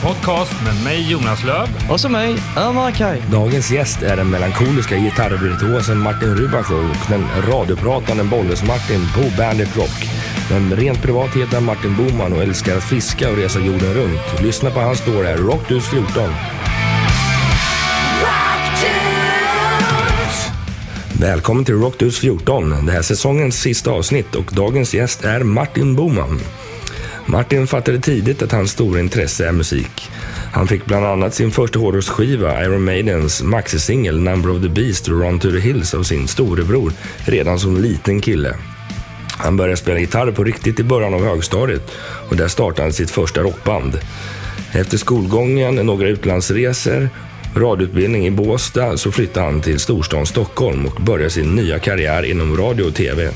en podcast med mig Jonas Löv Och så mig, Ömer Kaj. Dagens gäst är den melankoliska gitarrvirtuosen Martin Rubachov och den radiopratande Bolles-Martin på Bandit Rock. Men rent privat heter han Martin Boman och älskar att fiska och resa jorden runt. Lyssna på hans story här, Rockdus 14. Välkommen till Rockdus 14. Det här är säsongens sista avsnitt och dagens gäst är Martin Boman. Martin fattade tidigt att hans stora intresse är musik. Han fick bland annat sin första hårdrocksskiva, Iron Maidens maxisingel Number of the Beast och Run to the Hills av sin storebror redan som liten kille. Han började spela gitarr på riktigt i början av högstadiet och där startade han sitt första rockband. Efter skolgången, några utlandsresor, radioutbildning i Båstad så flyttade han till storstan Stockholm och började sin nya karriär inom radio och TV.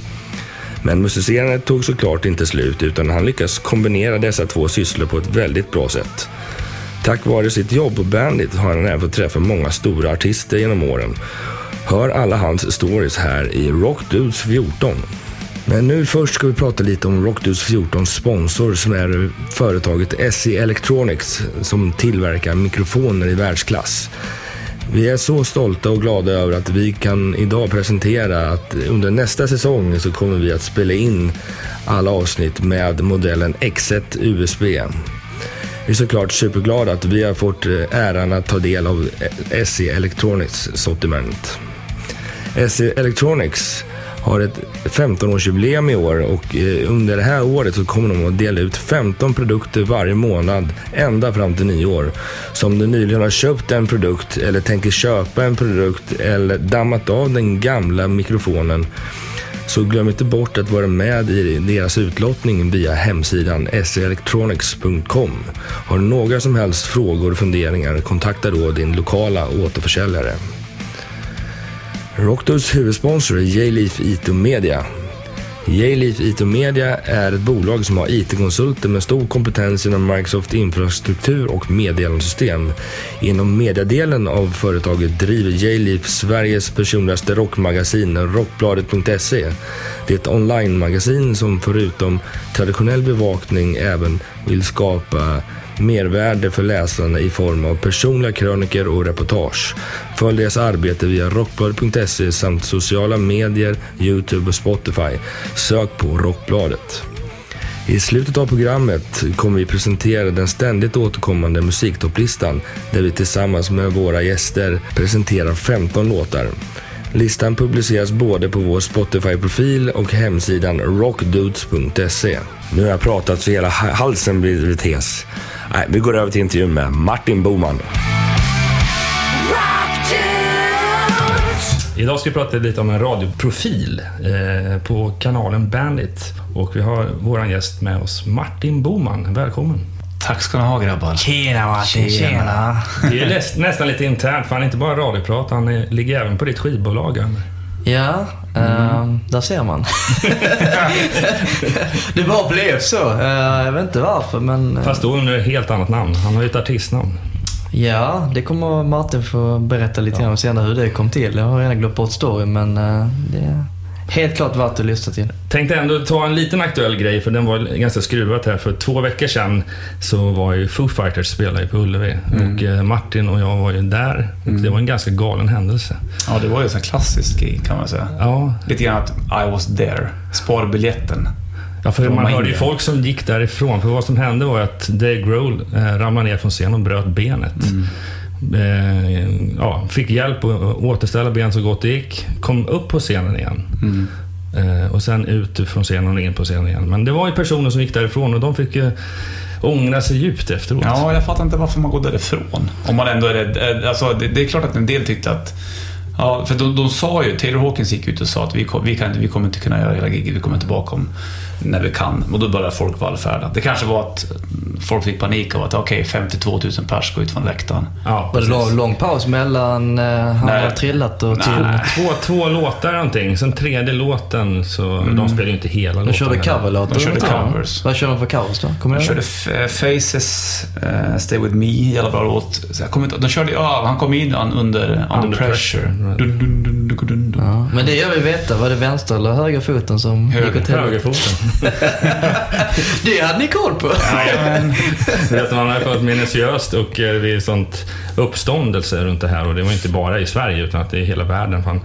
Men musicerandet tog såklart inte slut utan han lyckas kombinera dessa två sysslor på ett väldigt bra sätt. Tack vare sitt jobb på Bandit har han även fått träffa många stora artister genom åren. Hör alla hans stories här i Rockdudes 14. Men nu först ska vi prata lite om Rockdudes 14 sponsor som är företaget SE Electronics som tillverkar mikrofoner i världsklass. Vi är så stolta och glada över att vi kan idag presentera att under nästa säsong så kommer vi att spela in alla avsnitt med modellen X1 USB. Vi är såklart superglada att vi har fått eh, äran att ta del av eh, SE Electronics sortiment. SE Electronics har ett 15-årsjubileum i år och eh, under det här året så kommer de att dela ut 15 produkter varje månad ända fram till nyår. Så om du nyligen har köpt en produkt eller tänker köpa en produkt eller dammat av den gamla mikrofonen så glöm inte bort att vara med i deras utlottning via hemsidan selectronics.com. Har du några som helst frågor och funderingar kontakta då din lokala återförsäljare. Rockdus huvudsponsor är J-Leaf IT Media. J-Leaf IT Media är ett bolag som har IT-konsulter med stor kompetens inom Microsoft infrastruktur och meddelandesystem. Inom mediadelen av företaget driver J-Leaf Sveriges personligaste rockmagasin Rockbladet.se. Det är ett online-magasin som förutom traditionell bevakning även vill skapa mervärde för läsarna i form av personliga kröniker och reportage. Följ deras arbete via rockbladet.se samt sociala medier, Youtube och Spotify. Sök på Rockbladet. I slutet av programmet kommer vi presentera den ständigt återkommande musiktopplistan där vi tillsammans med våra gäster presenterar 15 låtar. Listan publiceras både på vår Spotify-profil och hemsidan rockdudes.se. Nu har jag pratat så hela halsen blivit hes. Nej, vi går över till intervjun med Martin Boman. Idag ska vi prata lite om en radioprofil eh, på kanalen Bandit. Och vi har vår gäst med oss, Martin Boman. Välkommen! Tack ska ni ha grabbar. Tjena Martin, tjena. Det är näst, nästan lite internt, för han är inte bara radioprat, han är, ligger även på ditt skivbolag. Ja, mm. där ser man. det bara blev så. Uh, jag vet inte varför, men... Fast då under ett helt annat namn. Han har ju ett artistnamn. Ja, det kommer Martin få berätta lite grann ja. senare hur det kom till. Jag har redan glömt bort storyn, men uh, det helt klart värt att lyssna till. Tänkte ändå ta en liten aktuell grej, för den var ganska skruvat här. För två veckor sedan så var ju Foo Fighters spelade på Ullevi. Mm. Och uh, Martin och jag var ju där. Och mm. det var en ganska galen händelse. Ja, det var ju en klassisk grej kan man säga. Ja. Lite grann att I was there. Spar biljetten. Ja, för man hörde ju folk som gick därifrån. För vad som hände var att Dave Grohl eh, ramlade ner från scenen och bröt benet. Mm. Eh, ja, fick hjälp att återställa benet så gott det gick. Kom upp på scenen igen. Mm. Eh, och sen ut från scenen och in på scenen igen. Men det var ju personer som gick därifrån och de fick ju ångra sig djupt efteråt. Ja, jag fattar inte varför man går därifrån. Om man ändå är rädd. Eh, alltså, det, det är klart att en del tyckte att Ja, för de, de sa ju, Taylor Hawkins gick ut och sa att vi, vi, kan, vi kommer inte kunna göra hela giget, vi kommer tillbaka om när vi kan. Och då började folk vallfärda. Det kanske var att folk fick panik av att okej, okay, 52 000 pers går ut från läktaren. Ja, var det lång, lång paus mellan uh, han har trillat och till? Nej, två, två låtar någonting. Sen tredje låten, så mm. de spelade ju inte hela låten. De körde coverlåtar? De körde covers. Vad körde de för covers då? Kommer de körde Faces, uh, Stay With Me, jävla bra låt. Så jag kommer inte, de körde, ja, han kom in under, under, under pressure. pressure Dun, dun, dun, dun, dun, dun. Ja. Men det jag vill veta, var det vänster eller höger foten som Höger. gick åt helvete? Högerfoten. Det hade ni koll på! Jajamän. Vet, man har fått minutiöst och eh, det är sånt uppståndelse runt det här och det var inte bara i Sverige utan att det är i hela världen. Fan.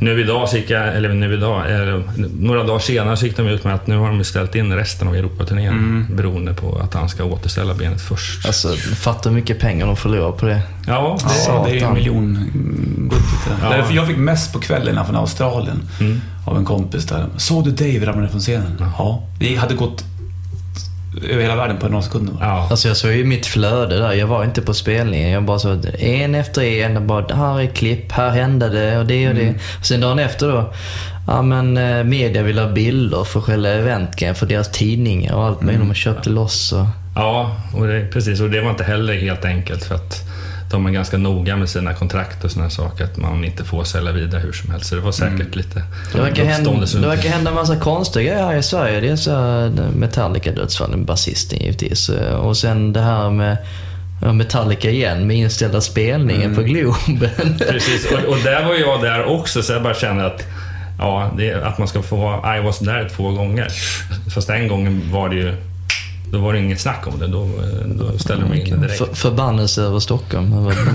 Nu idag, jag, eller nu idag, eller, några dagar senare så gick de ut med att nu har de ställt in resten av Europaturnén beroende på att han ska återställa benet först. Alltså, fatta hur mycket pengar de förlorar på det. Ja, det, Ja, det är en miljonbudget. Ja. Jag fick mest på kvällen från Australien av en kompis där. Såg du Dave ramla från scenen? Ja. Det hade gått över hela världen på några sekunder. ja. Alltså jag såg ju mitt flöde där. Jag var inte på spelningen. Jag bara så en efter en. och Bara, här är klipp, här hände det och det och det. Och sen dagen efter då. Ja men eh, media vill ha bilder för själva eventgrejen, för deras tidningar och allt möjligt. De köpte loss och... Ja, och det, precis. Och det var inte heller helt enkelt för att de är ganska noga med sina kontrakt och sådana saker. Att man inte får sälja vidare hur som helst. Så det var säkert lite Det verkar, hända, det verkar hända en massa konstiga grejer här i Sverige. Det är så här Metallica-dödsfallen, basisten givetvis. Och sen det här med Metallica igen, med inställda spelningen på Globen. Precis, och, och där var jag där också, så jag bara kände att Ja, det, att man ska få vara I was there två gånger. Fast en gången var det ju... Då var det inget snack om det. Då, då ställde de in det direkt. För, förbannelse över Stockholm.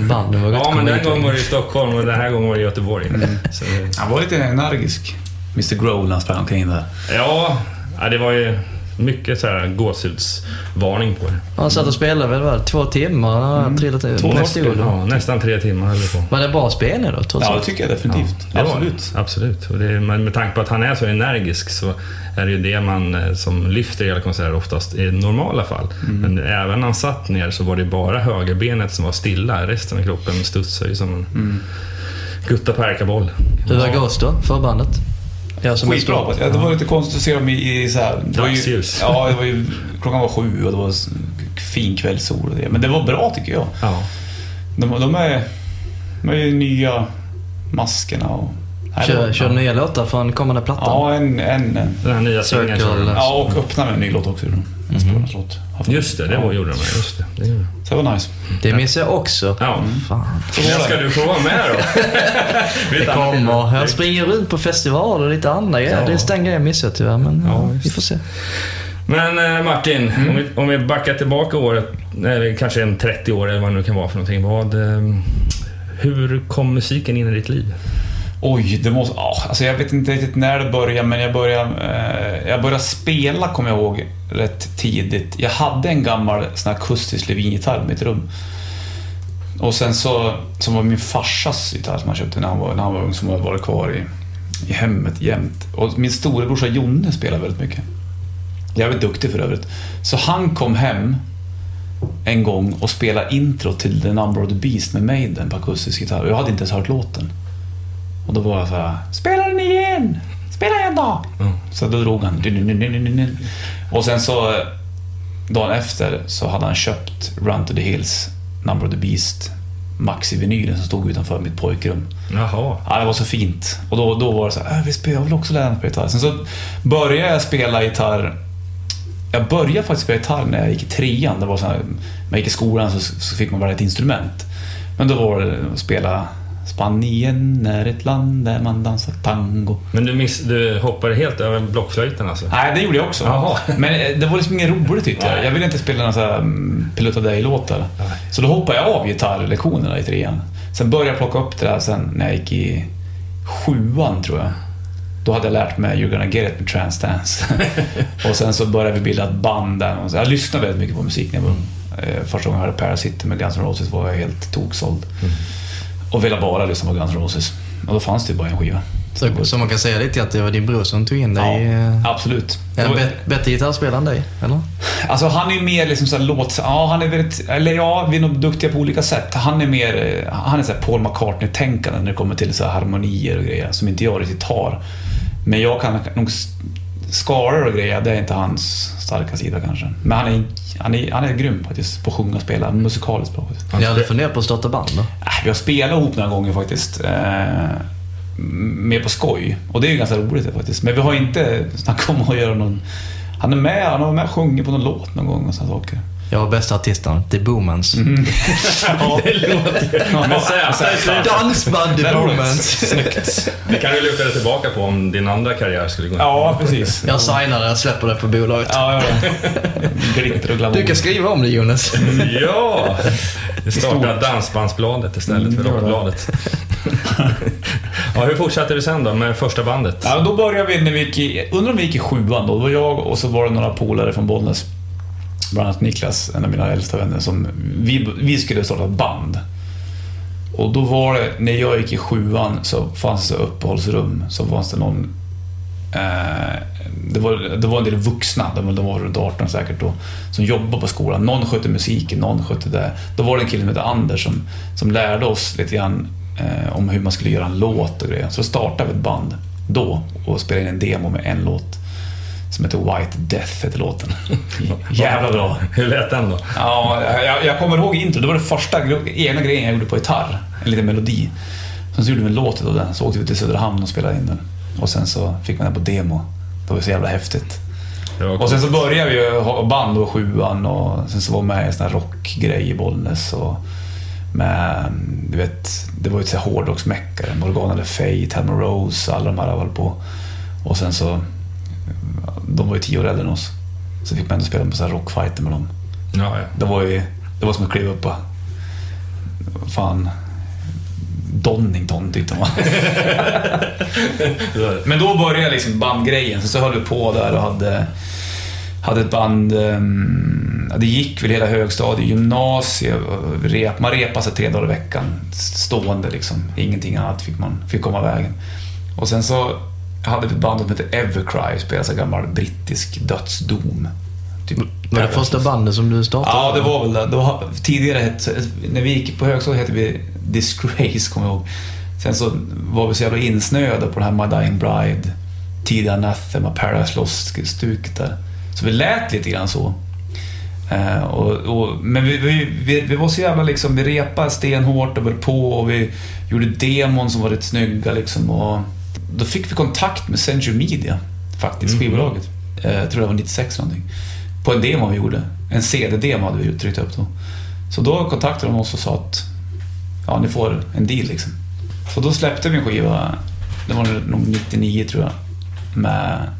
Banden var Ja, men den gången var det i Stockholm och den här gången var det i Göteborg. Mm. Så, Han var lite energisk. Mr Grohl när han sprang omkring där. ja, ja, det var ju mycket så här gåshudsvarning på det. Han satt och spelade väl, vad, två timmar? Han Mm. har trillat ut. Två ord. ja, nästan tre timmar höll det på. Var det bra spelning då, trots Ja, det tycker jag definitivt. Det var det. Absolut. Absolut. Och det, med tanke på att han är så energisk så är det ju det man eh, som lyfter hela konserter oftast i normala fall. Mm. Men även när han satt ner så var det bara högerbenet som var stilla. Resten av kroppen studsade ju som en Mm. gutta på ärkaboll. Hur var Ghost då, förbandet? Jag som är Skitbra. stor. Ja, det var lite konstigt att se dem i, i så här, det var ju. Ja, det var ju, klockan var sju och det var fin kvällssol och det. Men det var bra tycker jag. Ja. De, de, är, de är ju nya maskerna och... Kör, kör nya låtar från kommande plattan? Ja, en... en, en. Den här nya singeln. Ja, och öppna med en ny låt också. En spårande låt. Just det, det var, gjorde de. Just det, det gjorde de. Så det var nice. Det missar jag också. Ja. Fan. När ska du få vara med då? Det kommer. Jag springer runt på festivaler och lite andra grejer. Ja. Det är den grejen jag missar tyvärr, men Ja, ja, visst. vi får se. Men eh, Martin, om, vi, om vi backar tillbaka året, eller kanske en 30 år eller vad det nu kan vara för någonting. Vad, eh, hur kom musiken in i ditt liv? Oj, det måste... Oh, alltså jag vet inte riktigt när det började, men jag började, eh, jag började spela, kommer jag ihåg, rätt tidigt. Jag hade en gammal sån här akustisk Levin-gitarr i mitt rum. Och sen så, som var min farsas gitarr som han köpte när han var, när han var ung, som har varit kvar i, i hemmet jämt. Och min storebrorsa Jonne spelar väldigt mycket. Jävligt duktig för övrigt. Så han kom hem en gång och spelade intro till The Number of the Beast med Maiden på akustisk gitarr. Och jag hade inte ens hört låten. Och då var jag så här, spela den igen! Spela igen då! Mm. Så då drog han. Och sen så, eh, dagen efter, så hade han köpt Run to the Hills, Number of the Beast, maxi-vinylen som stod utanför mitt pojkrum. Jaha. Ja, det var så fint. Och då, då var det så här, äh, vi spelar, jag vill också lära mig spela gitarr. Sen så började jag spela gitarr. Jag började faktiskt spela gitarr när jag gick i trean. Det var så här, när jag gick i skolan så, så fick man välja ett instrument. Men då var det att spela Spanien är ett land där man dansar tango. Men du, miss, du hoppade helt över blockflöjten alltså? Nej, det gjorde jag också. Jaha. Men eh, det var liksom inget roligt tyckte jag. Jag ville inte spela några så här mm, Pilota Day-låtar. Nej. Så då hoppade jag av gitarrlektionerna i trean. Sen började jag plocka upp det där sen när jag gick i sjuan, tror jag. Då hade jag lärt mig You're gonna get it med Trans Dance. och sen så började vi bilda ett band där. Och så- Jag lyssnade väldigt mycket på musik när jag var ung. Eh, Första gången jag hörde Parasite med Guns N' Roses var jag helt toksåld. Och ville bara lyssna på Guns N' Roses. Och då fanns det ju bara en skiva. Så, så man kan säga lite att det var din bror som tog in dig. Ja, eh, absolut. Är han bet- bättre gitarrspelare än dig, eller? Alltså han är mer liksom såhär låt... Ja, han är väldigt... Eller ja, vi är nog duktiga på olika sätt. Han är mer... eh, Han är såhär Paul McCartney-tänkande när det kommer till så harmonier och grejer som inte jag riktigt har. Men jag kan nog... Skaror och grejer, det är inte hans starka sida kanske. Men han är, han är, han är grym faktiskt på att sjunga och spela. Musikaliskt bra faktiskt. Jag hade funderat på att starta band då. Äh, vi har spelat ihop några gånger faktiskt. Eh, mer på skoj. Och det är ju ganska roligt det, faktiskt. Men vi har inte snackat om att göra någon... Han är med, han har med och sjungit på någon låt någon gång och sådana saker. Jag har bästa artisten, The Boomans. Ja. Det låter. Dansband The Boomans. Snyggt. Det kan du luta dig tillbaka på om din andra karriär skulle gå Ja, precis. Jag signar det, jag släpper det på bolaget. Ja, ja. Glitter och glamour. Du kan skriva om det Jonas. Ja! Vi startar Dansbandsbladet istället för Mm. Rockbladet. ja, hur fortsatte du sen då med första bandet? Ja, då började vi när vi gick i, undrar om vi gick i sjuan då. Det var jag och så var det några polare från Bollnäs. Bland annat Niklas, en av mina äldsta vänner, som vi, vi skulle starta ett band. Och då var det, när jag gick i sjuan så fanns det uppehållsrum. Så fanns det någon... Eh, det, var, det var en del vuxna, de, de var runt 18 säkert då, som jobbade på skolan. Någon skötte musiken, någon skötte det. Då var det en kille som hette Anders som, som lärde oss lite grann eh, om hur man skulle göra en låt och grejer. Så startade vi ett band då och spelade in en demo med en låt. Som heter White Death, heter låten. Jävla bra. Hur lät den då? Ja, jag, jag kommer ihåg intro. Det var det första egna grejen jag gjorde på gitarr. En liten melodi. Sen så gjorde vi en låt av den. Så åkte vi till Söderhamn och spelade in den. Och sen så fick man den på demo. Det var så jävla häftigt. Och sen så började vi ju ha band då, sjuan och sen så var jag med i en sån här rockgrej i Bollnäs. Och med, du vet, det var ju hårdrocksmäckare. Morgana Le Fay, Thelma Rose, alla de här höll på. Och sen så, de var ju tio år äldre än oss. Så fick man ändå spela på så här rockfighter med dem. Ja, ja. Det var ju, det var som att kliva upp på, fan, Donington tyckte man. Men då började liksom bandgrejen, så, så höll vi på där och hade, hade ett band, ehm, det gick väl hela högstadiet, gymnasiet, och rep, man repade sig tre dagar i veckan, stående liksom. Ingenting annat fick man fick komma vägen. Och sen så hade vi ett band som hette Evercry, spelade så gammal brittisk dödsdom. Typ Var det första bandet som du startade? Ja, det var väl det. det var, tidigare när vi gick på högstadiet hette vi Disgrace, kommer jag ihåg. Sen så var vi så jävla insnöade på den här My Dying Bride, tidiga Anathema, Paradise Lost-stuket där. Så vi lät lite grann så. Eh, och, och, men vi, vi, vi, vi var så jävla liksom, vi repade stenhårt och höll på och vi gjorde demon som var rätt snygga liksom. Och då fick vi kontakt med Century Media, faktiskt, skivbolaget. Eh, jag tror det var 96 någonting. På en demo vi gjorde. En CD-demo hade vi tryckt upp då. Så då kontaktade de oss och sa att ja, ni får en deal liksom. Så då släppte vi en skiva, det var nog 99 tror jag, med,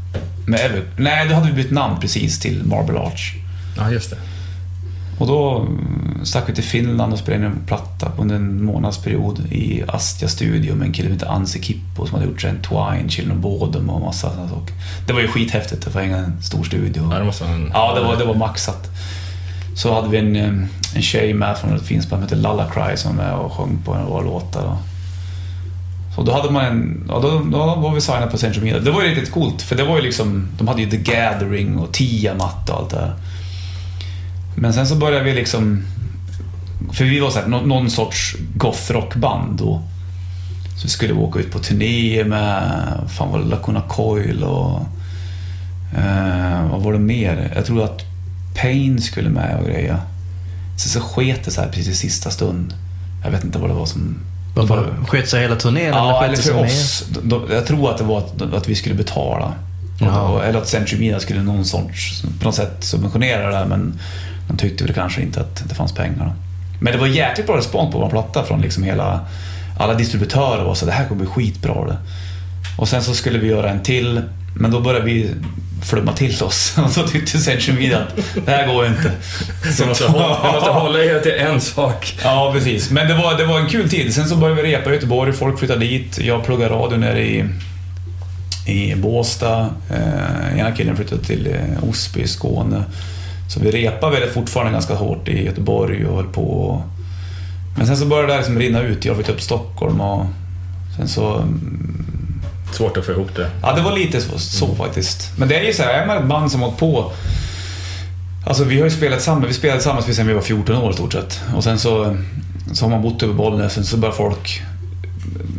med Ever... Nej, då hade vi bytt namn precis till Marble Arch. ja, just det. Och då stack vi till Finland och spelade in en platta under en månadsperiod i Astia Studio med en kille som heter Anse Kippo som hade gjort en Twine, Children of Bodom och massa sådana saker. Det var ju skithäftigt att få hänga en stor studio. Ja, det måste en... Ja, det var, det var maxat. Så hade vi en, eh, en tjej med från ett finskt band som heter Lalla Cry som var med och sjöng på våra låtar. Och. Så då hade man en, ja, då, då var vi signade på Central Media. Det var ju riktigt coolt, för det var ju liksom, de hade ju The Gathering och Tiamat och allt det här. Men sen så började vi liksom, för vi var så här, någon, sorts goth-rockband då. Så vi skulle åka ut på turné med, fan var det Lacuna Coil och Eh, vad var det mer? Jag tror att Pain skulle med och greja. Sen så sket det så här precis i sista stund. Jag vet inte vad det var som... Varför? Sket sig hela turnén? Ja, eller det för oss. De- Jag tror att det var att, att vi skulle betala. Och- Eller att Century Media skulle någon sorts, på något sätt subventionera det där, men de tyckte väl kanske inte att det fanns pengar. då. Men det var jäkligt bra respons på vår platta från liksom hela... Alla distributörer var så det här kommer bli skitbra det. Och sen så skulle vi göra en till, men då började vi flumma till oss. Och så tyckte Century Media att det här går ju inte. Så du måste, hålla, måste hålla er till en sak. Ja, precis. Men det var, det var en kul tid. Sen så började vi repa i Göteborg, folk flyttade dit. Jag pluggade radio nere i, i Båstad. Eh, ena killen flyttade till eh, Osby i Skåne. Så vi repade väl fortfarande ganska hårt i Göteborg och höll på. Men sen så började det liksom rinna ut. Jag flyttade upp Stockholm och sen så... mm, Svårt att få ihop det. Ja, det var lite så, så faktiskt. Men det är ju så här, är man ett band som hållit på... Alltså vi har ju spelat tillsammans, vi spelade tillsammans sedan vi var 14 år i stort sett. Och sen så, så har man bott över Bollnäs, sen så börjar folk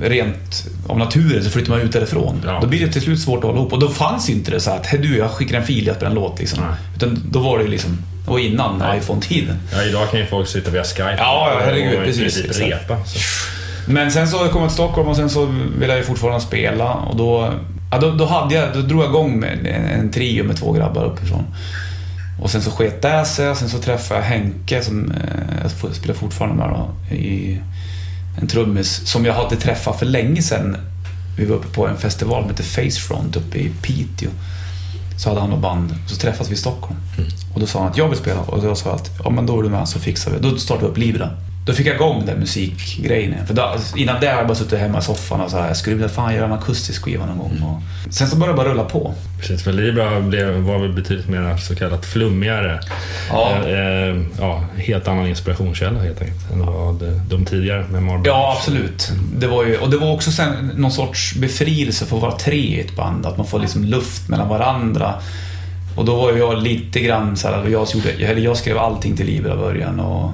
rent av naturen så flyttar man ut därifrån. Ja. Då blir det till slut svårt att hålla ihop. Och då fanns inte det så att, "Hej, du jag skickar en fil, jag spelar en låt liksom. Nej. Utan då var det liksom, var innan iPhone-tiden. Ja, idag kan ju folk sitta via Skype Ja, ja, herregud, och i precis, princip exakt. repa. Så. Men sen så kom jag till Stockholm och sen så ville jag ju fortfarande spela och då, ja, då, då, hade jag, då drog jag igång med en, en trio med två grabbar uppifrån. Och sen så sket det sig och sen så träffade jag Henke som eh, jag spelar fortfarande med då, i en trummis som jag hade träffat för länge sedan. Vi var uppe på en festival som heter Facefront uppe i Piteå. Så hade han och band, så träffades vi i Stockholm. Mm. Och då sa han att jag vill spela och jag sa att ja men då är du med så fixar vi. Då startade vi upp Libra. Då fick jag igång den musikgrejen. För då, innan det hade jag bara suttit hemma i soffan och så här, skruvat, fan göra en akustisk skiva någon gång. Och sen så började det bara rulla på. Precis, för Libra blev, var väl betydligt mer så kallat flummigare. Ja. Eh, eh, ja, helt annan inspirationskälla helt enkelt än vad de tidigare med. Ja, absolut. Det var ju, och det var också sen någon sorts befrielse för att vara tre i ett band. Att man får liksom luft mellan varandra. Och då var jag lite grann så här, jag, gjorde, jag skrev allting till Libra i början och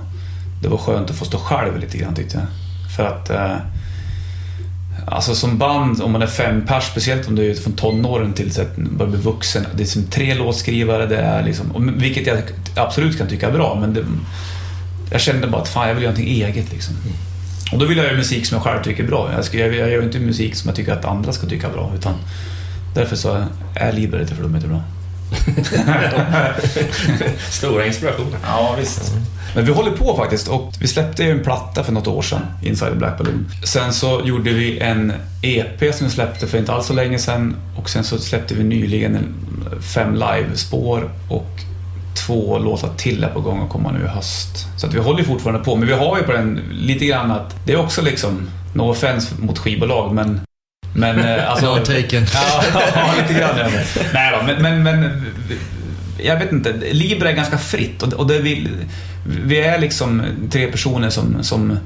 det var skönt att få stå själv lite grann tyckte jag. För att eh, Alltså som band, om man är fem pers, speciellt om du är från tonåren till att börja bli vuxen. Det är som tre låtskrivare, det är liksom, vilket jag absolut kan tycka är bra, men det, jag kände bara att fan, jag vill göra någonting eget liksom. Och då vill jag göra musik som jag själv tycker är bra. Jag, ska, jag, jag gör inte musik som jag tycker att andra ska tycka är bra, utan därför så är Liber lite flummigt bra. Stora inspirationer. Ja, visst. Men vi håller på faktiskt och vi släppte ju en platta för något år sedan, Inside the Black Balloon. Sen så gjorde vi en EP som vi släppte för inte alls så länge sedan och sen så släppte vi nyligen en fem live-spår och två låtar till är på gång att komma nu i höst. Så att vi håller fortfarande på, men vi har ju på den lite grann att det är också liksom, no offense mot skivbolag, men men eh, alltså... No taken. Ja, ja, lite grann. Ja. Nej då, men, men, men jag vet inte. Libra är ganska fritt och, och det vill, vi är liksom tre personer som, som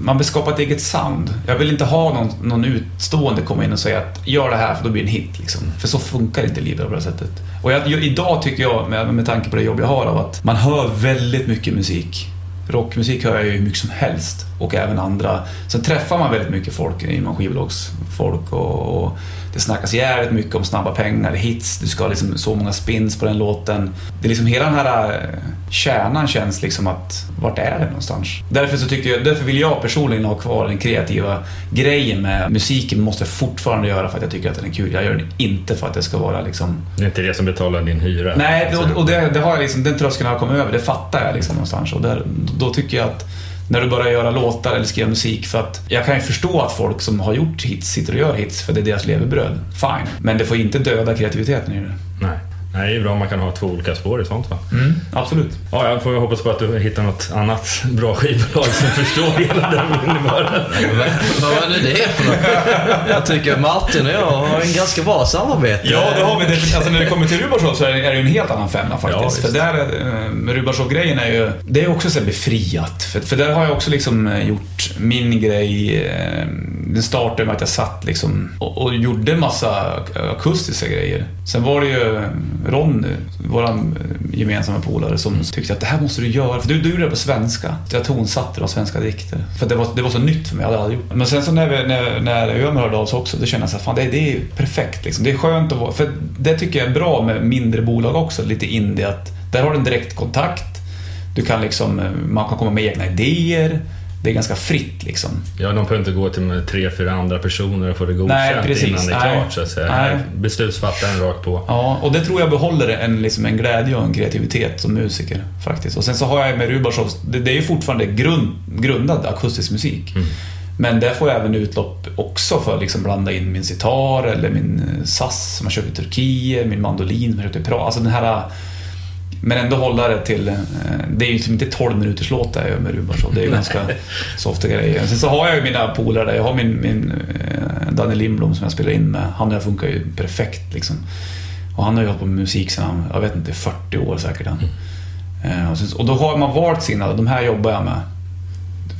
man vill skapa ett eget sound. Jag vill inte ha någon, någon utstående komma in och säga att gör det här för då blir det en hit. Liksom. För så funkar inte Libra på det sättet. Och jag, idag tycker jag, med, med tanke på det jobb jag har, av att man hör väldigt mycket musik. Rockmusik hör jag ju hur mycket som helst och även andra. Sen träffar man väldigt mycket folk inom skivbolagsfolk och, och det snackas jävligt mycket om snabba pengar, hits, du ska ha liksom så många spins på den låten. Det är liksom hela den här eh, kärnan känns liksom att, vart är det någonstans? Därför så tycker jag, därför vill jag personligen ha kvar den kreativa grejen med musiken måste jag fortfarande göra för att jag tycker att den är kul. Jag gör den inte för att det ska vara liksom... Det är inte det som betalar din hyra? Nej, och, och det, det, har jag liksom, den tröskeln har jag kommit över, det fattar jag liksom någonstans. Och där, då tycker jag att när du börjar göra låtar eller skriva musik. För att jag kan ju förstå att folk som har gjort hits sitter och gör hits för det är deras levebröd. Fine. Men det får inte döda kreativiteten i det. Nej. Nej, det är bra om man kan ha två olika spår i sånt fall. Mm, absolut. Ja, jag får hoppas på att du hittar något annat bra skivbolag som förstår hela den innebörden. Vad var det det för något? Jag tycker Martin och jag har en ganska bra samarbete. Ja, det har vi. Det, alltså när det kommer till Rubashov så är det ju en helt annan femma faktiskt. Ja, för där, eh, med Rubashov-grejen är ju, det är också så befriat. För, för där har jag också liksom eh, gjort min grej. Eh, den startade med att jag satt liksom och, och gjorde en massa akustiska grejer. Sen var det ju Ronny, vår eh, gemensamma polare, som tyckte att det här måste du göra. För du, du gjorde det på svenska. Jag tonsatte de svenska dikter. För det var, det var så nytt för mig, jag hade aldrig gjort det. Men sen så när, vi, när, när Ömer hörde av sig också, då kände jag att det, det är perfekt. Liksom. Det är skönt att vara... För det tycker jag är bra med mindre bolag också, lite indie. Att där har du en direkt kontakt. Du kan liksom, eh, man kan komma med egna idéer det är ganska fritt liksom. Ja, de behöver inte gå till tre, fyra andra personer och få det godkänt Nej, innan det är klart. Nej. Så att säga. Nej. Beslutsfattaren rakt på. Ja, och det tror jag behåller en, liksom en glädje och en kreativitet som musiker faktiskt. Och sen så har jag med Rubashov, det, det är ju fortfarande grund, grundad akustisk musik. Mm. Men där får jag även utlopp också för att liksom blanda in min sitar eller min sass som jag köpt i Turkiet, min mandolin som jag köpt i Prag. Alltså den här men ändå hålla det till... Eh, det är ju liksom inte 12 minuters låt där med Rubarsson. Det är ju ganska softa grejer. Sen så har jag ju mina polare där. Jag har min, min eh, Daniel Lindblom som jag spelar in med. Han och jag funkar ju perfekt liksom. Och han har ju hållit på med musik sedan jag vet inte, 40 år säkert. Han. Mm. Och, sen, och då har man valt sina, de här jobbar jag med.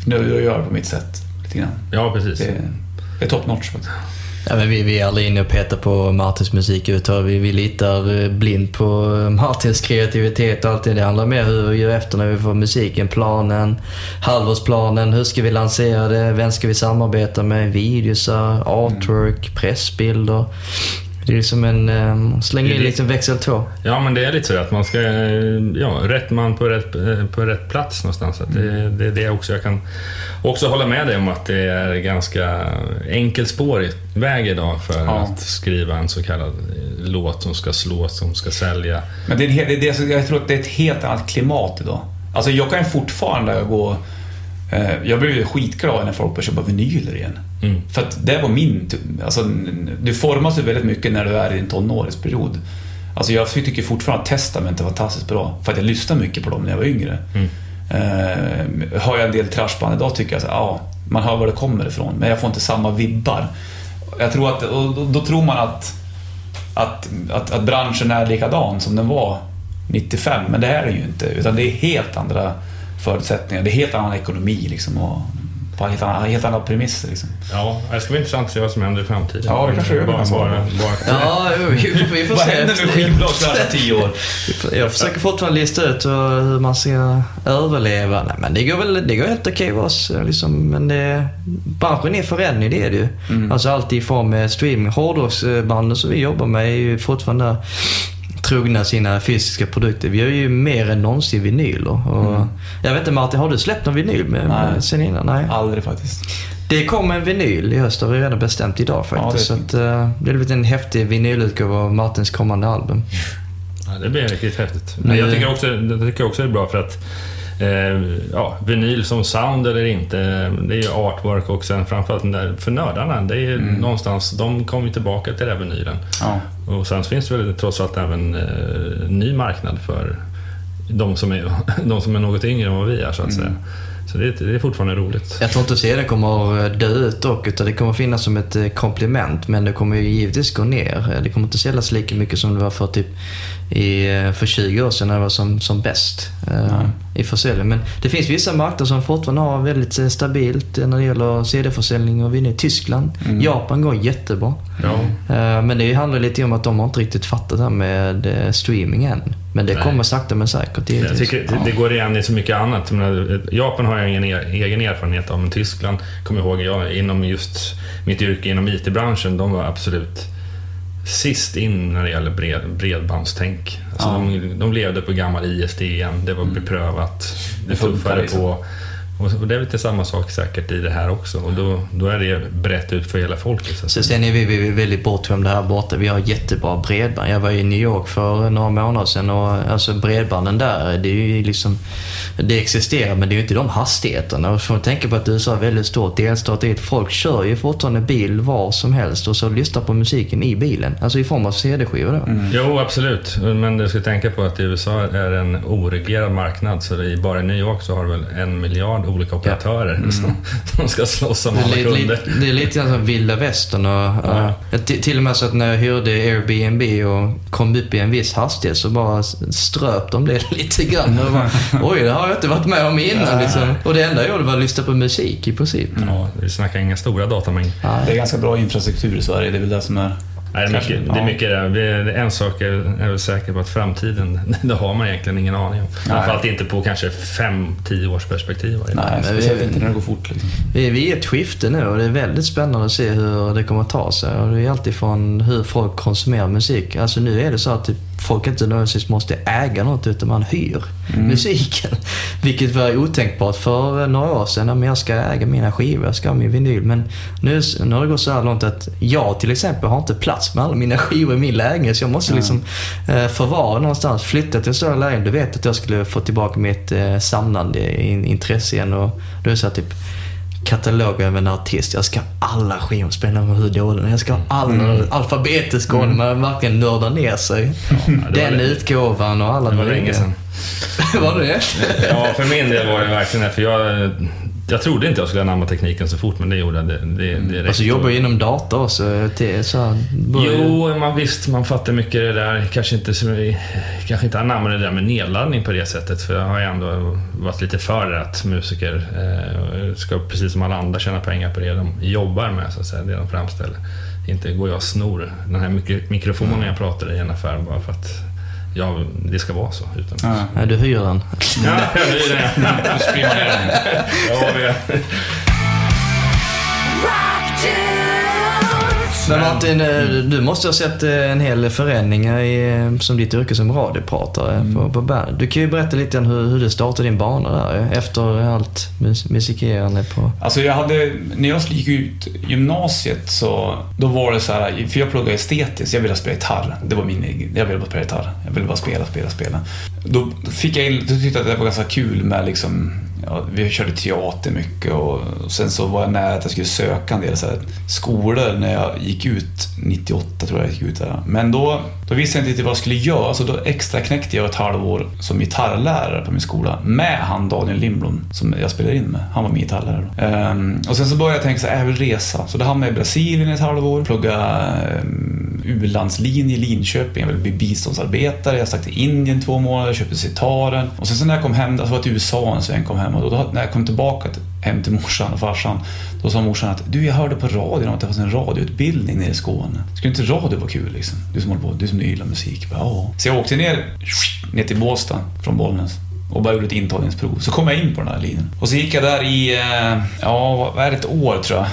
Nu gör jag på mitt sätt. Lite grann. Ja, precis. Det, det är top notch faktiskt. Ja, men vi, vi är aldrig inne och petar på Martins musik utan vi, vi litar eh, blind på eh, Martins kreativitet och allt det. Det handlar mer hur vi gör efter när vi får musiken, planen, halvårsplanen, hur ska vi lansera det, vem ska vi samarbeta med, videosar, eh, artwork, pressbilder. Det är som en... Släng Det är in det- lite växel 2. Ja, men det är lite så att man ska... Ja, rätt man på rätt, på rätt plats någonstans. Att det, det är det också jag kan också hålla med dig om att det är ganska enkelspårig väg idag för Ja. att skriva en så kallad eh, låt som ska slå, som ska sälja. Men det är, det är, det jag tror att det är ett helt annat klimat idag. Alltså jag kan fortfarande gå... Eh, jag blir ju skitglad när folk börjar köpa vinyler igen. Mm. För att det var min... Alltså, du formas ju väldigt mycket när du är i en tonårsperiod. Alltså jag tycker fortfarande att Testament är fantastiskt bra. För att jag lyssnade mycket på dem när jag var yngre. Mm. Eh, har jag en del trashband idag tycker jag här, ja, man hör var det kommer ifrån. Men jag får inte samma vibbar. Jag tror att, och då, då tror man att, att, att, att branschen är likadan som den var 95, men det är den ju inte. Utan det är helt andra förutsättningar. Det är helt annan ekonomi liksom. Och på helt andra, helt andra premisser liksom. Ja, det ska bli intressant att se vad som händer i framtiden. Ja, det kanske det, bara, bara, bara, Ja, jo, vi, vi får Vad se. händer med skivbolagsvärlden tio år? Jag försöker fortfarande lista ut hur hur man ska överleva. Nej, men det går väl det går helt okej för oss. Liksom. Men det, branschen är förändring, det är det ju. Alltså allt ifrån med streaming. Hårdrocksbanden som vi jobbar med är ju fortfarande trogna sina fysiska produkter. Vi har ju mer än någonsin vinyler. Och Jag vet inte Martin, har du släppt någon vinyl med, med, sen innan? Nej. Aldrig faktiskt. Det kommer en vinyl i höst, har vi redan bestämt idag faktiskt. Ja, så det att, uh, det blivit en häftig vinylutgåva av Martins kommande album. Ja, det blir riktigt häftigt. Men- jag tycker också, jag tycker också det är bra för att eh, ja, vinyl som sound eller inte, det är ju artwork och sen framförallt den där, för nördarna, det är ju någonstans, de kommer ju tillbaka till den här vinylen. Ja. Och sen finns det väl trots allt även eh, ny marknad för de som, är, de som är något yngre än vad vi är så att säga. Så det, är- det är fortfarande roligt. Jag tror inte serien kommer att dö ut dock, utan det kommer finnas som ett eh, komplement. Men det kommer ju givetvis gå ner. Eh, Det kommer inte säljas lika mycket som det var för typ i, eh, för 20 år sedan när det var som, som bäst eh, i försäljning. Men det finns vissa marknader som fortfarande har väldigt eh, stabilt eh, när det gäller CD-försäljning och vinner. Tyskland, Japan går jättebra. Ja. Eh, Men det handlar lite om att de har inte riktigt fattat det här med streaming än. Men det Nej. kommer sakta men säkert. Jag givetvis. tycker det, det går igen i så mycket annat. Jag menar, Japan har jag ingen e- egen erfarenhet av, men Tyskland kommer jag ihåg, jag, inom just mitt yrke inom IT-branschen, de var absolut sist in när det gäller bred, bredbandstänk. Alltså Ja. de, de levde på gammal ISDN, det var beprövat, det tuffade liksom. på. Och och det är lite samma sak säkert i det här också. Och då, då är det brett ut för hela folket. Så Så sen är vi, vi är väldigt bortskämda här borta. Vi har jättebra bredband. Jag var i New York för några månader sedan och alltså bredbanden där, det är ju liksom... Det existerar men det är ju inte de hastigheterna. Och får man tänka på att USA är väldigt stort delstat. är att Folk kör ju fortfarande bil var som helst och så lyssnar på musiken i bilen. Alltså i form av CD-skivor då. Jo, absolut. Men du ska tänka på att USA är en oreglerad marknad. Så det är bara i New York så har du väl en miljard olika operatörer som, som ska slåss om Det alla kunder. det är lite grann som vilda västern. Och, Ja. uh, till, till och med så att när jag hyrde Airbnb och kom upp i en viss hastighet så bara ströp de det lite grann. Och bara, Oj, det har jag inte varit med om innan. Liksom. Och det enda jag gjorde var att lyssna på musik i princip. Ja, vi snackar inga stora datamängder. Det är ganska bra infrastruktur i Sverige, det är väl det som är... Nej, det, är mycket, det är mycket det. Är En sak är är väl säker på att framtiden, det har man egentligen ingen aning om. Framförallt inte på kanske fem, tio års perspektiv. Nej, men vi- inte när det går fort liksom. Vi vi är i ett skifte nu och det är väldigt spännande att se hur det kommer att ta sig. Och det är alltid från hur folk konsumerar musik. Alltså nu är det så att typ folk inte nödvändigtvis måste äga något utan man hyr musiken. Vilket var otänkbart för några år sedan. Men jag ska äga mina skivor, jag ska ha min vinyl. Men nu, nu har det gått så här långt att jag till exempel har inte plats med alla mina skivor i min lägenhet. Så jag måste liksom eh, förvara någonstans. Flytta till en större lägenhet. Du vet att jag skulle få tillbaka mitt eh, samlande in, intresse igen. Och då är det så här typ katalog över en artist. Jag ska ha alla skivor, spelar roll hur dålig. Jag ska ha alla alfabetisk ordning. Man verkligen nördar ner sig. var Den det. utgåvan och alla Det var länge sedan. var det det? Ja, för min del var det verkligen det. För jag, jag trodde inte jag skulle anamma tekniken så fort, men det gjorde jag. Det, det, det Och så jobbar jag inom data också. Till, så Jo, man visst, man fattar mycket det där. Kanske inte, så- kanske inte anammar det där med nedladdning på det sättet. För jag har ju ändå varit lite för att musiker eh, ska, precis som alla andra, tjäna pengar på det de jobbar med, så att säga. Det de framställer. Inte går jag och snor den här mik- mikrofonen jag pratar i en affär bara för att ja, det ska vara så. Utan, ja. Nej, du hyr den. det är det. Då springer man ner den. Ja, vi- Rock tunes. Men Martin, eh, du måste ha sett eh, en hel del förändringar i, eh, som ditt yrke som radiopratare Mm. på, på bandet. Du kan ju berätta lite om hur, hur du startade din bana där efter allt mus- musikerande på... Alltså jag hade, när jag gick ut gymnasiet så, då var det så här, för jag pluggade estetiskt, jag ville spela gitarr. Det var min jag ville bara spela gitarr. Jag ville bara spela, spela, spela. Då fick jag in, då tyckte jag att det var ganska kul med liksom, ja, vi körde teater mycket och, och sen så var jag nära att jag skulle söka en del så här, skolor när jag gick ut, 98 tror jag jag gick ut där. Men då, då visste jag inte riktigt vad jag skulle göra, så då extra knäckte jag ett halvår som gitarrlärare på min skola med han Daniel Lindblom som jag spelade in med. Han var min gitarrlärare då. Ehm, och sen så började jag tänka så här, äh, jag vill resa. Så då hamnade jag i Brasilien ett halvår, plugga um, ehm, u-landslinje i Linköping. Jag ville bli biståndsarbetare. Jag stack till Indien två månader, köpte sitaren. Och sen så när jag kom hem, alltså var jag till USA en sväng, kom hem och då, när jag kom tillbaka till, hem till morsan och farsan, då sa morsan att du, jag hörde på radion om att det fanns en radioutbildning nere i Skåne. Skulle inte radio vara kul liksom? Du som håller på, du som gillar musik. Bara, Ja. Så jag åkte ner, ner till Båstad från Bollnäs och bara gjorde ett intagningsprov. Så kom jag in på den här linjen. Och så gick jag där i, eh, ja, vad är det, ett år tror jag.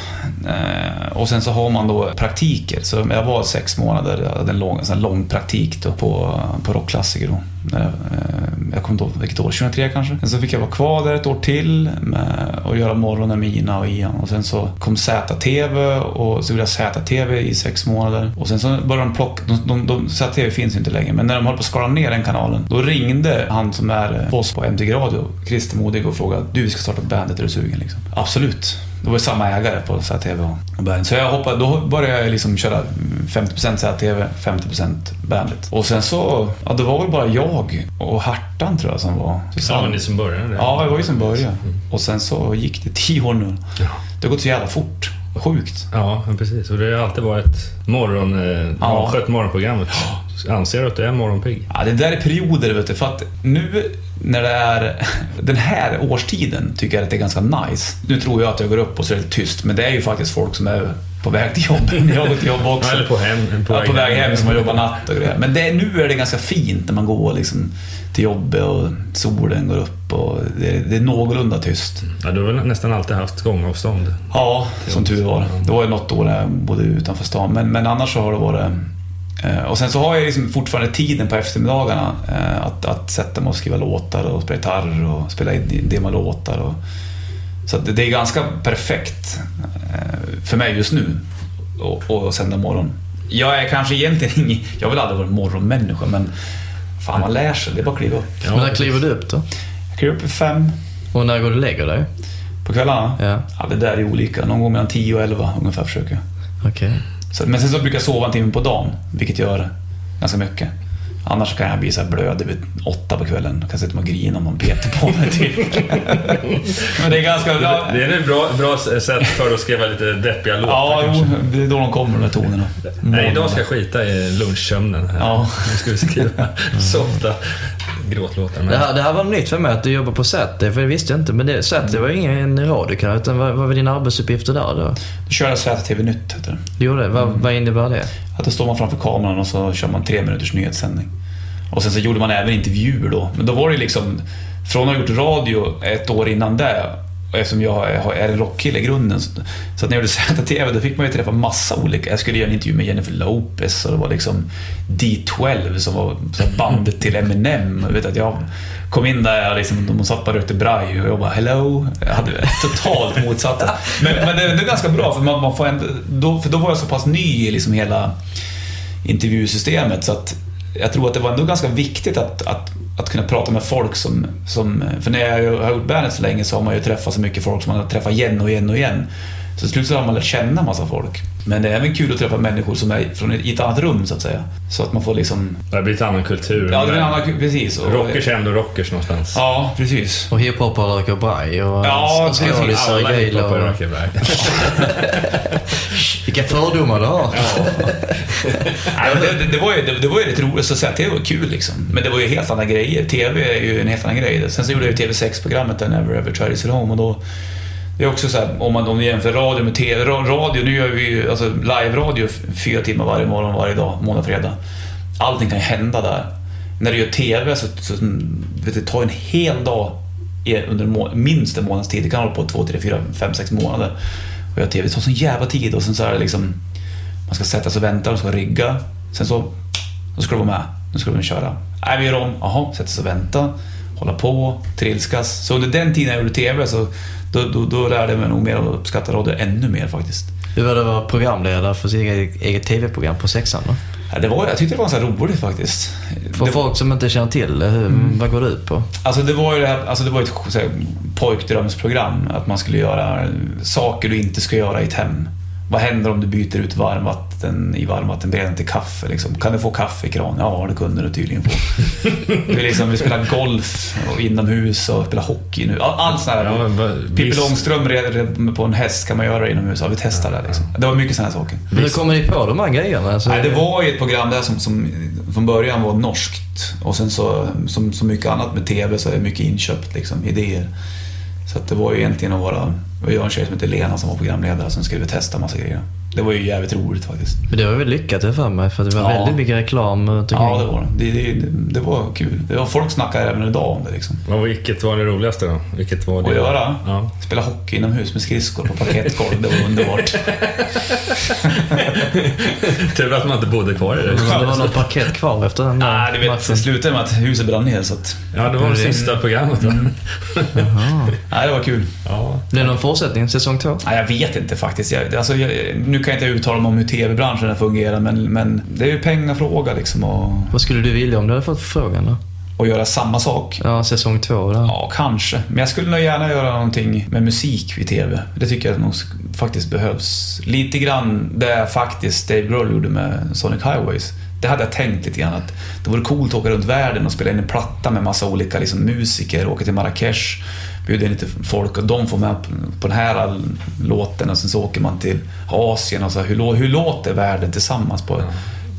Eh, och sen så har man då praktiker. Så jag var sex månader, jag hade en lång, en sån lång praktik då på, på rockklassiker då. När jag, eh, jag kommer inte ihåg vilket år, 2003 kanske. Sen så fick jag vara kvar där ett år till med och göra morgonen med Ina och Ian. Och sen så kom ZTV och så gjorde jag ZTV i sex månader. Och sen så började de plocka, de, de, de, ZTV finns ju inte längre, men när de höll på att skala ner den kanalen, då ringde han som är eh, boss på MTG Radio, Christer Modig, och frågade du vi ska starta bandet, är du sugen? Liksom. Absolut. Det var samma ägare på ZTV och Bandit. Så jag hoppade, då började jag liksom köra 50% ZTV, 50% Bandit. Och sen så, ja det var väl bara jag och Hartan tror jag som var Ja, tillsammans. ni som började. Ja, det var ju som början. Och sen så gick det tio år nu. Det har gått så jävla fort. Sjukt. Ja, precis. Och det har alltid varit morgon... Eh, Ja. Skött morgonprogrammet. Anser du att du är morgonpigg? Ja, det där är perioder, vet du. För att nu när det är den här årstiden tycker jag att det är ganska nice. Nu tror jag att jag går upp och så är det tyst, men det är ju faktiskt folk som är på väg till jobb. Jag går till jobb också. Eller på hem. På, ja, på väg hem som har jobbat natt och grejer. Men det, nu är det ganska fint när man går liksom till jobbet och solen går upp och det, det är någorlunda tyst. Ja, du har väl nästan alltid haft gångavstånd? Ja, som tur var. Det var ju något år när jag bodde utanför stan, men, men annars så har det varit... eh, Och sen så har jag liksom fortfarande tiden på eftermiddagarna eh, att, att sätta mig och skriva låtar och spela gitarr och spela in demolåtar. Och, så att det, är ganska perfekt eh, för mig just nu och, och sända morgon. Jag är kanske egentligen ingen... Jag väl aldrig varit morgonmänniska, men fan man lär sig. Det är bara att kliva upp. Ja, Men när kliver du upp då? Jag kliver upp vid fem Och när går du och lägger dig? på kvällarna. Ja. Ja, det där är olika. Någon gång mellan 10 och 11 ungefär försöker jag. Okej. Så, men sen så brukar jag sova en timme på dagen, vilket gör ganska mycket. Annars kan jag bli så här blödig vid åtta på kvällen. Jag kan sitta och grina om man petar på mig typ. men det är ganska... Ja, Det är ett bra, bra sätt för att skriva lite deppiga låtar ja kanske. det är då de kommer de där tonerna. Nej, idag ska jag skita i lunchsömnen. Här. Ja. Nu ska vi skriva softa gråtlåtar. Men... Det här, det här var nytt för mig att du jobbar på Säter, för det visste jag inte. Men det, Säter var ingen radiokanal, utan vad, vad var dina arbetsuppgifter där då? Då kör jag ZTV Nytt, heter det. Du gjorde det? Vad, vad innebär det? Att då står man framför kameran och så kör man tre minuters nyhetssändning. Och sen så gjorde man även intervjuer då. Men då var det liksom, från att ha gjort radio ett år innan det, eftersom jag är är en rockkille i grunden, så så att när jag gjorde ZTV då fick man ju träffa massa olika. Jag skulle göra en intervju med Jennifer Lopez och det var liksom D12 som var så här bandet till Eminem. Jag vet att jag kom in där, liksom, de satt bara rökte braj och jag bara “Hello”. Jag hade totalt motsatta. Men, men det är ganska bra för man, man får ändå, då, för då var jag så pass ny i liksom hela intervjusystemet så att jag tror att det var ändå ganska viktigt att, att, att kunna prata med folk som, som... För när jag har gjort bandet så länge så har man ju träffat så mycket folk som man har träffat igen och igen och igen. Så till slut så har man lärt känna massa folk. Men det är även kul att träffa människor som är från ett, i ett annat rum så att säga. Så att man får liksom... Det har blivit annan kultur. Ja, det är en annan... Precis. Och, Rockers är ändå rockers någonstans. Ja, precis. Och hiphopare röker braj och Ja, och skådisar precis. och Alla och- röker iväg. Vilka fördomar du har. Nej, men det, det, det, var ju, det, det var ju rätt roligt, så att säga, TV var kul liksom. Men det var ju helt andra grejer. TV är ju en helt annan grej. Sen så gjorde jag ju TV6-programmet där Never Ever Try This At Home och då... Det är också så här, om man om jämför radio med TV. Radio, nu gör vi ju alltså live-radio fyra timmar varje morgon, varje dag, måndag, fredag. Allting kan ju hända där. När du gör TV så, så vet du, det tar en hel dag under må, minst en månads tid. Det kan hålla på två, tre, fyra, fem, sex månader. Och göra TV. Det tar sån jävla tid och sen så är det liksom Man ska sätta sig och vänta, man ska rigga. Sen så, då ska du vara med. Nu ska du köra. Nej, vi gör om. Jaha, sätta sig och vänta. Hålla på, trilskas. Så under den tiden jag gjorde TV så då, då, då lärde jag mig nog mer att uppskatta radio ännu mer faktiskt. Hur var det att vara programledare för sitt eget, eget TV-program på sexan då? Ja, det var, jag tyckte det var så roligt faktiskt. För det, folk som inte känner till det, hur, Mm. vad går det ut på? Alltså det var ju det här, alltså det var ett så här, pojkdrömsprogram. Att man skulle göra saker du inte ska göra i ett hem. Vad händer om du byter ut varmvatten i varmvattenberedaren till kaffe? Liksom? Kan du få kaffe i kran? Ja, det kunde du tydligen få. Vi, liksom, vi spelade golf och inomhus och spelade hockey nu. All- Allt sånt här. Ja, Pippi visst. Långstrump red red på en häst, kan man göra det inomhus? Ja, vi testade det. Liksom. Det var mycket sådana saker. Men hur kommer ni på de här grejerna? Alltså, Nej, det var ju ett program där som, som från början var norskt och sen så, som så mycket annat med TV så är det mycket inköpt liksom, idéer. Så att det var ju egentligen att vara, det var jag och en tjej som hette Lena som var programledare som skulle testa massa grejer. Det var ju jävligt roligt faktiskt. Men det var väl lyckat det för mig, för det var Ja. väldigt mycket reklam runt omkring. Ja, det var det. Det, det, det var kul. Det var, folk snackar även idag om det liksom. Vad- Vilket var det roligaste då? Vilket var det? Att göra? Ja. Spela hockey inomhus med skridskor på parkettgolv, det var underbart. Tur att man inte bodde kvar i det. Det var någon parkett kvar efter den Nej, du vet, matchen. det slutade med att huset brann ner så att... Ja, det var det sista programmet va? Nej, det var kul. Ja. Blir det någon fortsättning? Säsong två? Nej, jag vet inte faktiskt. Jag, alltså, jag, nu kan jag inte uttala mig om hur TV-branschen fungerar, men, men det är ju pengafråga liksom och, Vad skulle du vilja om du hade fått frågan då? och göra samma sak. Ja, säsong två där. Ja, kanske. Men jag skulle nog gärna göra någonting med musik vid TV. Det tycker jag nog faktiskt behövs. Lite grann det faktiskt Dave Grohl gjorde med Sonic Highways. Det hade jag tänkt lite grann att det vore coolt att åka runt världen och spela in en platta med massa olika liksom, musiker, åka till Marrakesh, bjuda in lite folk och de får med på- den här låten och sen så åker man till Asien och så. Hur, hur låter världen tillsammans på,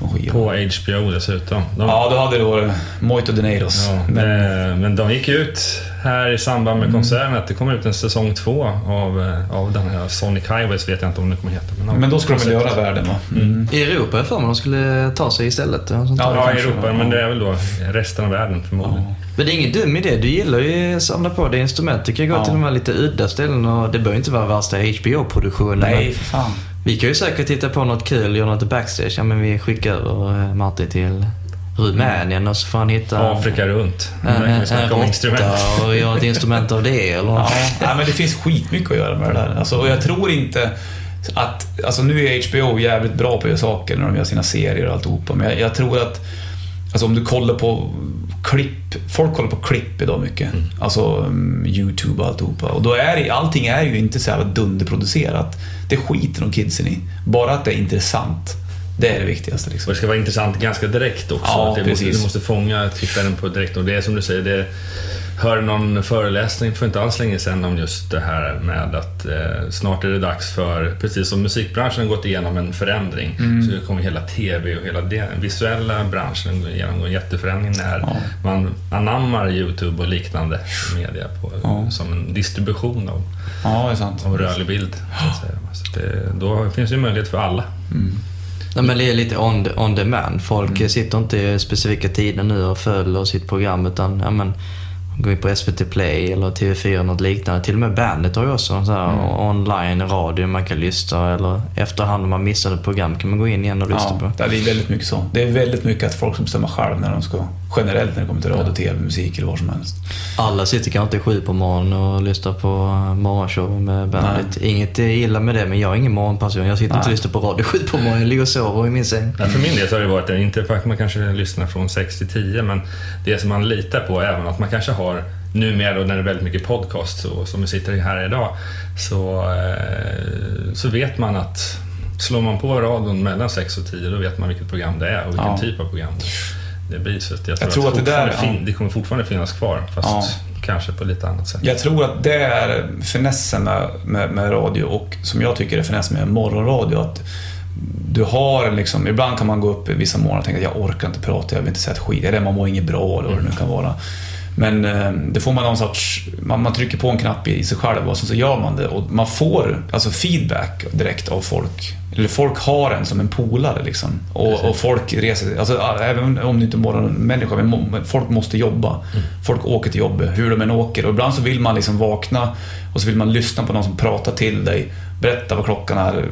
på en skiva? På HBO dessutom. De, Ja, då hade det varit Moito de Neiros. Ja, Men, men, men de gick ut här i samband med konserten att det kommer ut en säsong två av, eh, av den här Sonic Highways, vet jag inte om det kommer heta. av men då ska de väl göra världen va? Mm. I Europa är jag för mig de skulle ta sig istället. Ja. Ja, i Europa, men det är väl då resten av världen förmodligen. Ja. Men det är ingen dum idé. Du gillar ju att samla på dig instrument. Du kan ju gå Ja. till de här lite udda ställen och det behöver inte vara värsta HBO-produktionen. Nej, för fan. Vi kan ju säkert titta på något kul, göra något backstage. Ja, men vi skickar över eh, Martin till Rumänien och så får han hitta Afrika runt. en, en, en råtta och göra ett instrument av det. Eller? Ja, nej, men det finns skitmycket att göra med det där. Alltså, och jag tror inte att... Alltså nu är HBO jävligt bra på att göra saker när de gör sina serier och alltihopa, men jag, jag tror att... Alltså om du kollar på klipp, folk kollar på klipp idag mycket. Mm. Alltså um, YouTube och alltihopa. Och då är det, allting är ju inte så jävla dunderproducerat. Det skiter de kidsen i. Bara att det är intressant. Det är det viktigaste Och liksom. det ska vara intressant ganska direkt också. Ja, Att det måste, precis. du måste fånga tittaren på direkt. Och det är som du säger, det hörde någon föreläsning för inte alls länge sedan om just det här med att eh, snart är det dags för, precis som musikbranschen har gått igenom en förändring, Mm. så kommer hela TV och hela den visuella branschen gå igenom en jätteförändring när Ja. man anammar YouTube och liknande media på, Ja. som en distribution av, Ja, det är sant. av rörlig bild. Så att säga. Så det, då finns det ju möjlighet för alla. Nej, men det är lite on, on demand. Folk Mm. sitter inte i specifika tider nu och följer sitt program utan ja, men, går in på SVT Play eller TV4 eller något liknande. Till och med Bandet har ju också sån här Mm. online radio man kan lyssna eller efterhand om man missade ett program kan man gå in igen och lyssna Ja, på. det är väldigt mycket så. Det är väldigt mycket att folk som bestämmer själv när de ska, generellt när det kommer till radio, TV, musik eller vad som helst. Alla sitter kanske inte sju på morgonen och lyssnar på morgonshow med Bandet. Inget är illa med det, men jag är ingen morgonperson. Jag sitter inte och Nej. lyssnar på radio sju på morgonen. Jag ligger och sover i min säng. Ja, för min del så har det varit, inte för att man kanske lyssnar från 6 till 10, men det som man litar på även att man kanske har numera då när det är väldigt mycket podcast och som vi sitter här idag, så, eh, så vet man att slår man på radion mellan 6 och 10 då vet man vilket program det är och vilken Ja. typ av program det, det blir. Så att jag, tror tror att det där- fin, det kommer fortfarande finnas kvar, fast Ja. kanske på lite annat sätt. Jag tror att det är finessen med, med, med radio och som jag tycker är finess med morgonradio. Att du har en liksom, ibland kan man gå upp vissa morgnar och tänka att jag orkar inte prata, jag vill inte säga ett skit, eller man mår inget bra eller vad det nu kan vara. Men eh, det får man någon sorts, man, man trycker på en knapp i sig själv och sen så gör man det och man får alltså feedback direkt av folk. Eller folk har en som en polare liksom. Och, och folk reser alltså även om du inte är morgonmänniska, men folk måste jobba. Folk åker till jobbet, hur de än åker. Och ibland så vill man liksom vakna och så vill man lyssna på någon som pratar till dig berätta vad klockan är,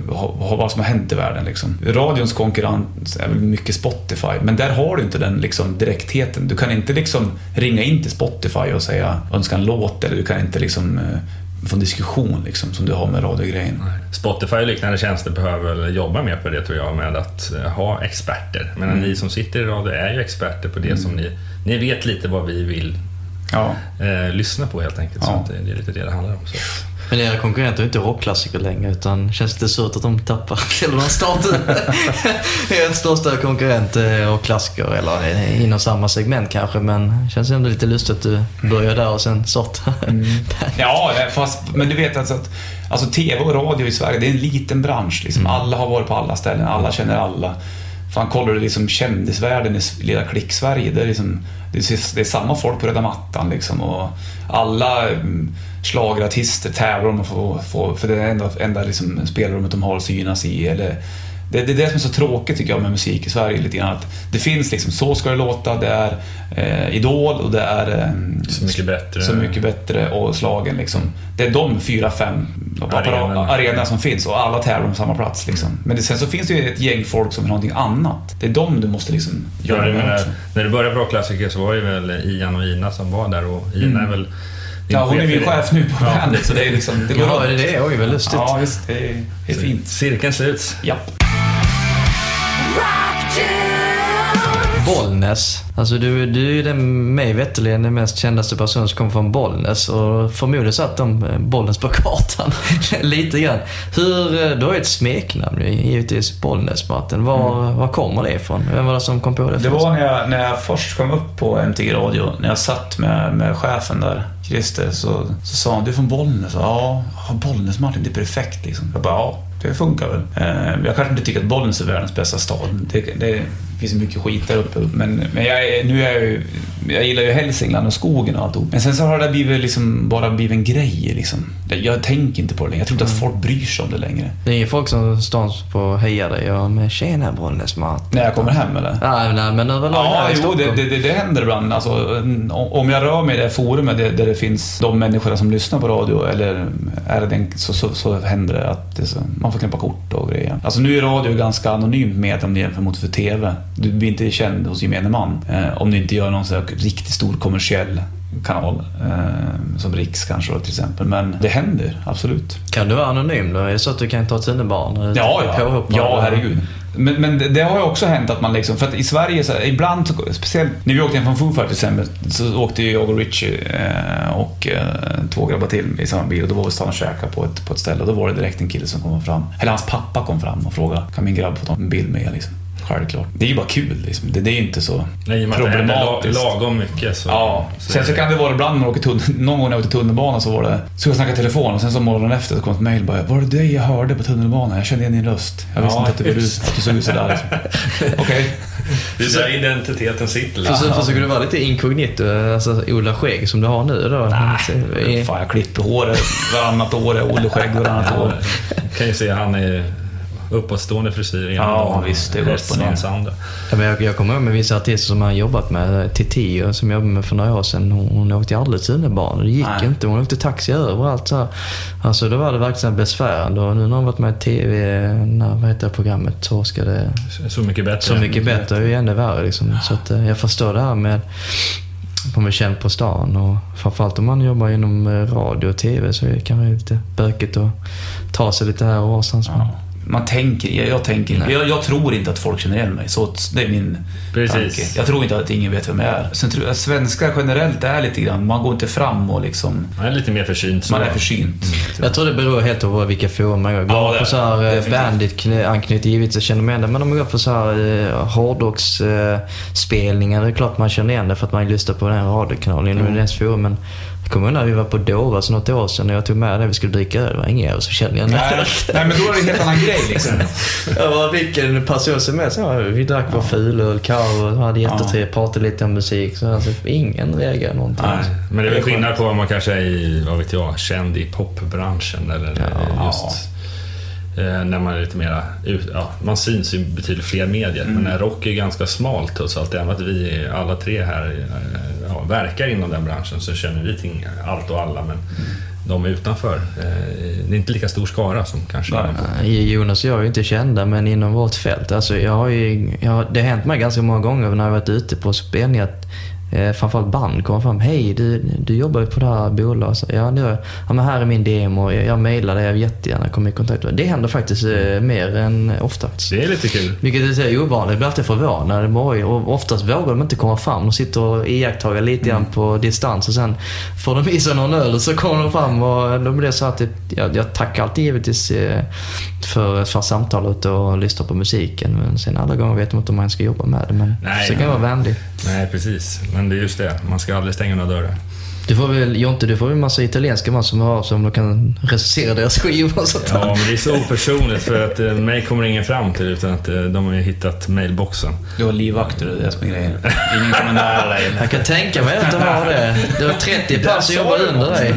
vad som har hänt i världen. Liksom. Radions konkurrens är väl mycket Spotify, men där har du inte den liksom, direktheten. Du kan inte liksom ringa in till Spotify och säga önska en låt, eller du kan inte liksom, eh, få en diskussion liksom, som du har med radiogrejen. Spotify och liknande tjänster behöver väl jobba mer på det tror jag, med att eh, ha experter. Men Mm. ni som sitter i radio är ju experter på det som ni... Ni vet lite vad vi vill Ja. eh, lyssna på helt enkelt. Så Ja. att det, det är lite det det handlar om. Så. Men era konkurrenter är inte rockklassiker längre utan känns det surt att de tappar? Eller de startar er största konkurrent är rockklassiker eller inom samma segment kanske men känns ändå lite lustigt att du börjar där och sen startar Ja, eh, fast, men du vet alltså att alltså, TV och radio i Sverige, det är en liten bransch. Liksom. Alla har varit på alla ställen, alla känner alla. Fan, kollar du liksom kändisvärlden i lilla klick-Sverige, det är, liksom, det, är, det är samma folk på röda mattan. Liksom, och alla mm, slagartister schlagerartister tävlar om att få, få för det är det enda, enda liksom, spelrummet de har att synas i. Eller, det, det är det som är så tråkigt tycker jag med musik i Sverige. lite grann. Att det finns liksom, så ska det låta, det är eh, Idol och det är eh, Så mycket bättre. så mycket bättre och slagen liksom. Det är de fyra, fem Arenorna. som finns och alla tävlar om samma plats liksom. Men det, sen så finns det ju ett gäng folk som vill ha någonting annat. Det är de du måste liksom Ja, göra jag med när du började på Rockklassiker så var det väl Ian och Ina som var där och Ina är väl Ja, hon är min det. chef nu på Ja. bandet så det är liksom... Det går Ja, det är det. Oj, vad lustigt. Ja, visst. Det är, det är fint. Cirkeln sluts. Japp. Bollnäs. Alltså du, du är ju den, mig veterligen den mest kändaste personen som kommer från Bollnäs och förmodligen satt de eh, Bollnäs på kartan lite grann. Hur, eh, du har ju ett smeknamn givetvis, Bollnäs Martin. Var, var kommer det ifrån? Vem var det som kom på det? Det först? var när jag, när jag först kom upp på MTG Radio, när jag satt med, med chefen där, Christer, så, så sa han du är från Bollnäs? Ja, Bollnäs Martin, det är perfekt liksom. Jag bara, ja, det funkar väl. Eh, jag kanske inte tycker att Bollnäs är världens bästa stad. Det, det finns mycket skit där uppe. Men, men jag, nu är jag ju, jag gillar ju Hälsingland och skogen och alltihop. Men sen så har det blivit liksom bara blivit en grej liksom. Jag, jag tänker inte på det längre. Jag tror inte att folk bryr sig om det längre. Det är ju folk som står på hejar dig och med “Tjena Bollnäs Martin”. När jag kommer hem eller? Nej, nej men överlag Ja, här i jo, det, det, det, det händer ibland. Alltså, en- om jag rör mig i det forumet där, där det finns de människorna som lyssnar på radio, eller är det den, så, så, så händer det att det, man får knäppa kort och grejer. Alltså nu är radio ganska anonymt med om du jämför mot för TV. Du blir inte känd hos gemene man. Eh, om du inte gör någon så riktigt stor kommersiell kanal. Eh, som Riks kanske då, till exempel. Men det händer, absolut. Kan du vara anonym då? Är det så att du kan ta tunnelbanan? Ja, ja. Påhoppare? Ja, herregud. Men, men det, det har ju också hänt att man liksom, för att i Sverige, så ibland, så- speciellt när vi åkte hem från Foo Fighters till exempel, så åkte ju jag och Richie eh, och eh, två grabbar till i samma bil och då var vi stanna och käka på ett, på ett ställe och då var det direkt en kille som kom fram, eller hans pappa kom fram och frågade, kan min grabb få ta en bild med er?" liksom. Självklart. Det är ju bara kul liksom. Det, det är ju inte så Nej, problematiskt. lagom mycket så... Ja, sen så kan det vara ibland när man åker tunnel, någon gång när jag åkte tunnelbana så var det, så jag snackade i telefon och sen så morgonen efter så kom ett mejl bara, var det dig jag hörde på tunnelbanan? Jag kände igen din röst. Jag visste Ja, inte att, det var du, att du såg ut sådär liksom. Okej. Det är så här identiteten sitter liksom. Försöker, försöker du vara lite inkognito, alltså odla skägg som du har nu då? Nej. Fan, jag klipper håret varannat år, jag odlar skägg varannat år. kan ju se han är uppåtstående frisyr ena Ja, dagen, visst, det går upp och ner. Ja, men jag, jag kommer ihåg med vissa artister som jag har jobbat med. Titi som jag jobbade med för några år sedan. Hon, hon åkte aldrig tunnelbana. Det gick Nej. inte. Hon åkte taxi överallt. Så. här. Alltså då var det verkligen besvärande. Och nu när hon varit med i TV, när, vad heter det programmet, Torskade Så mycket bättre. Så mycket bättre är ju ännu värre liksom. Så att, eh, jag förstår det här med att man blir känd på stan. Och framförallt om man jobbar inom eh, radio och TV så är det kanske lite bökigt att ta sig lite här och varstans. Ja. Man tänker, jag, jag tänker jag, jag tror inte att folk känner igen mig. Så det är min Precis. tanke. Jag tror inte att ingen vet vem jag är. Sen tror jag att svenskar generellt är lite grann, man går inte fram och liksom, Han är lite mer försynt. man är försynt. Jag tror det beror helt på vilka forum man går. Går Ja, man på så här eh, bandit-anknytning, givetvis så känner man igen det. Men om man går på så här eh, hårdrocksspelningar, det är klart man känner igen det för att man lyssnar på den radiokanalen inom Mm. deras forum. Men jag kommer ihåg när vi var på Dovas för något år sedan och jag tog med det vi skulle dricka öl. Det var ingen jävel som kände igen Nej, nej, men då är det en helt annan grej liksom. Jag bara, vilken person som helst. Ja, vi drack vår fulöl, karo, hade jättetrevligt, pratade lite om musik. Så alltså, ingen reagerade någonting. Nej. Men det är väl skillnad på om man kanske är i, vad vet jag, känd i popbranschen eller Ja. just när man är lite mera, ut- ja, man syns i betydligt fler medier. Men när rock är ganska smalt trots allt, även att vi alla tre här eh, ja, verkar inom den branschen så känner vi till allt och alla. Men de utanför. Eh, det är inte lika stor skara som kanske Nej. Jonas och jag är ju inte kända, men inom vårt fält. Alltså, jag har ju, jag, har- det har hänt mig ganska många gånger när jag varit ute på spelningar att eh, framförallt band kommer fram. Hej, du, du jobbar ju på det här bolaget. Ja, jag. Ja, men här är min demo. Jag, jag mejlar dig. Jag vill jättegärna komma i kontakt med. Det händer faktiskt eh, mer än ofta. Det är lite kul. Vilket är ovanligt. Jag blir alltid förvånad. Och oftast vågar de inte komma fram. De sitter och iakttar lite grann på distans och sen får de i sig någon öl och så kommer de fram och då blir det så att det, jag, jag tackar alltid givetvis eh, för, för samtalet och lyssnar på musiken. Men sen alla gånger vet de inte om man ska jobba med det. Men Nej, så kan jag vara vänlig. Nej, precis. Men det är just det. Man ska aldrig stänga några dörrar. Du får väl, Jonte, du får väl en massa italienska man som hör av sig om de kan recensera deras skivor och sånt där. Ja, men det är så opersonligt för att eh, mig kommer ingen fram till utan att eh, de har ju hittat mailboxen. Du har livvakter och det är det som är grejen. Ingen kommer nära dig. Jag kan tänka mig att de har det. Det var 30 pers som jobbar under dig.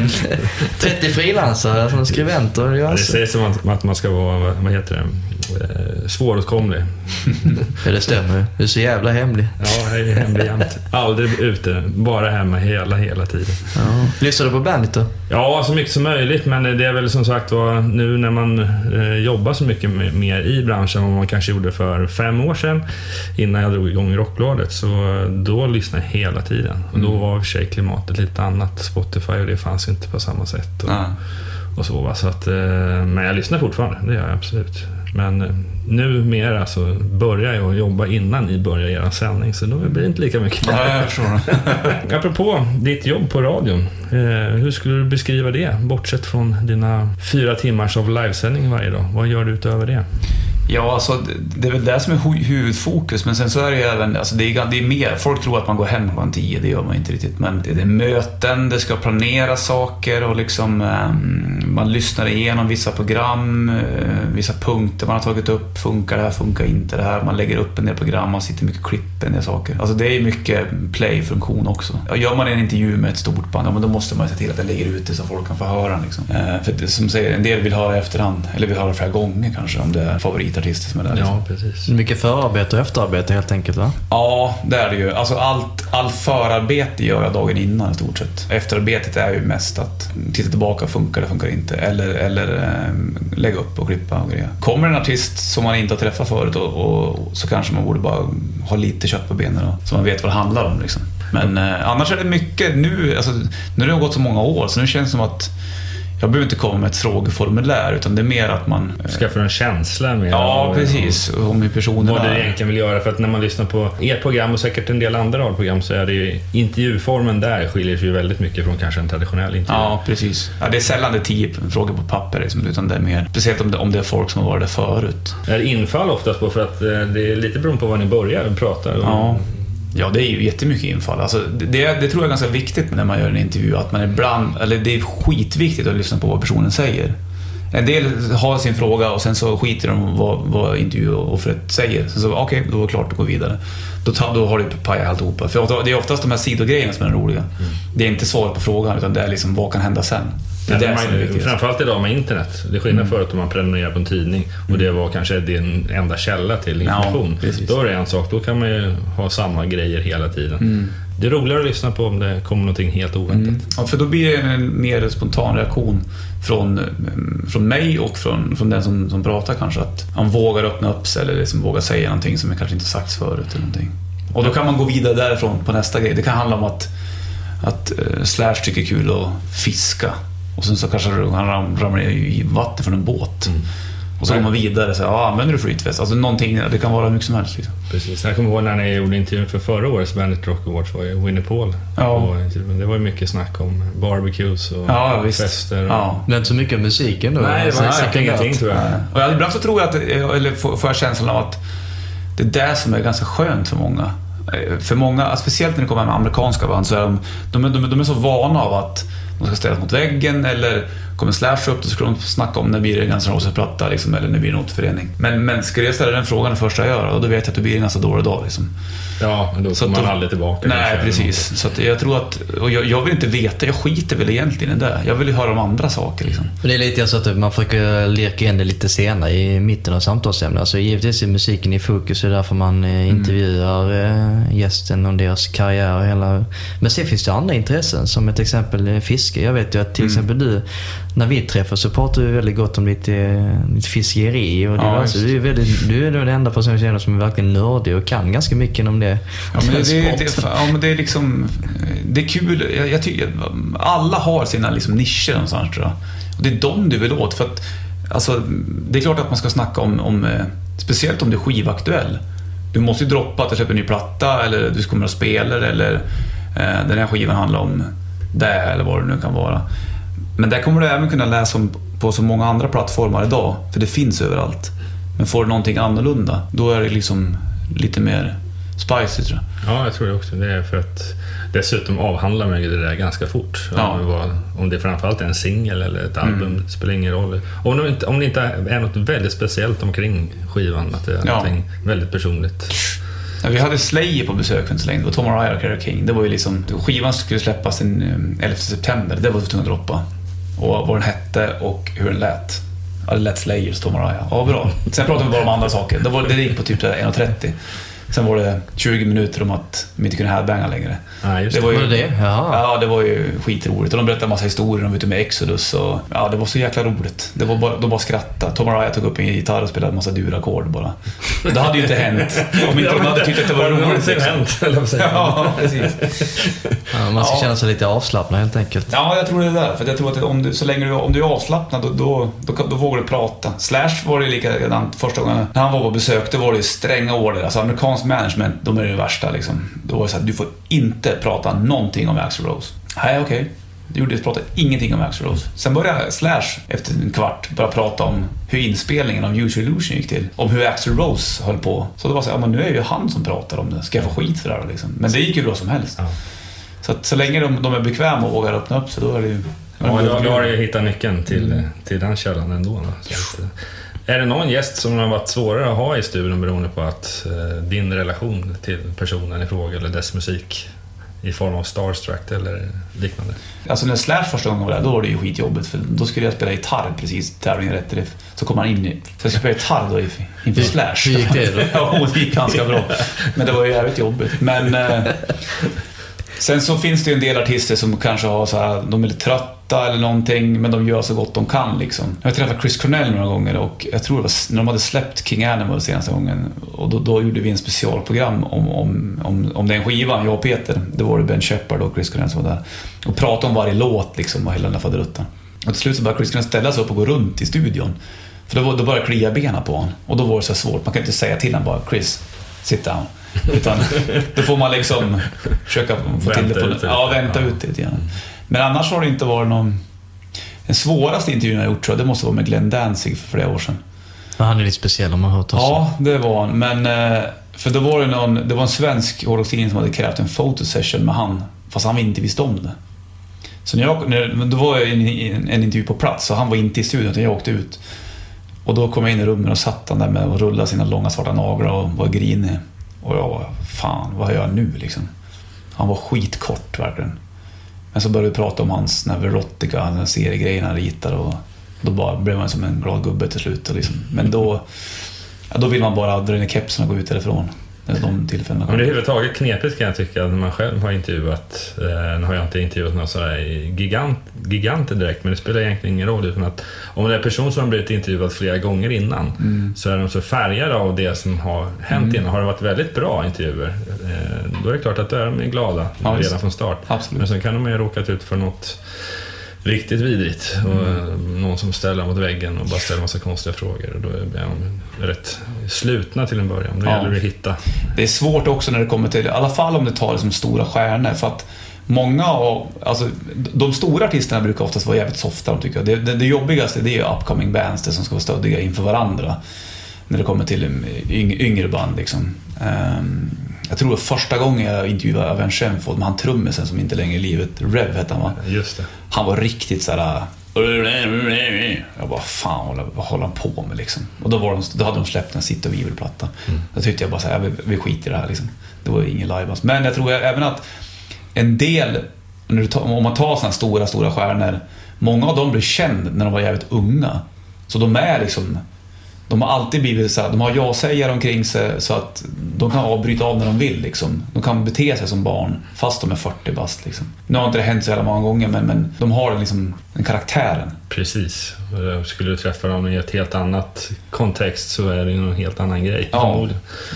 30 frilansare som skribenter. Det alltså- sägs som att, att man ska vara, vad- vad heter det, eh, svåråtkomlig. Ja, det stämmer. Du är så jävla hemlig. Ja, jag är hemlig jämt. Aldrig ute, bara hemma hela, hela tiden. Ja. Lyssnar du på Bandit då? Ja, så mycket som möjligt, men det är väl som sagt var nu när man eh, jobbar så mycket me- mer i branschen än vad man kanske gjorde för fem år sedan, innan jag drog igång Rockbladet, så då lyssnade jag hela tiden. Och då var i och för sig klimatet lite annat. Spotify och det fanns inte på samma sätt. Och, Ja. och så, va? så att, eh, men jag lyssnar fortfarande, det gör jag absolut. Men eh, numera så börjar jag jobba innan ni börjar er sändning, så då blir det inte lika mycket. Ja, jag förstår. Apropå ditt jobb på radion, eh, hur skulle du beskriva det? Bortsett från dina fyra timmars av livesändning varje dag. Vad gör du utöver det? Ja, alltså det- är väl det som är hu- huvudfokus. Men sen så är det ju även, alltså det är, det är mer. Folk tror att man går hem klockan tio, det gör man inte riktigt. Men det är möten, det ska planeras saker och liksom ehm, man lyssnar igenom vissa program, eh, vissa punkter man har tagit upp. Funkar det här, funkar inte det här? Man lägger upp en del program, man sitter mycket klipp, en del saker. Alltså det är mycket play-funktion också. Gör man en intervju med ett stort band, ja, men då måste man se till att den ligger ute så folk kan få höra den. Liksom. Eh, för det, som säger, en del vill höra i efterhand, eller vill höra flera gånger kanske, om det är favoriter som är där. Liksom. precis. Mycket förarbete och efterarbete helt enkelt va? Ja, det är det ju. Alltså allt, all förarbete gör jag dagen innan i stort sett. Efterarbetet är ju mest att titta tillbaka, funkar det, funkar det inte? Eller, eller eh, lägga upp och klippa och grejer. Kommer en artist som man inte har träffat förut och, och, så kanske man borde bara ha lite kött på benen då, så man vet vad det handlar om. Liksom. Men eh, annars är det mycket nu, alltså, nu har det gått så många år så nu känns det som att jag behöver inte komma med ett frågeformulär utan det är mer att man... eh, Skaffa en känsla med Ja, precis. Om hur personen Vad du egentligen vill göra. För att när man lyssnar på ert program och säkert en del andra radioprogram så är det ju intervjuformen där skiljer sig ju väldigt mycket från kanske en traditionell intervju. Ja, precis. Ja, det är sällan det är tio frågor på papper, liksom, utan det är mer... Speciellt om det, om det är folk som har varit där förut. Är det infall oftast på för att eh, det är lite beroende på var ni börjar prata? Ja. Ja, det är ju jättemycket infall. Alltså, det, det, det tror jag är ganska viktigt när man gör en intervju, att man ibland... Eller det är skitviktigt att lyssna på vad personen säger. En del har sin fråga och sen så skiter de vad, vad intervjuoffret säger. Sen så, okej, då var det klart att gå vidare. Då, då har du pajat alltihopa. För det är oftast de här sidogrejerna som är roliga. Det är inte svaret på frågan, utan det är liksom vad kan hända sen. Det är Ja, det man- som är viktigt. Framförallt idag med internet. Det är skillnad förut om man prenumererar på en tidning och det var kanske din enda källa till information. Ja, då är det en sak, då kan man ju ha samma grejer hela tiden. Det är roligare att lyssna på om det kommer någonting helt oväntat. Mm. Ja, för då blir det en mer spontan reaktion från, mm, från mig och från, från den som, som pratar kanske. Att han vågar öppna upp sig eller liksom vågar säga någonting som kanske inte sagts förut. Eller någonting. Och då kan man gå vidare därifrån på nästa grej. Det kan handla om att, att eh, Slash tycker det är kul att fiska. Och sen så kanske han ram- ramlar ner i vatten från en båt. Och så går man vidare. Så, ja, använder du flytväst? Alltså någonting, det kan vara hur mycket som helst. Liksom. Precis. Jag kommer ihåg när ni gjorde intervjun för förra årets Bandit Rock Awards var ju Winnie Paul. Ja. Och det var ju mycket snack om barbecues och Ja, visst. fester. Och... Ja. Det är inte så mycket musiken då? Nej, det var Alltså, säkert ingenting tror jag. Och jag, ibland så tror jag att, eller får jag känslan av att det är det som är ganska skönt för många. Eh, För många, speciellt när det kommer med amerikanska band, så är de, de, är- de, de är så vana av att de ska ställas mot väggen eller kommer Slash upp, då ska de snacka om när blir det en Guns N' Roses-platta liksom, eller när blir det en återförening. Men, men skulle jag ställa den frågan det första jag gör, och då vet jag att det blir en ganska dålig dag. Liksom. Ja, men då Så kommer att man då- aldrig tillbaka. Nej, precis. Så att jag tror att, och jag, jag vill inte veta, jag skiter väl egentligen i det. Jag vill ju höra om andra saker. Liksom. Men Det är lite så att man försöker lirka in det lite senare i mitten av samtalsämnet. Alltså givetvis är musiken i fokus, det är därför man eh, intervjuar eh, gästen om deras karriär och hela... Men sen finns det andra intressen, som ett exempel eh, fiske fiske. Jag vet ju att till Mm. exempel du, när vi träffas så pratar vi väldigt gott om ditt, eh, ditt fiskeri och Ja, diverse. du, är väldigt, du är den enda personen jag känner som är verkligen nördig och kan ganska mycket om det. Ja men det, det, det, ja, men det är liksom... Det är kul. Jag, jag tycker alla har sina liksom nischer någonstans tror jag. Och det är dem du vill åt. För att, alltså, det är klart att man ska snacka om, om eh, speciellt om du är skivaktuell. Du måste ju droppa att du släpper en ny platta eller du kommer att spela eller eh, den här skivan handlar om det eller vad det nu kan vara. Men där kommer du även kunna läsa om på så många andra plattformar idag, för det finns överallt. Men får du någonting annorlunda, då är det liksom lite mer spicy tror jag. Ja, jag tror det också. Det är för att dessutom avhandlar man ju det där ganska fort. Ja. Om, det framförallt är en singel eller ett album, det spelar ingen roll. Om det, inte, om det inte är något väldigt speciellt omkring skivan, att det är Ja. någonting väldigt personligt. Ja, vi hade Slayer på besök för inte så länge. Det var Tom Araya och Carole King. Det var ju liksom, skivan skulle släppas den eh, 11 september. Det var vi tvungna att droppa. Och vad den hette och hur den lät. Ja, det lät Slayer, står Tom Ja, bra. Sen pratade vi bara om andra saker. Det, var, det gick på typ 1.30. Sen var det 20 minuter om att de inte kunde headbanga längre. Ja, just Det det. var ju, Var det det? Ja, det var ju skitroligt. Och de berättade en massa historier. Var ute med Exodus och... Ja, det var så jäkla roligt. Det var bara, de bara skrattade. Tom Araya tog upp en gitarr och spelade en massa durackord bara. Det hade ju inte hänt om inte de hade tyckt att det var Har roligt. någonsin Liksom. hänt, eller vad säger man? Ja, precis. Ja, man ska Ja. känna sig lite avslappnad helt enkelt. Ja, jag tror det är där. För jag tror att om du, så länge du, om du är avslappnad, då, då, då, då vågar du prata. Slash var det likadant första gången. När han var på besök, då var det ju stränga order. Alltså amerikansk management, de är det värsta liksom. Då var det så här, du får inte prata någonting om Axl Rose. Nej, okej. Det gjorde pratade ingenting om Axl Rose. Sen började Slash, efter en kvart, börja prata om hur inspelningen av Your Illusion gick till. Om hur Axl Rose höll på. Så det var så här, ja, men nu är det ju han som pratar om det. Ska jag få skit för det här liksom? Men det gick ju bra som helst. Ja. Så så länge de, de är bekväma och vågar öppna upp sig, då är det ju... Ja, då, då har du ju hittat nyckeln till, till den källan ändå. Då. Är det någon gäst som har varit svårare att ha i studion beroende på att eh, din relation till personen i fråga eller dess musik i form av starstruck eller liknande? Alltså när Slash första gången var där, då var det ju skitjobbigt för då skulle jag spela gitarr precis tävlingen rätt riff. Så kom han in i... Så jag skulle spela gitarr då inför Slash. hur gick det då? ja, det gick ganska bra. Men det var ju jävligt jobbigt. Men... Eh, sen så finns det ju en del artister som kanske har så här, de är lite trötta eller någonting, men de gör så gott de kan liksom. Jag har träffat Chris Cornell några gånger och jag tror det var när de hade släppt King Animal senaste gången och då, då gjorde vi en specialprogram om, om, om, om den skivan, jag och Peter. Det var det Ben Shepard och Chris Cornell som var där. Och pratade om varje låt liksom och hela den där faderuttan. Och till slut så började Chris Cornell ställa sig upp och gå runt i studion. För då, då började klia benen på honom. Och då var det så svårt, man kan inte säga till honom bara Chris, sit down. Utan då får man liksom försöka få till det på... ut det. Ja, vänta ut det lite grann. Men annars har det inte varit någon... Den svåraste intervjun jag gjort tror jag, det måste vara med Glenn Danzig för flera år sedan. Ja, han är lite speciell om man hört oss. Ja, det var han. Men... eh, För då var det någon... Det var en svensk hårdrockstidning som hade krävt en fotosession med han, fast han inte visste om det. Så när jag... När, men då var jag en, en intervju på plats, så han var inte i studion, utan jag åkte ut. Och då kom jag in i rummet och satt han där med och rullade sina långa svarta naglar och var grinig. Och jag var, fan, vad gör jag nu liksom? Han var skitkort verkligen. Men så började vi prata om hans Neverotica, den seriegrejen han ritar och då bara blev man som en glad gubbe till slut. Och liksom. Men då, ja, då vill man bara dra ner kepsen och gå ut därifrån. När de tillfällena Men det är överhuvudtaget knepigt kan jag tycka när man själv har intervjuat. Eh, nu har jag inte intervjuat några sådär gigant, giganter direkt, men det spelar egentligen ingen roll. Utan att om det är en person som har blivit intervjuad flera gånger innan Mm. så är de så färgade av det som har hänt innan. Har det varit väldigt bra intervjuer, eh, då är det klart att då är de glada Ja, redan från start. Absolut. Men sen kan de ju ha råkat ut för något riktigt vidrigt. Och Mm. eh, någon som ställer mot väggen och bara ställer massa konstiga frågor. Och då är de rätt slutna till en början. Då Ja. gäller det att hitta Det är svårt också när det kommer till, i alla fall om det tar liksom stora stjärnor. För att många av, alltså de stora artisterna brukar oftast vara jävligt softa, tycker jag. Det, det, det jobbigaste det är ju upcoming bands, det som ska vara stöddiga inför varandra. När det kommer till yng, yngre band liksom. Ehm, jag tror första gången jag intervjuade Avenged Sevenfold med han trummisen som inte längre är i livet, Rev hette han va? Just det. Han var riktigt såhär... Jag bara, fan håller- vad håller han på med liksom? Och då, var de, då hade de släppt en Sitt och Vivel-platta. Då tyckte jag bara såhär, vi, vi skiter i det här liksom. Det var ingen live alltså. Men jag tror även att en del, om man tar sådana stora, stora stjärnor. Många av dem blev känd när de var jävligt unga. Så de är liksom De har alltid blivit så här, de har ja-sägare omkring sig så att de kan avbryta av när de vill. Liksom. De kan bete sig som barn fast de är 40 bast. Liksom. Nu har inte det hänt så jävla många gånger men, men de har liksom, den karaktären. Precis. Skulle du träffa dem i ett helt annat kontext så är det ju en helt annan grej. Ja.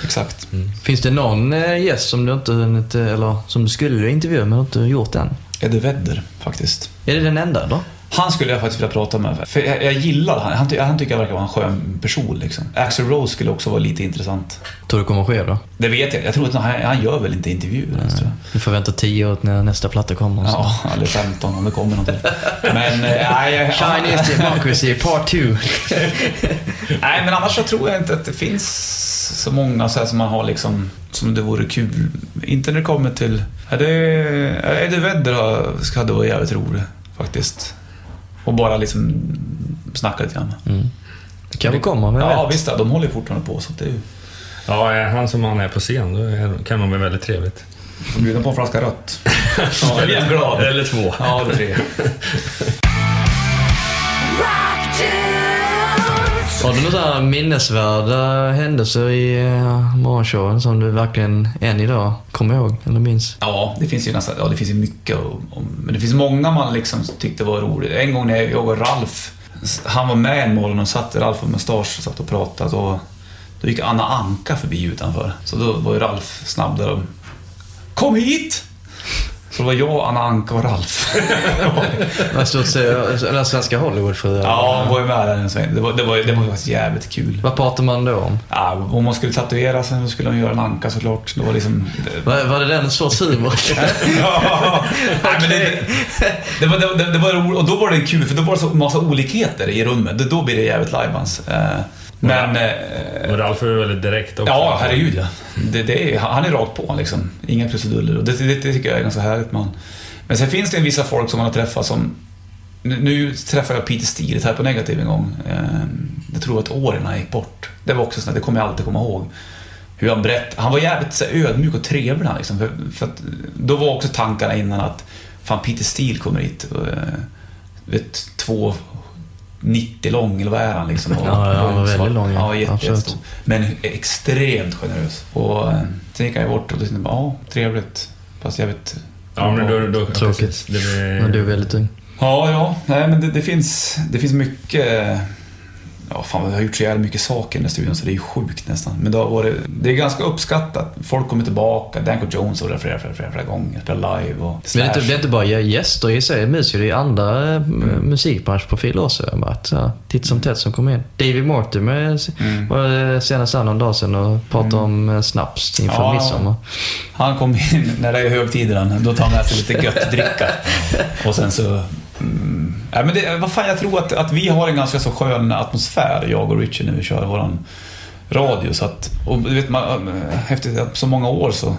Exakt. Finns det någon eh, gäst som du inte hunnit, eh, eller som du skulle intervjua men inte gjort än? Eddie Vedder faktiskt. Är det den enda då? Han skulle jag faktiskt vilja prata med. För jag, jag gillar han. Han, ty, han tycker jag verkar vara en skön person. Liksom. Axl Rose skulle också vara lite intressant. Tror du kommer ske då? Det vet jag Jag tror att han, han gör väl inte intervjuer ens, tror jag. Vi får vänta tio år när nästa platta kommer. så. Ja, eller 15 om det kommer någonting. Men eh, nej, Chinese Democracy Part 2. nej, men annars så tror jag inte att det finns så många så här som man har liksom, som det vore kul. Inte när det kommer till... Ja, det, Eddie Vedder har- hade varit jävligt rolig faktiskt. Och bara liksom snacka lite grann. Mm. Det kanske kommer, vem Ja, vet? visst de håller ju fortfarande på så att det är ju... Ja, är han som han är på scen, då är, kan man vara väldigt trevligt. Får bjuda på en flaska rött. Ja, glad. Eller två. Ja, det är tre. Har du några minnesvärda händelser i eh, morgonshowen som du verkligen än idag kommer ihåg eller minns? Ja, det finns ju nästan, ja det finns ju mycket om, men det finns många man liksom tyckte var roligt. En gång när jag och Ralf, han var med en morgon och satt, Ralf och Mustasch satt och pratade och då gick Anna Anka förbi utanför. Så då var ju Ralf snabb där och Kom hit! Så det var jag, Anna Anka och Ralf. Säger, eller svenska Hollywoodfruar. ja, hon var ju med där en sväng. Det var, det var, det var faktiskt jävligt kul. Vad pratar man då om? Ja, om man skulle tatuera sig så skulle hon göra en anka såklart. Det var liksom... Var, var det den sorts humor? Ja, nej, men det, det, var, det, det var roligt. Och då var det kul, för då var det så massa olikheter i rummet. Då blir det jävligt lajbans. Men... eh, Och Ralf är väldigt direkt också. Ja, herregud ja. Det, det är, han är rakt på liksom. Inga krusiduller. Och det, det, det tycker jag är ganska härligt. Man. Men sen finns det en vissa folk som man har träffat som... Nu, träffade jag Peter Steele här på Negativ en gång. Eh, Jag tror att år innan han gick bort. Det var också sånt, det kommer jag alltid komma ihåg. Hur han berättade. Han var jävligt så ödmjuk och trevlig liksom. För, för att, då var också tankarna innan att fan Peter Steele kommer hit. Och, eh, vet, två 90 lång, eller vad är han liksom? Och, Ja, han var väldigt lång, ja. Ja, jätte, Absolut. Men extremt generös. Och eh, sen gick han ju bort och då tänkte jag ja, trevligt. Fast jag vet... Ja, men då... då Tråkigt. Det blir, Men du är väldigt ung. Ja, ja. Nej, men det, det, finns, det finns mycket... Ja, fan, vi har gjort så jävla mycket saker i den här studion så det är ju sjukt nästan. Men det, har varit, det är ganska uppskattat. Folk kommer tillbaka. Danko Jones var där flera, flera, flera, flera gånger. Spelar live och Men det är, inte, det är inte bara gäster i sig, musiker. Det är andra eh, musikbranschprofiler också. Har varit så titt som tätt som kommer in. David Mortimer Mm. var eh, senast här någon dag sedan och pratade om eh, snaps inför Ja. midsommar. Han kom in när det är högtider, då tar han med sig lite gött dricka. Och sen så... Mm, ja, men det, vad fan, jag tror att, att vi har en ganska så skön atmosfär, jag och Richard, när vi kör våran radio. Så att, och du vet, man, efter så många år så...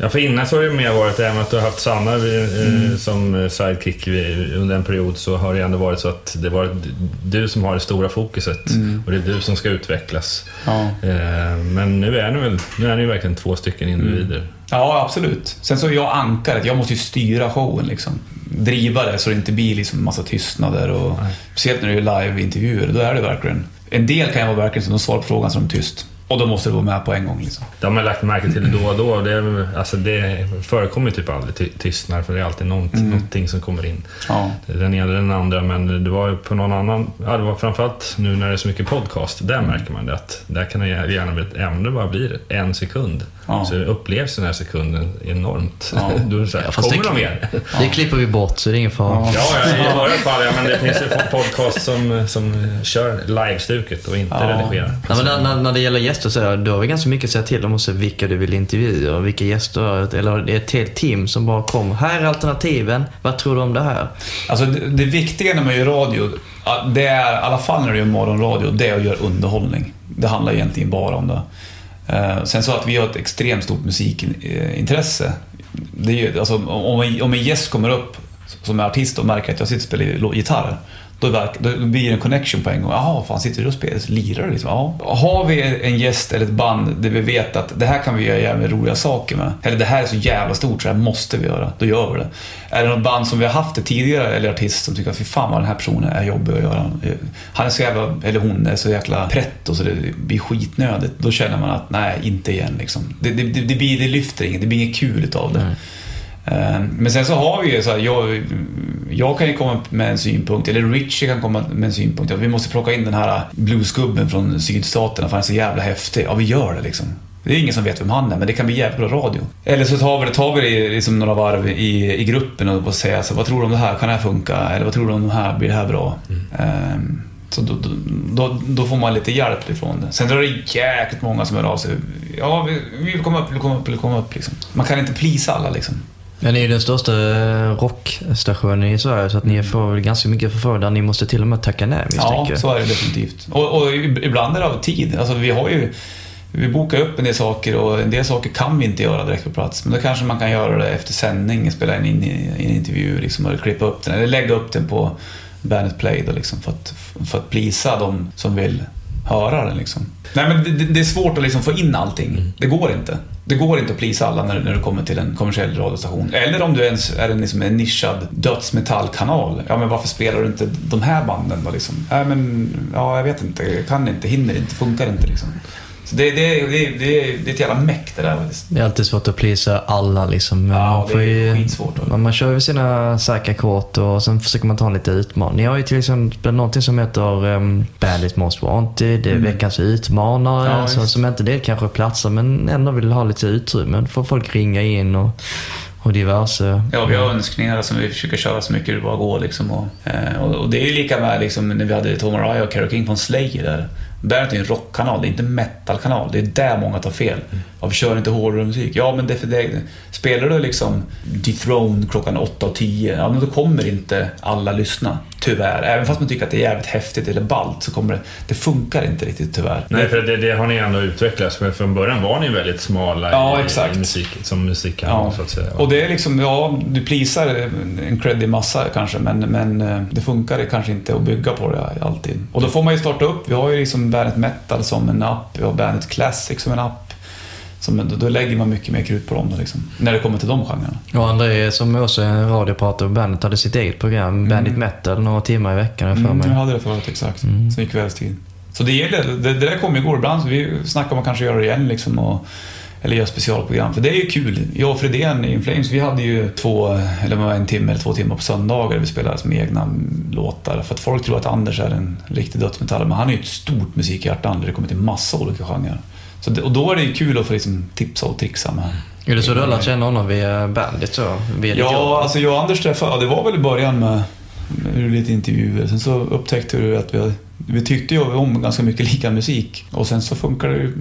Ja, för innan så har det mer varit, även att du har haft Sanna eh, Mm. som sidekick vid- under en period, så har det ändå varit så att det var du som har det stora fokuset Mm. och det är du som ska utvecklas. Ja. Eh, Men nu är ni väl, nu är ni verkligen två stycken individer. Ja, absolut. Sen så är jag ankaret. Jag måste ju styra showen liksom. Driva det så det inte blir liksom massa tystnader och... Nej. Speciellt när det är live-intervjuer, då är det verkligen... En del kan ju vara verkligen som de svarar på frågan så är de tyst. Och då måste du vara med på en gång liksom. Det har lagt märke till då och då. Det, är, alltså det förekommer typ aldrig ty- tystnad, för det är alltid något, Mm. någonting som kommer in. Ja. Den ena eller den andra, men det var på någon annan... Ja, det var framförallt nu när det är så mycket podcast. Där Mm. märker man det att där kan det gärna bli, om det bara blir en sekund, Ja. så upplevs den här sekunden enormt. Ja. Det så här, Ja, fast kommer det- de mer? Det klipper vi bort så det är ingen fara. Ja. Ja, ja, i några fall, ja, men det finns ju podcast som, som kör live-stuket och inte Ja. redigerar. Ja, men när, när, när det gäller gäster så då har vi ganska mycket att säga till om också vilka du vill intervjua och vilka gäster, eller det är ett helt team som bara kommer. Här är alternativen, vad tror du om det här? Alltså det, det viktiga när man gör radio, ja, det är, i alla fall när du gör morgonradio, det är att göra underhållning. Det handlar egentligen bara om det. Eh, sen så att vi har ett extremt stort musikintresse. Det är ju, alltså, om, en- om en gäst kommer upp som är artist och märker att jag sitter och spelar gitarr, då, då blir det en connection på en gång. Jaha, fan sitter du och spelar, lirar du liksom? Ja. Har vi en gäst eller ett band där vi vet att det här kan vi göra jävligt roliga saker med. Eller det här är så jävla stort så det här måste vi göra. Då gör vi det. Är det något band som vi har haft det tidigare, eller artist som tycker att fy fan vad den här personen är jobbig att göra. Han är så jävla, eller hon är så jäkla pretto så det blir skitnödigt. Då känner man att nej, inte igen liksom. Det, det, det, blir, det lyfter inget, det blir inget kul utav det. Nej. Eh, Men sen så har vi ju så här, jag, jag kan ju komma med en synpunkt, eller Richie kan komma med en synpunkt. Vi måste plocka in den här bluesgubben från sydstaterna för han är så jävla häftig. Ja, vi gör det liksom. Det är ingen som vet vem han är, men det kan bli jävligt bra radio. Eller så tar vi det, tar vi det liksom några varv i, i gruppen och säger så, vad tror du om det här? Kan det här funka? Eller vad tror du om det här? Blir det här bra? Ehm, så då, då, då, då får man lite hjälp ifrån det. Sen är det jäkligt många som hör av sig. Ja, vi, vi vill komma upp, vi vill komma upp, vi vill komma upp liksom. Man kan inte plisa alla liksom. Ja, ni är ju den största eh, rockstationen i Sverige så att ni får väl ganska mycket förfrågan. Ni måste till och med tacka nej Ja, misstänker så är det definitivt. Och, och ibland är det av tid. Alltså vi har ju... Vi bokar upp en del saker och en del saker kan vi inte göra direkt på plats. Men då kanske man kan göra det efter sändning, spela in in en intervju liksom, eller klippa upp den. Eller lägga upp den på Bandet Play då, liksom, för, att, för att plisa de som vill höra den. Liksom. Nej, men det, det är svårt att liksom få in allting. Det går inte. Det går inte att plisa alla när, när du kommer till en kommersiell radiostation. Eller om du ens är en, liksom en nischad dödsmetallkanal. Ja, men varför spelar du inte de här banden då? Liksom? Nej, men ja, jag vet inte. Jag kan inte, hinner inte, funkar inte liksom. Så det, det, det, det, det är ett jävla meck det där faktiskt. Det är alltid svårt att plisa alla liksom. Ja, man det är ju- skitsvårt. Man, man kör ju sina säkra kort och sen försöker man ta en lite utmaning. Ni har ju till exempel någonting som heter um, Bandit Most Wanted, det är veckans utmanare. Mm. Ja, alltså, som inte det kanske platsar men ändå vill ha lite utrymme. Då får folk ringa in och, och diverse. Ja, vi har önskningar som vi försöker köra så mycket det bara går. Liksom, och, eh, och, och det är ju lika med liksom, när vi hade Tom Araya och Carole King från Slayer där. Bandet är en rockkanal, det är inte en metalkanal. Det är där många tar fel. Varför kör inte hårdare musik? Ja, men det det. Spelar du liksom Dethrone klockan 8 och 10, ja men då kommer inte alla lyssna. Tyvärr. Även fast man tycker att det är jävligt häftigt eller ballt så kommer det... Det funkar inte riktigt tyvärr. Nej, för det, det har ni ändå utvecklats. Men från början var ni väldigt smala Ja, i, i musik, som musikkanal, Ja, så att säga. och det är liksom, ja, du plisar en creddig massa kanske, men, men eh, det funkar kanske inte att bygga på det alltid. Och då får man ju starta upp, vi har ju liksom Bandet Metal som en app, vi har Bandet Classic som en app. Som, då, lägger man mycket mer krut på dem liksom, när det kommer till de genrerna. Och André som också är en radiopratare på bandet hade sitt eget program, Bandit Metal, några timmar i veckan har för Mm, mig. jag hade det förut, exakt. Så i kvällstid. Så det gäller, det, det där kom igår ibland, vi snackar om att kanske göra det igen liksom. Och, eller göra specialprogram, för det är ju kul. Jag och Fredén i Inflames, vi hade ju två, eller var en timme eller två timmar på söndagar där vi spelade som egna låtar. För att folk tror att Anders är en riktig dödsmetallare, men han är ju ett stort musikhjärta, där det kommer till massa olika genrer. Så det, och då är det ju kul att få liksom tipsa och trixa med. Är det så du har lärt känna honom via Bandit så? Via jobb? Ja, alltså jag och Anders träffade, ja, det var väl i början med, med lite intervjuer. Sen så upptäckte du att vi, vi tyckte ju om ganska mycket lika musik. Och sen så funkar det ju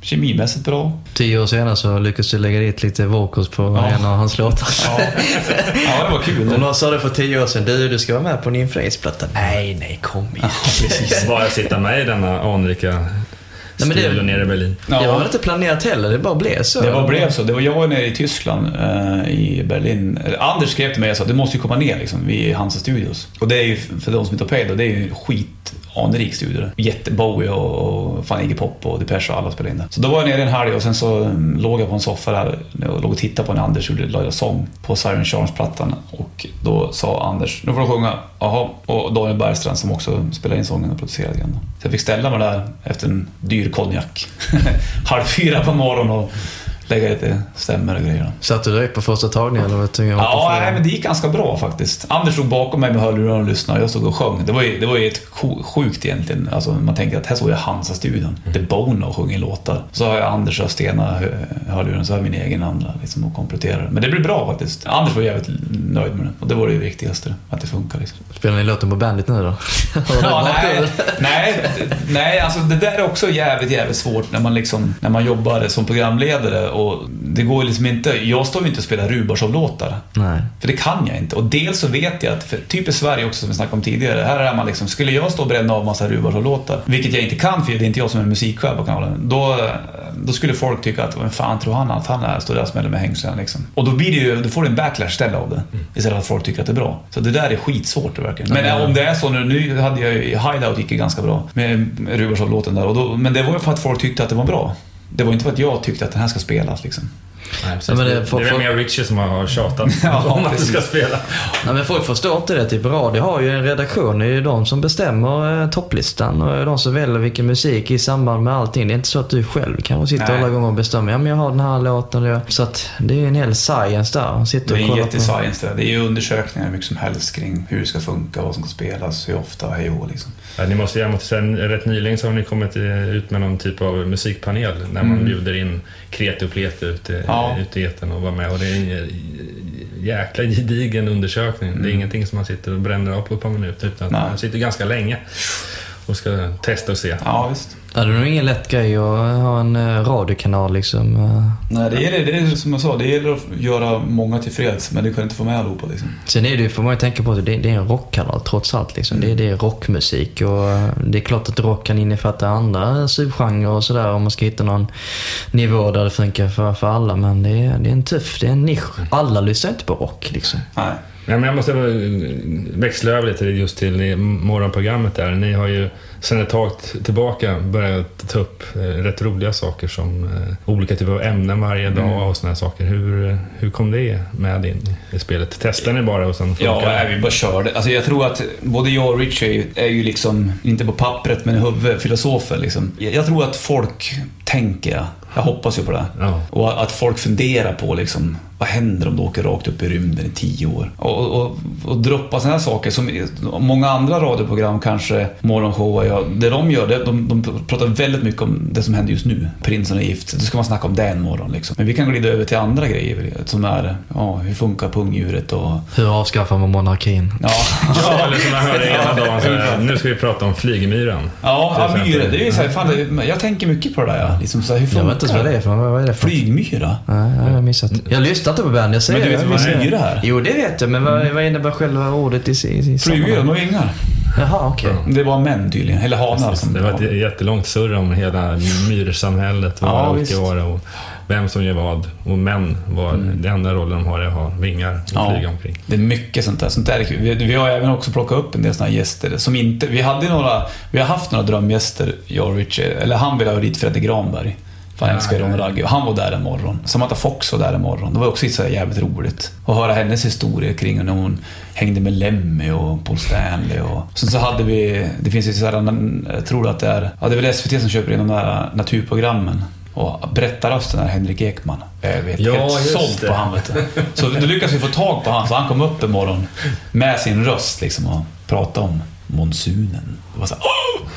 kemimässigt bra. Tio år senare så lyckades du lägga dit lite vocals på Ja. en av hans låtar. Ja, ja det var kul. Om någon sa det för tio år sedan, du, du ska vara med på en Inflames-platta. Nej, nej, kom igen. Precis. Bara sitta med i denna anrika Nej, men det- nere i Berlin. Det var Ja, väl inte planerat heller, det bara blev så. det var blev så. Det var jag nere i Tyskland, eh, i Berlin. Anders skrev till mig och sa du måste ju komma ner liksom, vid Hansa Studios. Och det är ju, för de som inte har pejl, det är ju skit anrik studio. Jätte Bowie och, och fan Iggy Pop och Depeche och alla spelade in där. Så då var jag nere en helg och sen så mm, låg jag på en soffa där och låg och tittade på när Anders gjorde Laila sång på Siren Charms-plattan. Och då sa Anders, nu får du sjunga. Jaha. Och Daniel Bergstrand som också spelade in sången och producerade den. Så jag fick ställa mig där efter en dyr konjak. Halv fyra på morgonen och lägga lite stämmor och grejer. Satt du direkt på första tagningen eller var du tvungen att hoppa Ja, nej, men det gick ganska bra faktiskt. Anders stod bakom mig med hörlurar och lyssnade och jag stod och sjöng. Det var ju, det var ju ett sj- sjukt egentligen. Alltså, man tänker att här står jag Hansa-studion. Det är Bono och sjunger låtar. Så har jag Anders och Stena hö- hörluren, så har jag min egen andra liksom, och kompletterar. Men det blir bra faktiskt. Anders var jävligt nöjd med det. Och det var det viktigaste, att det funkar liksom. Spelar ni låten på Bandit nu då? Ja, nej, nej, nej, alltså det där är också jävligt, jävligt svårt när man, liksom, när man jobbar som programledare och det går liksom inte... Jag står ju inte och spelar Rubarsov-låtar. För det kan jag inte. Och dels så vet jag att, för typ i Sverige också som vi snackade om tidigare, här är man liksom, skulle jag stå och bränna av massa Rubarsov-låtar, vilket jag inte kan för det är inte jag som är musikchef på kanalen, då, då skulle folk tycka att, vem fan tror han att han är? Står där och smäller med hängslen liksom. Och då blir det ju, då får du en backlash istället av det. Istället för att folk tycker att det är bra. Så det där är skitsvårt verkligen. Men om det är så nu, nu hade jag ju, Hideout gick ju ganska bra med Rubarsson-låten där. Och då, men det var ju för att folk tyckte att det var bra. Det var inte för att jag tyckte att den här ska spelas liksom. Nej. Ja, men det- det, för- det är mer Richie som har tjatat Ja, om att du ska spela. Nej, men folk förstår inte det. Typ radio har ju en redaktion. Det är ju de som bestämmer eh, topplistan och är de som väljer vilken musik i samband med allting. Det är inte så att du själv kanske sitter Nej. alla gånger och bestämmer. Ja, men jag har den här låten. jag- Så att det är ju en hel science där. Man sitter Det är en kollar på. jättescience det. Det är ju undersökningar hur mycket som helst kring hur det ska funka, vad som ska spelas, hur ofta, hej och liksom. Ja, ni måste, måste säga, rätt nyligen så har ni kommit eh, ut med någon typ av musikpanel när man bjuder in kreti och pleti ute, Mm. Ja. ute i etern och var med. Och det är en jäkla gedigen undersökning. Det är ingenting som man sitter och bränner av på ett par minuter utan Mm. Nej. man sitter ganska länge och ska testa och se. Ja, visst. Ja, det är nog ingen lätt grej att ha en eh, radiokanal liksom. eh. Nej, det gäller, det är som jag sa, det gäller att göra många tillfreds, men du kan inte få med allihopa liksom. Sen är det ju, får man ju tänka på att det, det är en rockkanal trots allt. Liksom. Det, det är rockmusik och eh, det är klart att rock kan innefatta andra subgenrer och sådär om man ska hitta någon nivå där det funkar för, för alla. Men det är, det är en tuff, det är en nisch. Alla lyssnar inte på rock liksom. Nej. Ja, men jag måste eh, växla över lite just till morgonprogrammet där. Ni har ju sedan ett tag tillbaka börjat ta upp eh, rätt roliga saker som eh, olika typer av ämnen varje dag och såna här saker. Hur, hur kom det med in i spelet? Testade ni bara och sen funkar Ja, det? nej, vi bara körde. Alltså jag tror att både jag och Rich är ju, liksom, inte på pappret men i huvudet, filosofer liksom. Jag jag tror att folk tänker, jag hoppas ju på det. Ja. Och att folk funderar på liksom, vad händer om du åker rakt upp i rymden i tio år? Och, och, och droppa sådana här saker som många andra radioprogram, kanske morgonshow, ja, det de gör, det, de, de pratar väldigt mycket om det som händer just nu. Prinsen är gift. Då ska man snacka om det en morgon liksom. Men vi kan glida över till andra grejer som är, ja, hur funkar pungdjuret och Hur avskaffar man monarkin? Ja, Ja, eller som jag hörde ena dagen, så här, nu ska vi prata om flygmyran. ja, ja myror. Det är ju så här, fan, det, jag tänker mycket på det där. Ja. Liksom så här, hur Jag vet inte vad det är för vad vad är det för Flygmyra? Nej, jag har missat. Jag lyssnar inte på band, jag säger Men du vet vad missar myra är? Jo, det vet jag, men vad, vad innebär själva ordet i, i, i de har vingar. Jaha, okej. Det var män tydligen, eller hanar som... Det var ett jättelångt surr om hela myrsamhället, vad Ja, ska vara och vem som gör vad. Och män, var, den enda rollen de har är att ha vingar och Ja. flyga omkring. Det är mycket sånt där. Sånt där är kul. Vi, vi har även också plockat upp en del såna här gäster som inte... Vi hade några... Vi har haft några drömgäster, jag och Richie. Eller han ville ha dit Fredde Granberg. För han Ja, älskar ja, Ron ja. Ragge. Han var där en morgon. Samantha Fox var där en morgon. Det var också så jävligt roligt. Att höra hennes historia kring när hon hängde med Lemmy och Paul Stanley. Och... Sen så hade vi... Det finns ju så här... Jag tror att det är... Ja, det är väl SVT som köper in de där naturprogrammen. Och berättarrösten är Henrik Ekman. Jag vet, Ja, helt såld på han vet du. Så då lyckades vi få tag på han, så han kom upp en morgon med sin röst liksom och pratade om monsunen. Det var så här, "Åh!"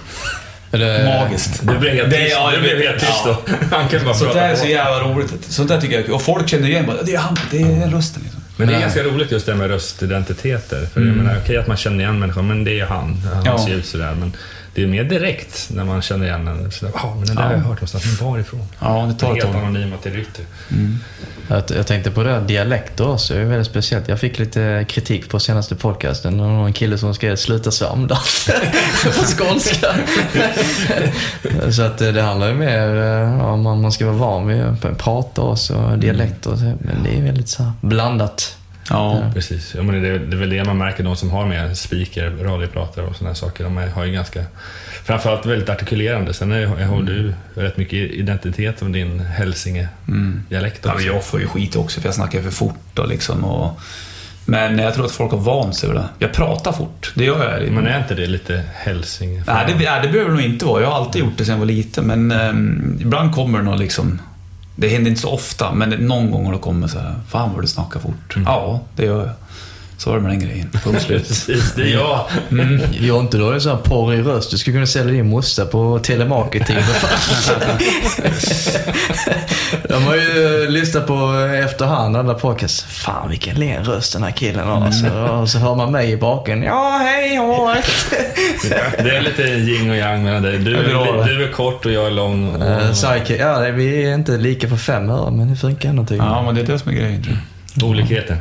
Det- magiskt. Det blev helt tyst, ja, det blev helt tyst Ja. då. Han kan bara Sånt där är så jävla roligt. Sånt där tycker jag är kul. Och folk känner igen bara, det är han, det är den rösten liksom. Men det är Nej. ganska roligt just det med röstidentiteter. För jag menar, okej att man känner igen människan, men det är han. Han Ja. ser ut sådär. Men det är mer direkt när man känner igen en. "Ja, men den där Ja. har jag hört någonstans. Men varifrån? Ja, det tar ett Helt anonyma till ytter. Jag, jag tänkte på det här dialekter också, det är väldigt speciellt. Jag fick lite kritik på senaste podcasten. Det var någon kille som skrev “sluta svamla” på skånska. så att eh, det handlar ju mer eh, om man, man ska vara van vid att prata också, dialekter. Men det är väldigt så blandat. Ja. Precis. Ja, men det, är, det är väl det man märker, de som har med speaker, radiopratare och sådana saker. De har ju ganska, framförallt väldigt artikulerande. Sen är, har du rätt mycket identitet om din hälsinge-dialekt Ja, också. men jag får ju skit också för jag snackar för fort och liksom och... Men jag tror att folk har vant sig vid det. Jag pratar fort, det gör jag. Men är inte det lite hälsinge? Nej, det, nej, det behöver det nog inte vara. Jag har alltid gjort det sedan jag var liten, men ehm, ibland kommer det nog liksom... Det händer inte så ofta, men någon gång har det kommit så här. Fan vad du snackar fort. Ja, det gör jag. Så var det med den grejen. Punkt slut. Precis, det är jag. Jonte, du har ju en sån här porrig röst. Du skulle kunna sälja din moster på telemarketing. De har ju lyssnat på efterhand, alla podcasts. Fan vilken len röst den här killen har. Så, och så hör man mig i baken. Ja, hej, hej. Det är lite yin och yang mellan dig. Du, är, du är kort och jag är lång. Och, Uh, sidekick. Ja, det- vi är inte lika för fem öre, men det funkar ändå jag. Ja, men det är det som är grejen tror jag. Olikheter.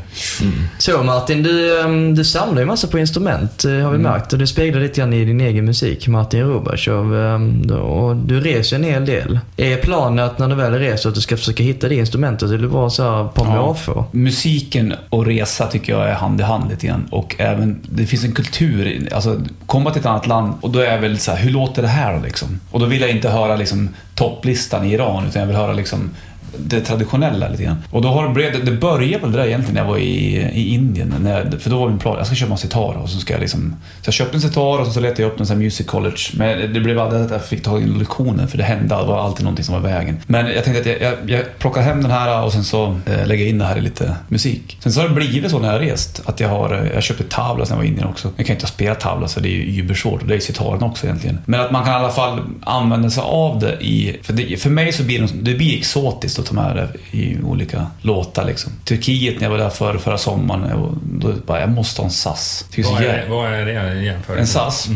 Så Martin, du, ehm, du samlar ju massa på instrument eh, har vi märkt och det speglar lite grann i din egen musik, Martin Rubashov. ehm, Och du reser en hel del. Är planen att när du väl reser att du ska försöka hitta det instrumentet eller bara så här på måfå? Musiken och resa tycker jag är hand i hand lite grann. Och även, det finns en kultur, alltså komma till ett annat land och då är jag väl så här, hur låter det här då liksom? Och då vill jag inte höra liksom topplistan i Iran, utan jag vill höra liksom det traditionella lite grann. Och då har det, det började väl det där egentligen när jag var i, i Indien. När jag, för då var min plan, jag ska köpa en sitar och så ska jag liksom... Så jag köpte en sitar och så letade jag upp en sån här music college. Men det blev aldrig att jag fick ta in lektionen för det hände, det var alltid någonting som var i vägen. Men jag tänkte att jag, jag, jag plockar hem den här och sen så eh, lägger jag in det här i lite musik. Sen så har det blivit så när jag har rest att jag har, eh, jag köpte tavla när jag var i Indien också. Jag kan inte spela tavla så det är ju übersvårt och det är sitaren också egentligen. Men att man kan i alla fall använda sig av det i... För, det, för mig så blir det, det blir exotiskt att ta med det i olika låtar liksom. Turkiet när jag var där för, förra sommaren, jag, då bara, jag måste ha en SAS. Vad är, vad är det jämfört en SAS.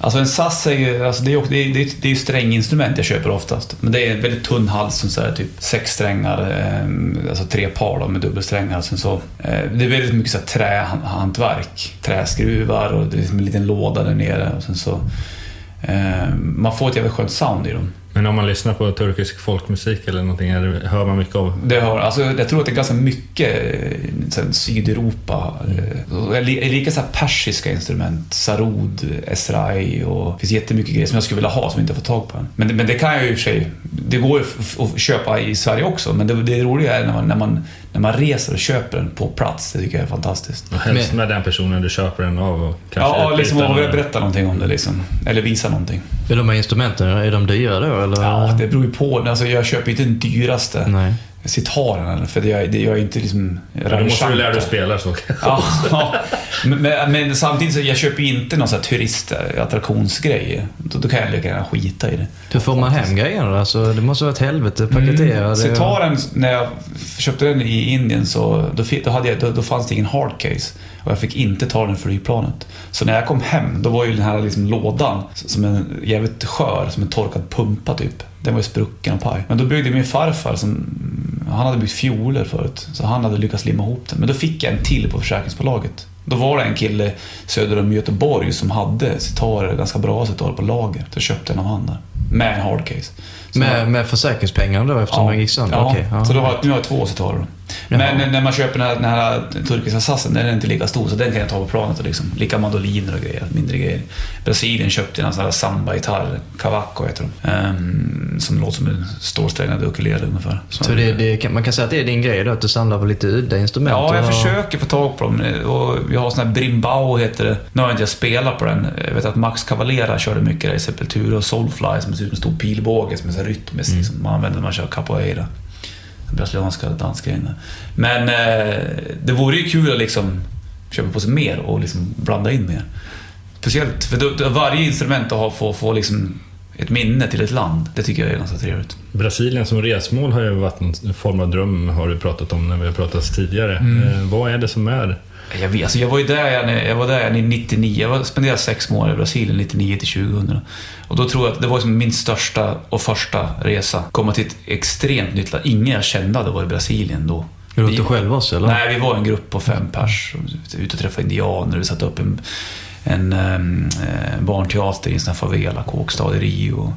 Alltså en SAS är ju, alltså det är, ju- det är, det är, det stränginstrument jag köper oftast. Men det är en väldigt tunn hals som så här, typ sex strängar, eh, alltså tre par då, med dubbelsträngar. Sen så, eh, det är väldigt mycket så här, trähantverk. Träskruvar och det är liksom en liten låda där nere. Och sen så, eh, man får ett jävligt skönt sound i dem. Men om man lyssnar på turkisk folkmusik eller någonting, är det, hör man mycket av... Det har, alltså, jag tror att det är ganska mycket eh, här, Sydeuropa. li- Lika så här persiska instrument. Sarod, esrai och det finns jättemycket grejer som jag skulle vilja ha som jag inte får tag på än. Men, det- men det kan jag ju i och för sig. Det går ju att köpa i Sverige också. Men det, det roliga är när man, när, man, när man reser och köper den på plats. Det tycker jag är fantastiskt. Och helst Men- med den personen du köper den av och kanske Ja, liksom den. berätta någonting om det liksom. Eller visa någonting. Är de här instrumenten, är de dyra då eller? Ja, det beror ju på. Alltså, jag köper inte den dyraste Nej. Sitaren. eller, För det, jag är inte liksom... Ja, då måste du lära dig ravisant. spela så. Ja, ja. Men, men, men samtidigt så jag köper inte någon sån här turistattraktionsgrej. Då, då kan jag lika gärna skita i det. Hur får man hem grejerna? Alltså, det måste vara ett helvete att paketera. Mm. det. Citaren, när jag köpte den i Indien så då, då, hade jag, då, då fanns det ingen hardcase. Och jag fick inte ta den i flygplanet. Så när jag kom hem, då var ju den här liksom lådan som en jävligt skör, som en torkad pumpa typ. Den var ju sprucken och paj. Men då byggde min farfar, som, han hade byggt fioler förut, så han hade lyckats limma ihop den. Men då fick jag en till på försäkringsbolaget. Då var det en kille söder om Göteborg som hade sitarer, ganska bra sitarer på lager. Jag köpte en av han där. Med en hardcase. Med, med försäkringspengarna då eftersom man gick sönder? Ja, Okej, ja. så då har, nu har jag två citarer. Jaha. Men när man köper den här, den här turkiska sassen, den är inte lika stor, så den kan jag ta på planet. Och liksom, lika mandoliner och grejer, mindre grejer. Brasilien köpte en sån här samba-gitarr, cavaco heter de. Ehm, som låter som en stålsträngad ukulele ungefär. Så- Så det, det, man kan säga att det är din grej då, att du samlar på lite udda instrument? Ja, jag och- försöker få tag på dem. Och vi har sån här Brimbao heter det. Nu har inte jag spelat på den. Jag vet att Max Cavalera körde mycket där i Sepultura och Soulfly som ser ut som en stor pilbåge som är så här rytmisk. Mm. Som man använder när man kör capoeira. Brasilianska dansgrejen. där. Men eh, det vore ju kul att liksom köpa på sig mer och liksom blanda in mer. Speciellt för då varje instrument att ha, få, få liksom ett minne till ett land. Det tycker jag är ganska trevligt. Brasilien som resmål har ju varit en form av dröm, har du pratat om när vi har pratat tidigare. Mm. Eh, vad är det som är... Jag, vet, alltså jag var ju där jag, var där i 99. Jag var- spenderade sex månader i Brasilien 99 till 2000. Och då tror jag att det var liksom min största och första resa. Komma till ett extremt nytt land. Ingen jag kände hade varit i Brasilien då. Är du inte själv också eller? Nej, vi var en grupp på fem pers. Ute och träffade indianer. Vi satte upp en, en ehm, eh, barnteater i en sån här favela, kåkstad i Rio.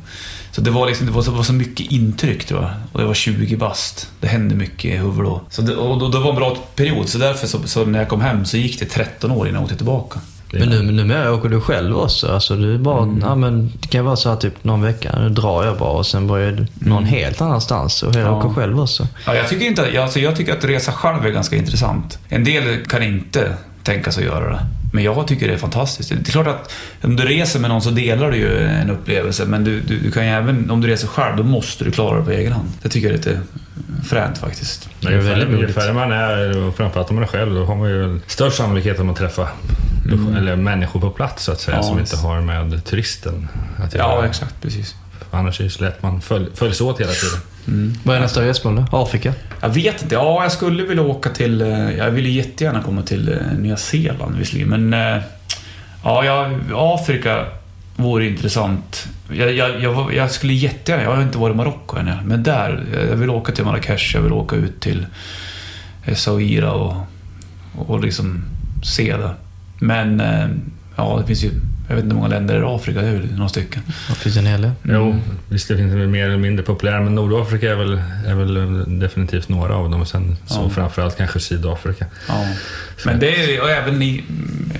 Så det var, liksom, det, var så, det var så mycket intryck tror jag. Och jag var 20 bast. Det hände mycket i huvudet då. Så det, och då, det var en bra period. Så därför så, så när jag kom hem så gick det 13 år innan jag åkte tillbaka. Men nu, numera åker du själv också? Alltså du bara, Mm. ja, men det kan vara så här typ någon vecka, nu drar jag bara och sen börjar du någon helt annanstans och jag Mm. Ja. åker själv också. Ja, jag, tycker inte, alltså jag tycker att resa själv är ganska intressant. En del kan inte tänka sig att göra det. Men jag tycker det är fantastiskt. Det är klart att om du reser med någon så delar du ju en upplevelse. Men du, du, du kan ju även, om du reser själv, då måste du klara det på egen hand. Det tycker jag är lite fränt faktiskt. Men Det är ju, väldigt färre, ju färre man är, och framförallt om man är själv, då har man ju störst sannolikhet om att träffa eller människor på plats så att säga, Ja, som visst. inte har med turisten att Ja, göra. exakt. Precis. Annars är det så lätt man följ, följs åt hela tiden. Vad är nästa resmål då? Afrika? Jag vet inte. Ja, jag skulle vilja åka till... Eh, jag ville jättegärna komma till eh, Nya Zeeland visserligen, men... Eh, ja, jag, Afrika vore intressant. Jag, jag, jag, jag skulle jättegärna... Jag har inte varit i Marocko än, men där. Jag vill åka till Marrakesh, jag vill åka ut till Zaira och, och liksom se det. Men ja, det finns ju, jag vet inte hur många länder i Afrika, det är väl några stycken. Det finns en hel del. Jo, visst det finns väl mer eller mindre populära, men Nordafrika är väl, är väl definitivt några av dem. Och sen så Ja. framförallt kanske Sydafrika. Ja. Men det är och även i,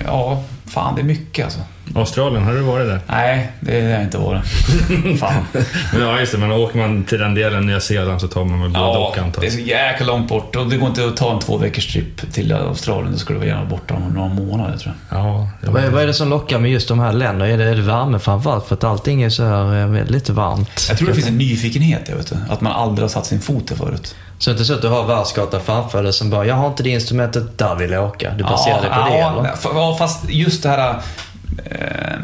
ja, fan det är mycket alltså. Australien, har du varit där? Nej, det har jag inte varit. fan. Men ja, just det. Men åker man till den delen, Nya Zeeland, så tar man väl Ja, och antar det är så jäkla långt bort och det går inte att ta en två veckors trip till Australien. Då skulle du vara gärna borta om några månader tror jag. Ja, det Vad är, vad är det som lockar med just de här länderna? Är det, är det värme framförallt? För att allting är så här eh, väldigt varmt. Jag tror det finns en nyfikenhet, jag vet du. Att man aldrig har satt sin fot där förut. Så det är inte så att du har världskartan framför dig som bara, jag har inte det instrumentet, där vill jag åka. Du baserar dig på det ja, eller? ja, fast just det här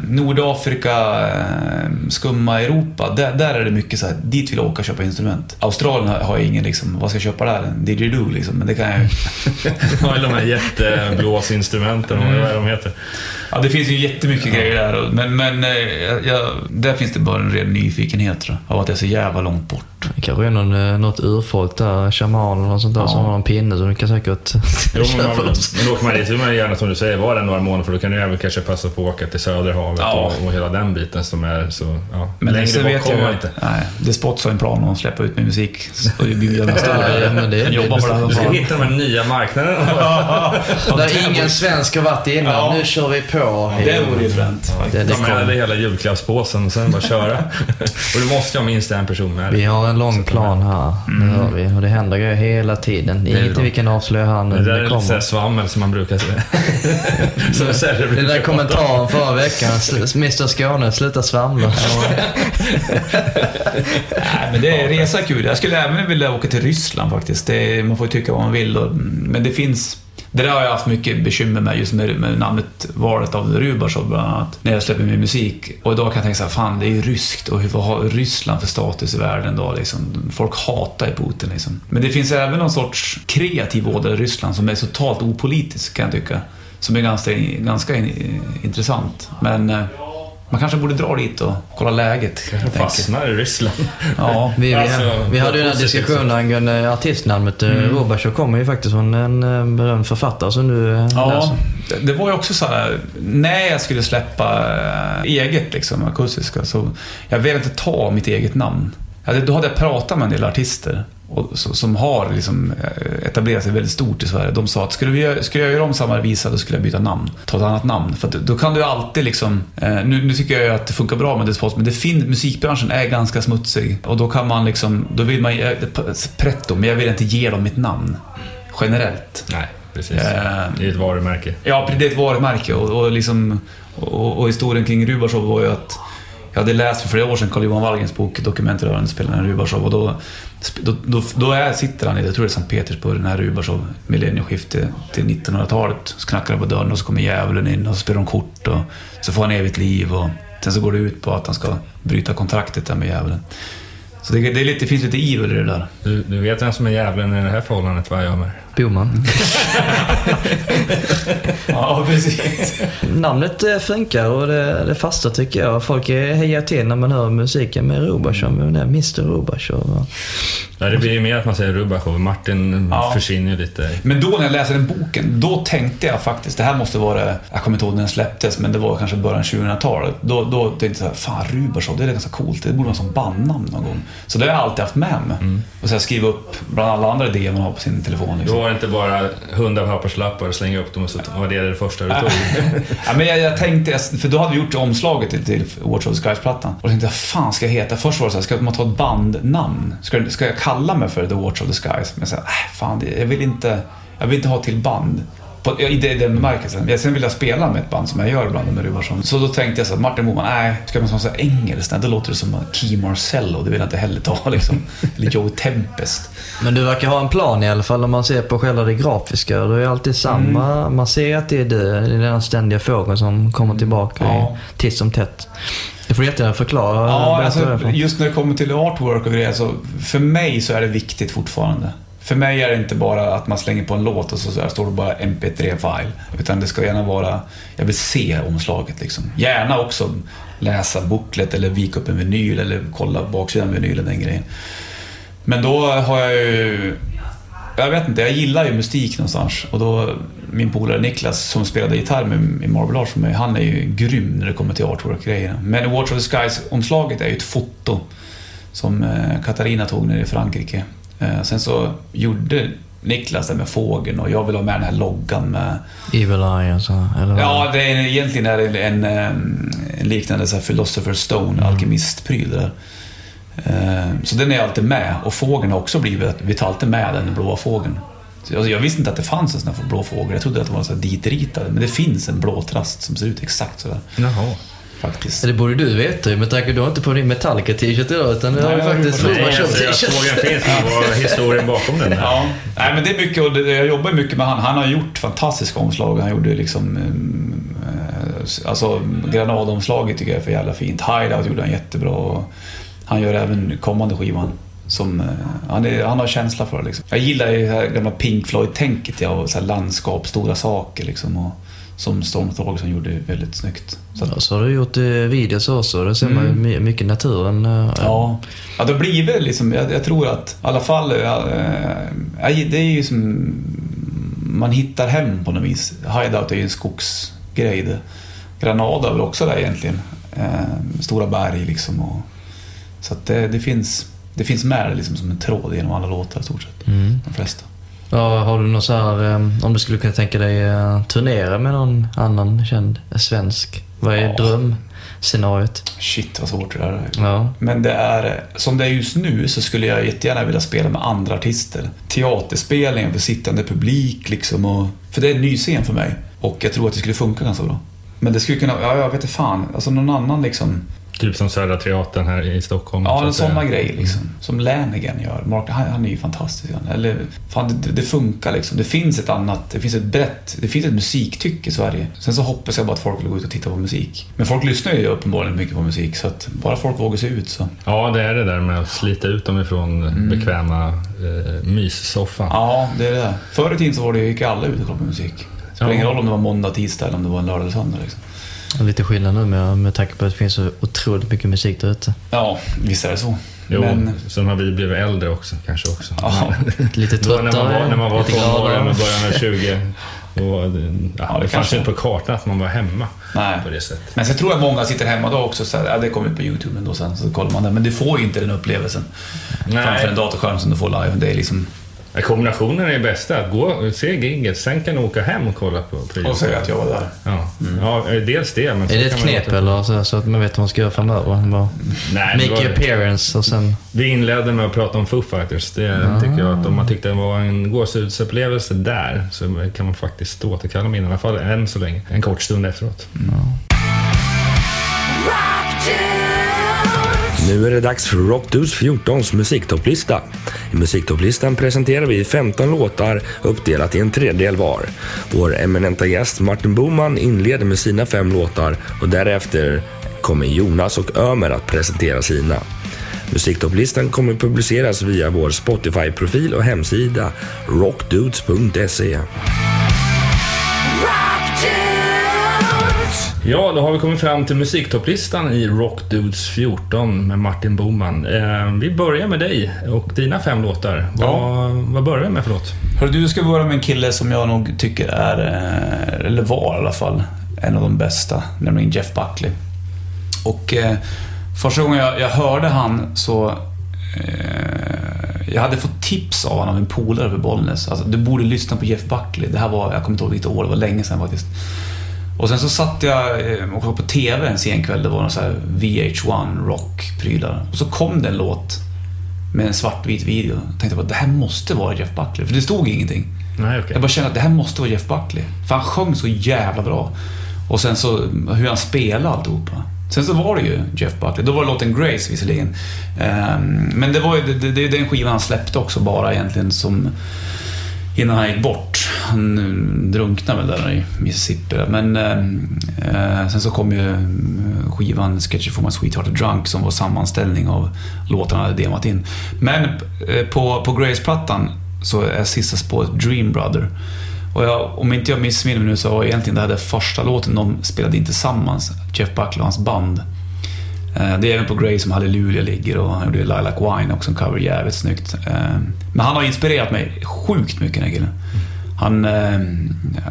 Nordafrika, eh, skumma Europa, där, där är det mycket så här, dit vill jag åka och köpa instrument. Australien har, jag ingen liksom, vad ska jag köpa där? En didgeridoo liksom, men det kan jag ju... Ja, eller de här jätteblåsinstrumenten, vad är de heter? Ja, det finns ju jättemycket grejer där, men, men eh, jag, jag, där finns det bara en ren nyfikenhet tror jag, av att det är så jävla långt bort. Det kanske är någon, eh, något urfolk där, shaman eller något sånt där, Ja. som har en pinne så du kan säkert Jo, men, man, men åker man dit man gärna, som du säger, vara där några månader för då kan du även kanske passa på att åka till Söderhavet Ja. och, och hela den biten som är så... Ja, Men längre sen bort vet kommer jag man ju inte. Nej, det Spots har en plan att släppa ut min musik och bjuda nästa. Ja, men det- jobbar på det Du ska hitta de här nya marknaderna. Där ingen svensk har varit innan. Ja. Nu kör vi på. Det vore ju fränt. Ta med dig hela julklappspåsen och sen bara köra. och du måste ha minst en person med dig. Vi har en lång plan här, det hör vi. Och det händer grejer hela tiden. Bra. vi kan avslöja här nu. Det där är Det lite svammel som man brukar säga. Den där kommentaren förra veckan, Mr Skåne, sluta svamla. Nej, men det är resa kul. Jag skulle även vilja åka till Ryssland faktiskt. Det man får ju tycka vad man vill. Och, men det finns... Det där har jag haft mycket bekymmer med, just med, med namnet, valet av Rubashov bland annat. När jag släpper min musik. Och idag kan jag tänka så här, fan det är ju ryskt och hur- vad har Ryssland för status i världen då liksom? Folk hatar ju Putin liksom. Men det finns även någon sorts kreativ ådra i Ryssland som är totalt opolitisk kan jag tycka. Som är ganska, ganska in, intressant. Men eh, man kanske borde dra dit och kolla läget. Fastnar i Ryssland. Ja, Vi, Alltså, vi hade ju den här diskussionen angående artistnamnet. Mm. Rubashov kommer ju faktiskt från en eh, berömd författare som du eh, Ja, läser. det- var ju också så här, när jag skulle släppa eh, eget, liksom, akustiska, så jag ville inte ta mitt eget namn. Då hade jag pratat med en del artister och, som har liksom, eh, etablerat sig väldigt stort i Sverige. De sa att skulle, vi, skulle jag göra om samma visa, då skulle jag byta namn. Ta ett annat namn. För då kan du alltid liksom... Eh, nu, nu tycker jag att det funkar bra med Despot, men det fin, musikbranschen är ganska smutsig. Och då kan man liksom... Då vill man... eh, Pretto, men jag vill inte ge dem mitt namn. Generellt. Nej, precis. Eh, Det är ett varumärke. Ja, det är ett varumärke och, och, liksom, och, och historien kring Rubashov var ju att jag hade läst för flera år sedan Carl-Johan Wallgrens bok Dokument rörande spelaren Rubashov och då, då, då, då är, sitter han i, jag tror det är Sankt Petersburg, den här Rubashov, millennieskiftet till 1900-talet. Så knackar det på dörren och så kommer djävulen in och så spelar de kort och så får han evigt liv och sen så går det ut på att han ska bryta kontraktet där med djävulen. Så det, det, är lite, det finns lite evil i det där. Du, du vet vem som är djävulen i det här förhållandet, vad jag med? Boman. Ja, precis. Namnet eh, funkar och det, det fasta tycker jag. Folk hejar till när man hör musiken med Rubashov. Men Mr Rubashov. Ja, det blir ju mer att man säger Rubashov. Martin Ja. försvinner lite. Men då när jag läste den boken, då tänkte jag faktiskt, det här måste vara, jag kommer inte ihåg när den släpptes, men det var kanske början av 2000-talet. Då, då tänkte jag så här, fan Rubashov, det är ganska coolt, det borde vara som bandnamn någon gång. Så det har jag alltid haft med mig. Och så här, skriva upp bland alla andra idéer man har på sin telefon. Då Liksom var det inte bara hundra papperslappar och slänga upp dem och så var det det första du tog. ja, men jag, jag tänkte, för då hade vi gjort omslaget till, till Watch of the Skies-plattan. Och då tänkte jag, fan ska jag heta? Först var det så här, ska man ta ett bandnamn? Ska, ska jag kalla mig för The Watch of the Skies? Men så äh, fan, jag vill inte, jag vill inte ha till band. På, I den bemärkelsen. Jag- Sen vill jag spela med ett band som jag gör ibland med Rubarsson. Så då tänkte jag så här, Martin Boman, nej, ska man säga engelskt? Nej, då låter det som Key Marcello, det vill jag inte heller ta liksom. Eller Joe Tempest. Men du verkar ha en plan i alla fall om man ser på själva det grafiska. Det är alltid samma. Mm. Man ser att det är du. Det är den ständiga fågeln som kommer tillbaka Ja. titt som tätt. Du får jättegärna förklara. Ja, alltså, just när det kommer till artwork och grejer, så för mig så är det viktigt fortfarande. För mig är det inte bara att man slänger på en låt och så, så här står det bara mp3-file. Utan det ska gärna vara, jag vill se omslaget liksom. Gärna också läsa booklet eller vika upp en vinyl eller kolla baksidan av vinylen, den grejen. Men då har jag ju Jag vet inte, jag gillar ju musik någonstans. Och då, min polare Niklas som spelade gitarr med, med Marble Arts mig, han är ju grym när det kommer till artwork-grejerna. Men Watch of the Skies-omslaget är ju ett foto som eh, Katarina tog nere i Frankrike. Eh, sen så gjorde Niklas det med fågeln och jag vill ha med den här loggan med... Evil Eye och så, eller? Ja, det är, egentligen är det en, en, en liknande så här Philosopher's Stone, Mm. alkemistpryl där. Eh, Så den är alltid med och fågeln har också blivit, vi tar alltid med den blåa fågeln. Så jag, visste inte att det fanns en sån här blå fågel, jag trodde att det var så ditritade. Men det finns en blå trast som ser ut exakt sådär Jaha. Faktiskt. Det borde du veta ju med tanke på att du har inte på din Metallica-t-shirt idag utan du har ju faktiskt såg en finns, är historien bakom den? Ja, nej men det är mycket, och jag jobbar mycket med han. Han har gjort fantastiska omslag. Han gjorde liksom... eh, Alltså granadomslaget tycker jag är för jävla fint. Hideout gjorde han jättebra. och Han gör även kommande skivan. Som, eh, han, är, han har känsla för det liksom. Jag gillar ju det här gamla Pink Floyd-tänket ja, och så landskap, stora saker liksom. Och, som Storm Thorgerson gjorde väldigt snyggt. Så Ja, så har du gjort eh, videos också. Där ser man ju my- mycket naturen. eh, Ja, ja det blir väl liksom, jag, jag tror att i alla fall, ja, eh, det är ju som, man hittar hem på något vis. Hideout är ju en skogsgrej det. Granada är väl också där egentligen. Eh, stora berg liksom. Och, så att det, det, finns, det finns med liksom som en tråd genom alla låtar i stort sett. Mm. De flesta. Ja, har du något så här, eh, om du skulle kunna tänka dig eh, turnera med någon annan känd svensk? Vad är Ja. drömscenariot? Shit vad svårt det där är. Ja. Men det är, som det är just nu så skulle jag jättegärna vilja spela med andra artister. Teaterspelningar för sittande publik liksom. Och, för det är en ny scen för mig. Och jag tror att det skulle funka ganska bra. Men det skulle kunna, ja jag vet inte fan, alltså någon annan liksom. Typ som Södra Teatern här i Stockholm. Ja, sådana grejer liksom. Som Lanigan gör. Mark, han, han är ju fantastisk. Eller, fan det, det funkar liksom. Det finns ett annat, det finns ett brett, det finns ett musiktycke i Sverige. Sen så hoppas jag bara att folk vill gå ut och titta på musik. Men folk lyssnar ju uppenbarligen mycket på musik så att bara folk vågar sig ut så. Ja, det är det där med att slita ut dem ifrån bekväma eh, myssoffan. Mm. Ja, det är det. Förr i tiden så var det, gick alla ut och kollade på musik. Det spelar ingen roll om det var måndag, tisdag eller om det var en lördag eller söndag. Liksom. Lite skillnad nu med, med tanke på att det finns så otroligt mycket musik där ute. Ja, visst är det så. Jo, Men, sen har vi blivit äldre också kanske också. ja, Lite Då när man var, tröttare, när man var tonåring och början av 20. Då, var det, ja, det det fanns inte på kartan att man var hemma nej. på det sättet. Men sen tror jag många sitter hemma då också. Så här, ja, det kommer ut på YouTube ändå sen, så kollar man det. Men du får ju inte den upplevelsen framför en datorskärm som du får live. Det är liksom... Ja, Kombinationen är bästa. Att gå se giget, sen kan du åka hem och kolla på, på Och säga att jag var där. Ja, ja dels det. Men Är det ett knep eller så, så att man vet vad man ska göra framöver? Bara Nej, det make var- appearance och sen... Vi inledde med att prata om Foo Fighters. Det tycker jag att om man tyckte det var en gåshudsupplevelse där så kan man faktiskt återkalla minnen, i alla fall än så länge. En kort stund efteråt. Nu är det dags för Rockdudes 14s musiktopplista. I musiktopplistan presenterar vi 15 låtar uppdelat i en tredjedel var. Vår eminenta gäst Martin Boman inleder med sina fem låtar och därefter kommer Jonas och Ömer att presentera sina. Musiktopplistan kommer publiceras via vår Spotify-profil och hemsida rockdudes.se. Ja, då har vi kommit fram till musiktopplistan i Rockdudes 14 med Martin Boman. Eh, vi börjar med dig och dina fem låtar. Vad, vad börjar vi med för låt? Hörru, du ska börja med en kille som jag nog tycker är, eh, eller var i alla fall, en av de bästa. Nämligen Jeff Buckley. Och eh, första gången jag, jag hörde han så... Eh, jag hade fått tips av honom av en polare för Bollnäs. Alltså, du borde lyssna på Jeff Buckley. Det här var, jag kommer inte ihåg vilket år, det var länge sedan faktiskt. Och sen så satt jag eh, och kollade på TV en sen kväll. Det var någon så här VH1 rock-prylar. Och så kom det en låt med en svartvit video. Jag tänkte bara, det här måste vara Jeff Buckley. För det stod ingenting. Nej, okej. Jag bara kände att det här måste vara Jeff Buckley. För han sjöng så jävla bra. Och sen så hur han spelade alltihopa. Sen så var det ju Jeff Buckley. Då var det låten Grace visserligen. Ehm, Men det var ju det, det, det är den skivan han släppte också bara egentligen som innan han gick bort. Han drunknade väl där i Mississippi. Men eh, eh sen så kom ju eh, skivan Sketchy for my sweetheart drunk som var sammanställning av låtarna han hade demat in. Men eh, på, på Grace-plattan så är sista spåret Dream Brother. Och jag, om inte jag missminner mig nu så var egentligen det här den första låten de spelade in tillsammans, Jeff Buckley och hans band. Eh, det är även på Grey som Halleluja ligger och han gjorde Lilac Wine också, en cover jävligt snyggt. Men han har inspirerat mig sjukt mycket den här killen. Mm. Han, eh,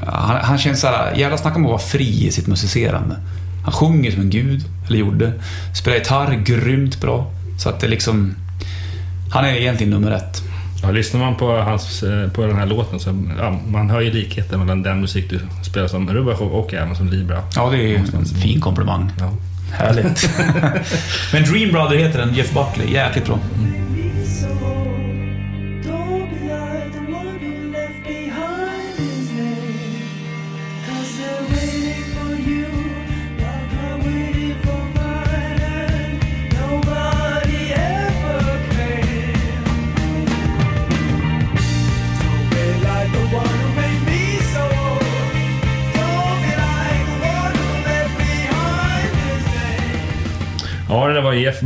han, han känns såhär, jävla snacka om att vara fri i sitt musicerande. Han sjunger som en gud, eller gjorde. Spelar gitarr grymt bra. Så att det liksom... Han är egentligen nummer ett. Ja, lyssnar man på, hans, eh, på den här låten så ja, man hör ju likheten mellan den musik du spelar som Rubachov och även som Libra. Ja, det är ju en fin komplimang. Ja. Härligt. Men Dream Brother heter den, Jeff Buckley. Jäkligt bra. Don't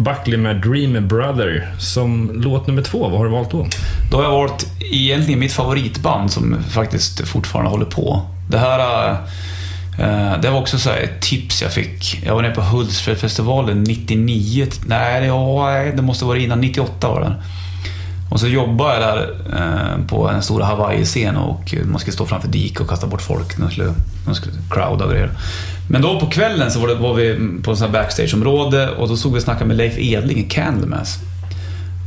Buckley med Dream Brother. Som låt nummer två, vad har du valt då? Då har jag valt egentligen mitt favoritband som faktiskt fortfarande håller på. Det här... Eh, eh, det var också så här ett tips jag fick. Jag var nere på Hultsfredsfestivalen 99. Nej, det, nej, det måste vara innan 98 var det. Och så jobbade jag där eh, på en stor Hawaii-scen och man skulle stå framför dik och kasta bort folk. De skulle, de skulle crowda och grejer. Men då på kvällen så var, det, var vi på ett här backstageområde och då såg vi och snackade med Leif Edling i Candlemass.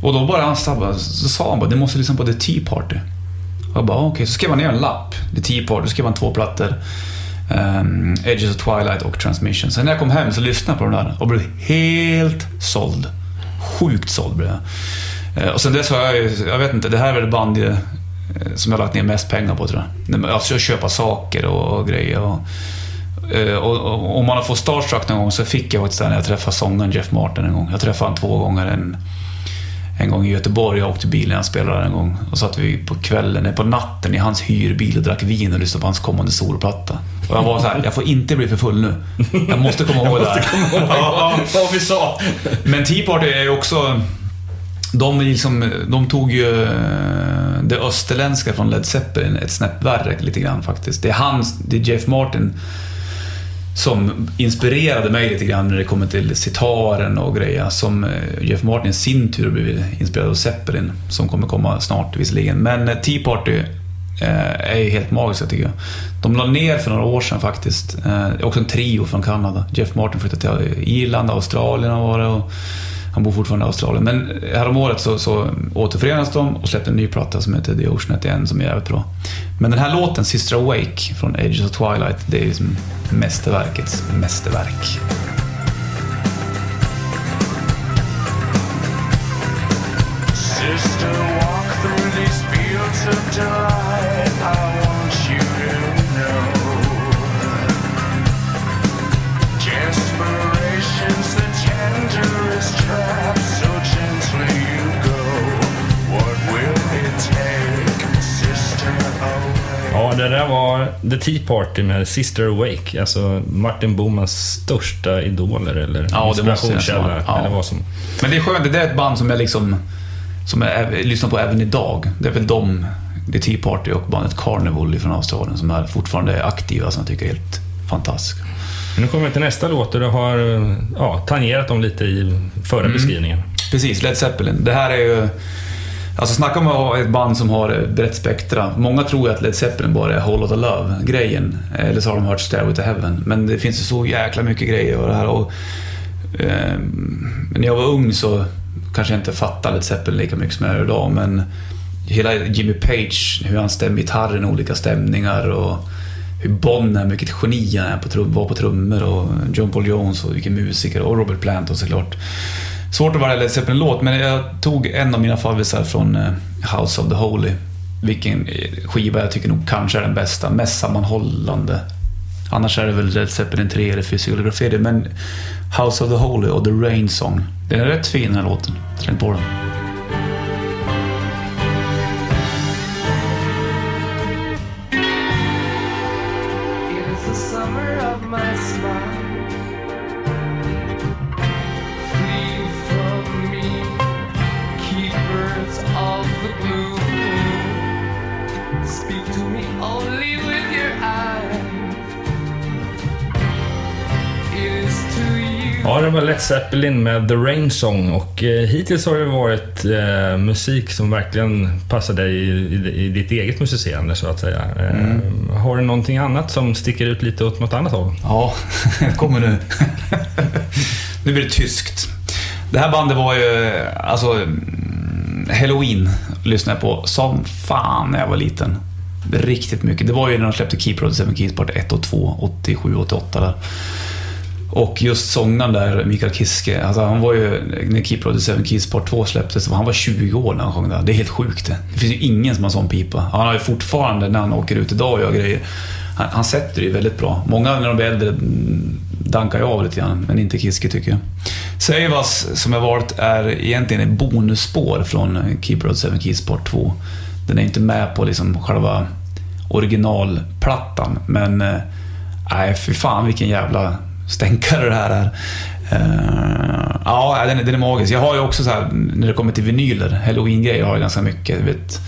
Och då bara han sa, så sa han bara, ni måste lyssna på The Tea Party. Och jag bara, ah, okej, så skrev han ner en lapp. The Tea Party, då skrev han två plattor. Um, Edges of Twilight och Transmission. Sen när jag kom hem så lyssnade jag på den där och blev helt såld. Sjukt såld blev jag. Eh, Och sen dess har jag ju, jag vet inte, det här är väl det band eh, som jag har lagt ner mest pengar på tror jag. Alltså köpa saker och, och grejer. Och, eh, och, och, om man har fått starstruck någon gång så fick jag faktiskt det när jag träffade sångaren Jeff Martin en gång. Jag träffade honom två gånger. En, en gång i Göteborg, jag åkte bil när han spelade en gång. Och satt vi på kvällen, på natten i hans hyrbil och drack vin och lyssnade på hans kommande solplatta. Och jag var så här, jag får inte bli för full nu. Jag måste komma ihåg det här. Ja, Vad vi sa! men Tea Party är ju också... De, liksom, de tog ju eh, det österländska från Led Zeppelin ett snäpp värre lite grann faktiskt. Det är, hans, det är Jeff Martin som inspirerade mig lite grann när det kommer till sitaren och grejer. Som eh, Jeff Martin i sin tur blev inspirerad av Zeppelin, som kommer komma snart visserligen. Men eh, Tea Party är ju helt magiska tycker jag. De la ner för några år sedan faktiskt. Det är också en trio från Kanada. Jeff Martin flyttade till Irland, Australien var det. Och han bor fortfarande i Australien. Men eh, häromåret så, så återförenas de och släppte en ny platta som heter The Ocean at the End som är jävligt bra. Men den här låten, Sister Awake från Ages of Twilight, det är liksom mästerverkets mästerverk. The Tea Party med Sister Awake. Alltså Martin Bomans största idoler eller Ja, inspirationskälla. Ja. Eller vad som... Men det är skönt, det är ett band som jag liksom som jag lyssnar på även idag. Det är väl de, The Tea Party och bandet Carnival från Australien som är fortfarande är aktiva som jag tycker är helt fantastiska. Nu kommer vi till nästa låt och du har ja, tangerat dem lite i förra Mm. beskrivningen. Precis, Led Zeppelin. Det här är ju... Alltså snacka om att ha ett band som har ett brett spektra. Många tror ju att Led Zeppelin bara är Whole Lotta Love-grejen. Eller så har de hört Stairway to Heaven. Men det finns ju så jäkla mycket grejer och det här. Och, eh, när jag var ung så kanske jag inte fattade Led Zeppelin lika mycket som jag gör idag. Men hela Jimmy Page, hur han stämmer gitarren i olika stämningar och hur Bonham, vilket geni han är på trum, var på trummor och John Paul Jones och vilken musiker och Robert Plant och såklart. Svårt att vara Led Zeppelin-låt, men jag tog en av mina favvisar från eh, House of the Holy. Vilken eh, skiva jag tycker nog kanske är den bästa, mest sammanhållande. Annars är det väl Led Zeppelin 3 eller Physiography, men House of the Holy och The Rain Song. Den är rätt fin den här låten. Släng på den. Ja, det var Led Zeppelin med The Rain Song och eh, hittills har det varit eh, musik som verkligen passar dig i, i, i ditt eget musicerande så att säga. Eh, Har du någonting annat som sticker ut lite åt något annat håll? Ja, det kommer nu. nu blir det tyskt. Det här bandet var ju, alltså, mm, Halloween lyssnade jag på som fan när jag var liten. Riktigt mycket. Det var ju när de släppte Keep Road 7 Keys Part 1 och 2, 87, 88 där. Och just sångaren där, Mikael Kiske, alltså han var ju, när Keep Road 7 Keys Part 2 släpptes, han var 20 år när han sjöng där. Det är helt sjukt det. Det finns ju ingen som har sån pipa. Han har ju fortfarande, när han åker ut idag och gör grejer, han, han sätter det ju väldigt bra. Många när de blir äldre mm, dankar ju av lite grann, men inte Kiske tycker jag. Seivas, som jag valt, är egentligen ett bonusspår från Keep Road 7 Keys Part 2. Den är inte med på liksom själva originalplattan, men nej, nej, fy fan vilken jävla stänkare det här är. Uh, eh, ja, den är, den är magisk. Jag har ju också så här, när det kommer till vinyler, halloween-grejer har jag ganska mycket. Jag vet,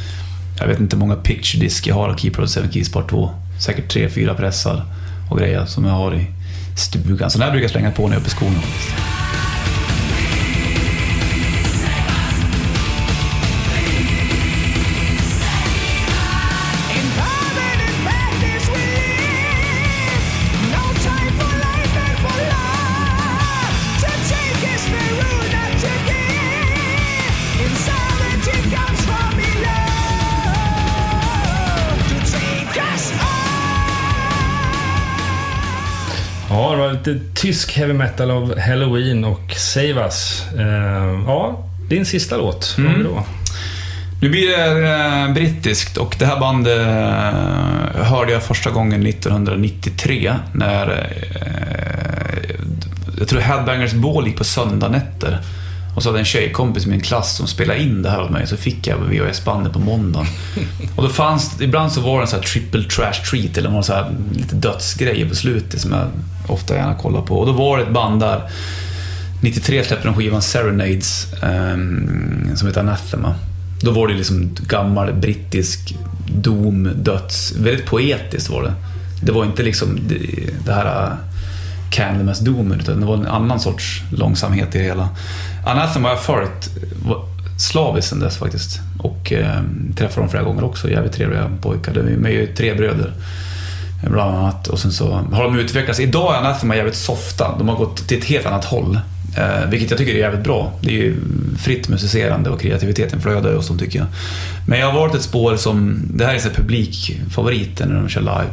jag vet inte hur många picture disc jag har av Keep 7 Keys Part 2. Säkert tre, fyra pressar och grejer som jag har i stugan. Så den här brukar jag slänga på när jag är uppe i skolan. Lite tysk heavy metal av Halloween och Save Us. Eh, ja, din sista låt. Vad vi då? Nu blir det eh, brittiskt och det här bandet eh, hörde jag första gången 1993 när jag tror Headbangers Ball gick på söndagnätter. Och så hade en tjejkompis i min klass som spelade in det här åt mig, så fick jag VHS-bandet på måndagen. Och då fanns ibland så var det en sån här triple trash treat, eller någon så här lite dödsgrejer på slutet som jag ofta gärna kollar på. Och då var det ett band där 93 släppte de skivan Serenades, um, som heter Anathema. Då var det liksom gammal brittisk dom, döds... Väldigt poetiskt var det. Det var inte liksom det, det här äh, uh, Candlemas Doom, utan det var en annan sorts långsamhet i det hela. Anathema har jag följt slaviskt sen dess faktiskt. Och eh, träffade dem flera gånger också. Jävligt trevliga pojkar. De är ju tre bröder. Bland annat. Och sen så har de utvecklats. Idag är Anathema jävligt softa. De har gått till ett helt annat håll. Eh, vilket jag tycker är jävligt bra. Det är ju fritt musicerande och kreativiteten flödar ju hos dem tycker jag. Men jag har valt ett spår som, det här är så publikfavoriten när de kör live.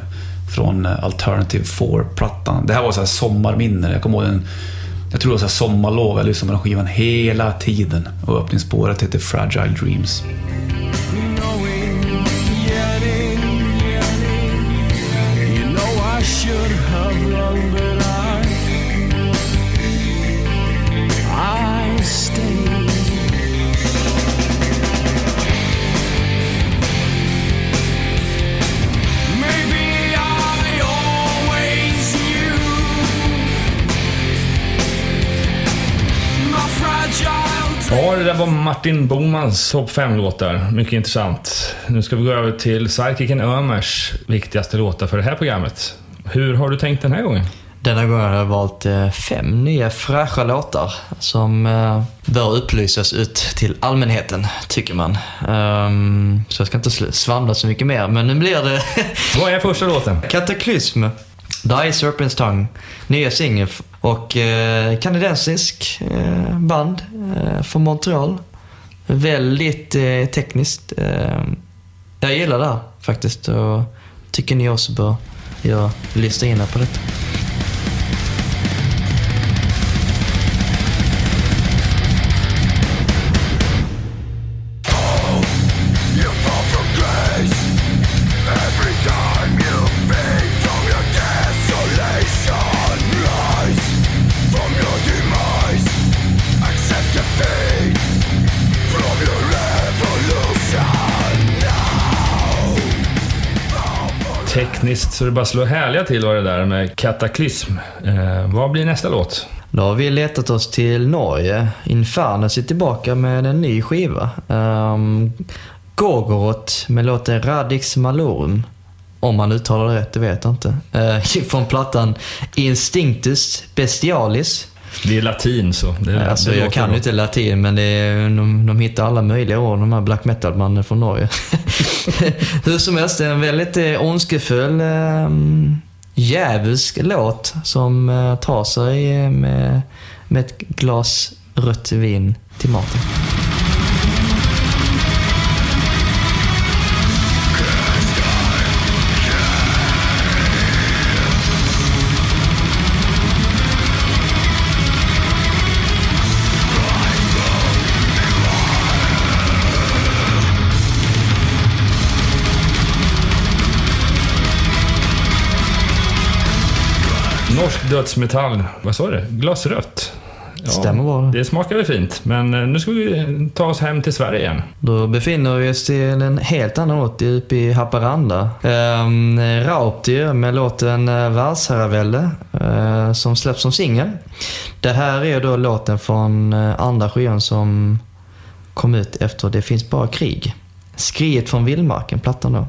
Från eh, Alternative 4-plattan. Det här var så här sommarminne. Jag kommer ihåg en, jag tror det var så här sommarlov. Jag lyssnade på den skivan hela tiden. Och öppningsspåret heter Fragile Dreams. Ja, det där var Martin Bomans topp 5-låtar. Mycket intressant. Nu ska vi gå över till Sidekicken Ömers viktigaste låtar för det här programmet. Hur har du tänkt den här gången? Denna gången har jag valt eh, fem nya fräscha låtar som eh, bör upplysas ut till allmänheten, tycker man. Ehm, så jag ska inte svamla så mycket mer, men nu blir det Vad är första låten? Kataklysm, Die Serpent's Tongue, nya singel och eh, kanadensisk eh, band eh, från Montreal. Väldigt eh, tekniskt. Eh, jag gillar det här faktiskt och tycker ni också bör lyssna in er på detta. Så det bara slår härliga till var det där med Kataklysm. Eh, vad blir nästa låt? Då har vi letat oss till Norge. Infernus är tillbaka med en ny skiva. Ehm, um, Gogorot med låten Radix Malorum. Om man uttalar det rätt, det vet jag inte. Uh, från plattan Instinctus Bestialis. Det är latin så. Det, Alltså, det jag kan ju inte latin, men är, de, de hittar alla möjliga ord, de här black metal-banden från Norge. Hur som helst, det är en väldigt eh, ondskefull, eh, djävulsk låt som eh, tar sig eh, med, med ett glas rött vin till maten. Dödsmetall. Vad sa du? Glasrött? Ja, Stämmer bra det. Smakar väl fint, men eh, nu ska vi ta oss hem till Sverige igen. Då befinner vi oss till en helt annan ort uppe i Haparanda. Um, Rauptyr med låten eh, Världsherravälde eh, som släpps som singel. Det här är då låten från andra skivan som kom ut efter Det finns bara krig. Skriet från vildmarken, plattan då.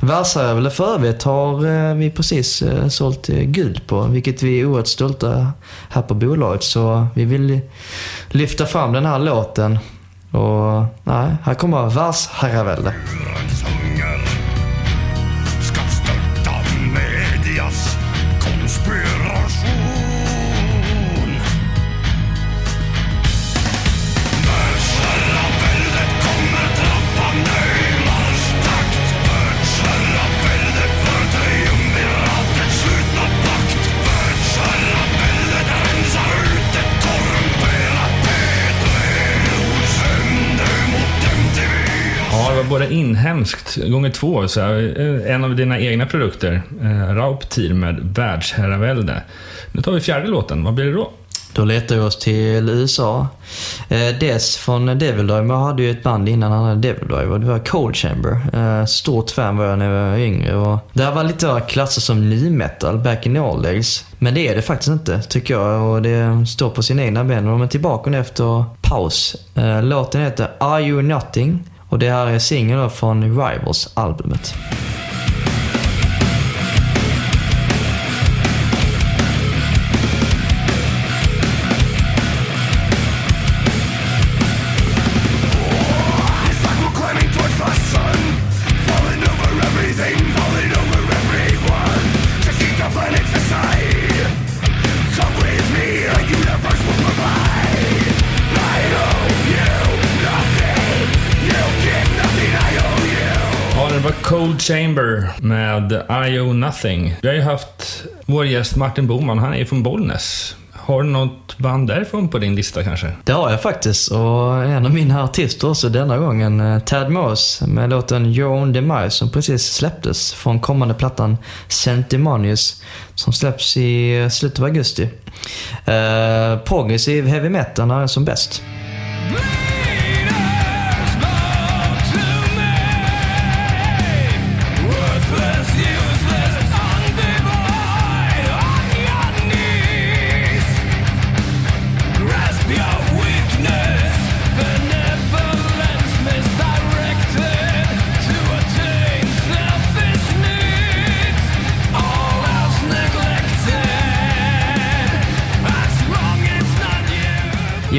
Världsherravälde för övrigt har eh, vi precis eh, sålt eh, guld på, vilket vi är oerhört stolta här på bolaget. Så vi vill lyfta fram den här låten. Och nej, här kommer Världsherravälde. Både inhemskt, gånger två, så här, eh, en av dina egna produkter, eh, Rauptir med världsherravälde. Nu tar vi fjärde låten, vad blir det då? Då letar vi oss till USA. Eh, Des från Devil Driver hade ju ett band innan han hade Devil Driver. Det var Cold Chamber. Eh, stort fan var jag när jag var yngre. Och det här var lite klassat som nu metal back in the old days. Men det är det faktiskt inte, tycker jag. Och det står på sina egna ben. Och de är tillbaka nu efter paus. Eh, låten heter Are You Nothing? Och det här är singeln från Rivals-albumet. Chamber med I owe nothing. Vi har ju haft vår gäst Martin Boman, han är ju från Bollnäs. Har du något band därifrån på din lista kanske? Det har jag faktiskt. Och en av mina artister också denna gången, eh, Tad Moss med låten Your Own Demise som precis släpptes från kommande plattan Sentimonious som släpps i slutet av augusti. Eh, progressiv heavy metal när den är som bäst.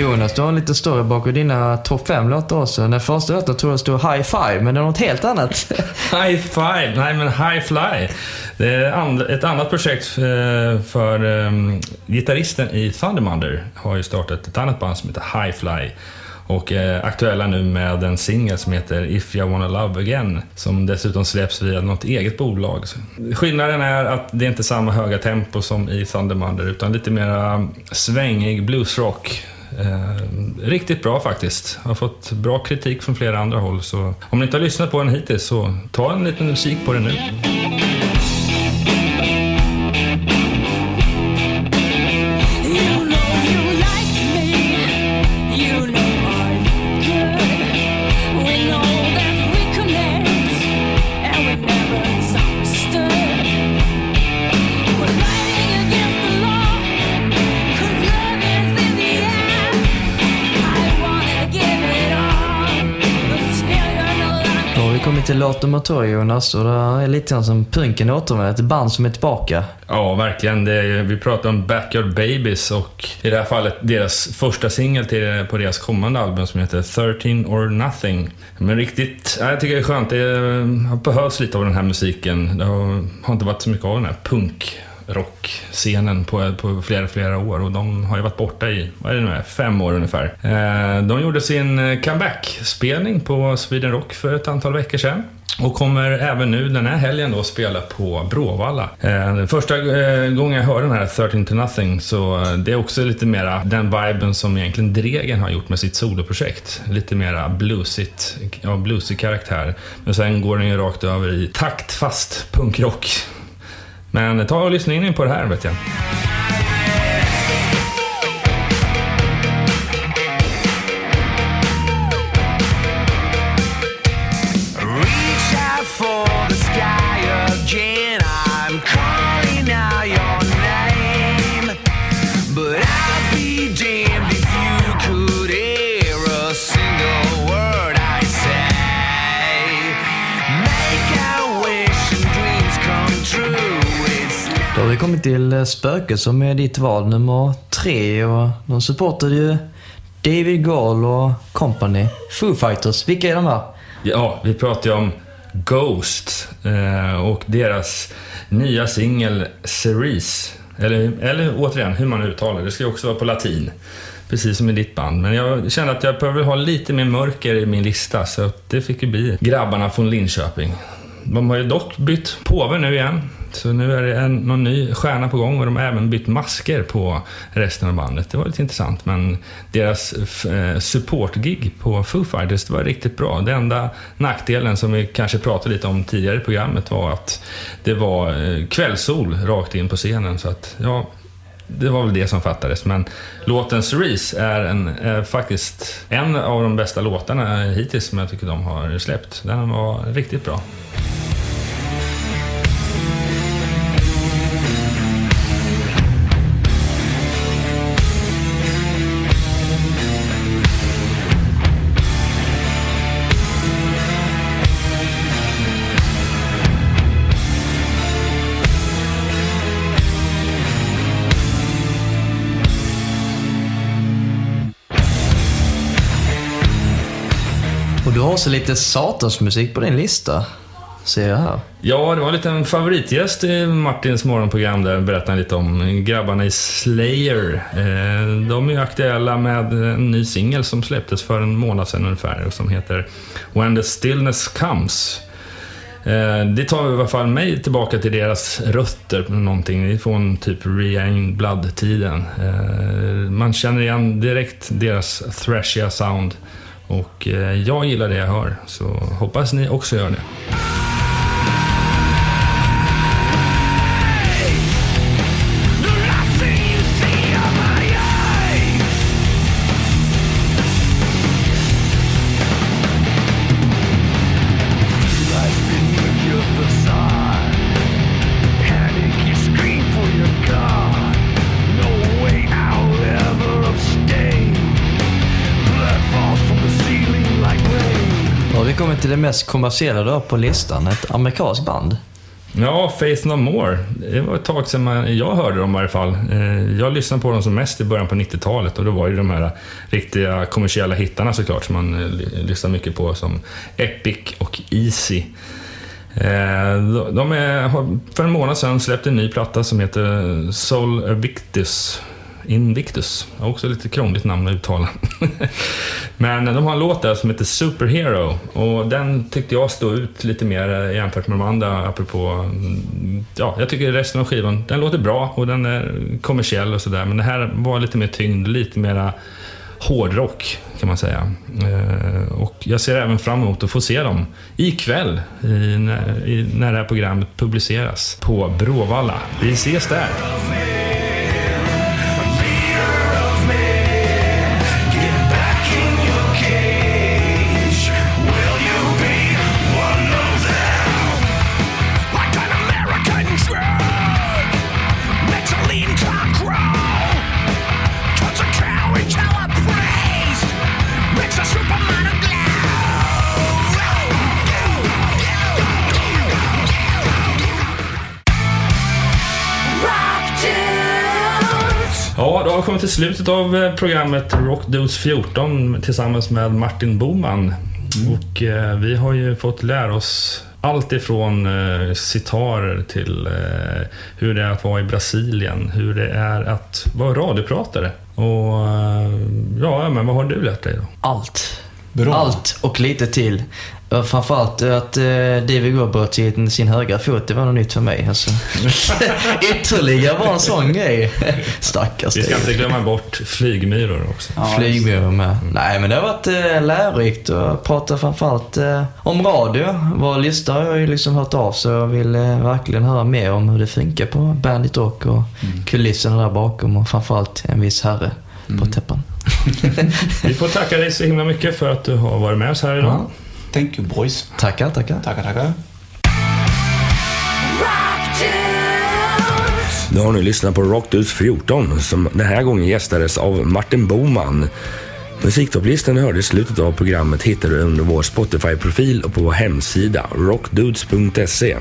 Jonas, du har en lite större bakom dina topp 5 låtar också. Den första låten tror jag stod High Five, men det är något helt annat. High Five, nej men High Fly. Det är ett annat projekt eh, för um, gitarristen i Thundermunder har ju startat ett annat band som heter High Fly. Och är aktuella nu med en singel som heter If You Wanna Love Again, som dessutom släpps via något eget bolag. Skillnaden är att det är inte samma höga tempo som i Thundermunder, utan lite mer svängig bluesrock. Eh, riktigt bra faktiskt. Har fått bra kritik från flera andra håll. Så om ni inte har lyssnat på den hittills så ta en liten musik på den nu. Till Låt Motor Jonas och det är lite grann som punken återvänder. Ett band som är tillbaka. Ja, verkligen. Det är, vi pratar om Backyard Babies och i det här fallet deras första singel på deras kommande album som heter 13 or Nothing. Men riktigt, ja, jag tycker det är skönt. Det eh, behövs lite av den här musiken. Det har, har inte varit så mycket av den här punk rockscenen på, på flera, flera år och de har ju varit borta i, vad är det nu är, fem år ungefär. Eh, de gjorde sin eh, comeback-spelning på Sweden Rock för ett antal veckor sedan. Och kommer även nu den här helgen då spela på Bråvalla. Eh, första eh, gången jag hörde den här 13 to nothing så eh, det är också lite mera den viben som egentligen Dregen har gjort med sitt soloprojekt. Lite mera bluesigt, ja bluesig karaktär. Men sen går den ju rakt över i taktfast punkrock. Men ta och lyssna in på det här vet jag. Kommit till eh, Spöke som är ditt val nummer tre och de supportade ju David Gall och company. Foo Fighters, vilka är de här? Ja, vi pratar ju om Ghost eh, och deras nya singel Cerise. Eller, eller återigen, hur man uttalar det. Det ska ju också vara på latin. Precis som i ditt band. Men jag kände att jag behöver ha lite mer mörker i min lista, så det fick ju bli grabbarna från Linköping. De har ju dock bytt påve nu igen. Så nu är det en, någon ny stjärna på gång och de har även bytt masker på resten av bandet. Det var lite intressant, men deras eh, supportgig på Foo Fighters det var riktigt bra. Den enda nackdelen som vi kanske pratade lite om tidigare i programmet var att det var eh, kvällssol rakt in på scenen. Så att, ja, det var väl det som fattades. Men låten Cerise är, en, är faktiskt en av de bästa låtarna hittills som jag tycker de har släppt. Den var riktigt bra. Också lite satansmusik på din lista. Ser jag här. Ja, det var en liten favoritgäst i Martins morgonprogram där berättade lite om grabbarna i Slayer. Eh, de är ju aktuella med en ny singel som släpptes för en månad sedan ungefär och som heter When the stillness comes. Eh, det tar i alla fall mig tillbaka till deras rötter någonting från typ Reign Blood-tiden. Eh, man känner igen direkt deras thrashiga sound och eh, jag gillar det jag hör, så hoppas ni också gör det. Till det mest kommersiella du har på listan. Ett amerikanskt band. Ja, Faith No More. Det var ett tag sedan man, jag hörde dem i alla fall. Eh, jag lyssnade på dem som mest i början på 90-talet och då var ju de här riktiga kommersiella hittarna såklart som man eh, lyssnar mycket på som Epic och Easy. Eh, de- är, har för en månad sedan släppt en ny platta som heter Soul Evictus. Invictus. Också lite krångligt namn att uttala. Men eh, de har en låt där som heter Superhero och den tyckte jag stod ut lite mer eh, jämfört med de andra apropå... Mm, ja, jag tycker resten av skivan, den låter bra och den är kommersiell och sådär men det här var lite mer tyngd, lite mera eh, hårdrock kan man säga. Och jag ser även fram emot att få se dem ikväll i, när, i, när det här programmet publiceras på Bråvalla. Vi ses där! Kommit till slutet av eh, programmet Rock Dudes 14 tillsammans med Martin Boman. Och eh, vi har ju fått lära oss allt ifrån eh, sitar till eh, hur det är att vara i Brasilien, hur det är att vara radiopratare. Och eh, ja, men vad har du lärt dig då? Allt. Bra. Allt och lite till. Framförallt att uh, David Gobber till sin högra fot, det var något nytt för mig. Alltså. Ytterligare bara en sån grej. Stackars Vi ska inte glömma bort flygmyror också. Ja, Flygmyror med. Nej, men det har varit uh, lärorikt att prata framförallt uh, om radio. Våra lyssnare har ju liksom hört av sig och vill uh, verkligen höra mer om hur det funkar på Bandit Rock och kulisserna där bakom och framförallt en viss herre på täppan. Vi får tacka dig så himla mycket för att du har varit med oss här idag. Ja. Thank you boys. Tackar, tackar. Tackar, tackar. Du har nu lyssnat på Rockdudes 14 som den här gången gästades av Martin Boman. Musiktopplistan du hörde i slutet av programmet hittar du under vår Spotify-profil och på vår hemsida rockdudes.se.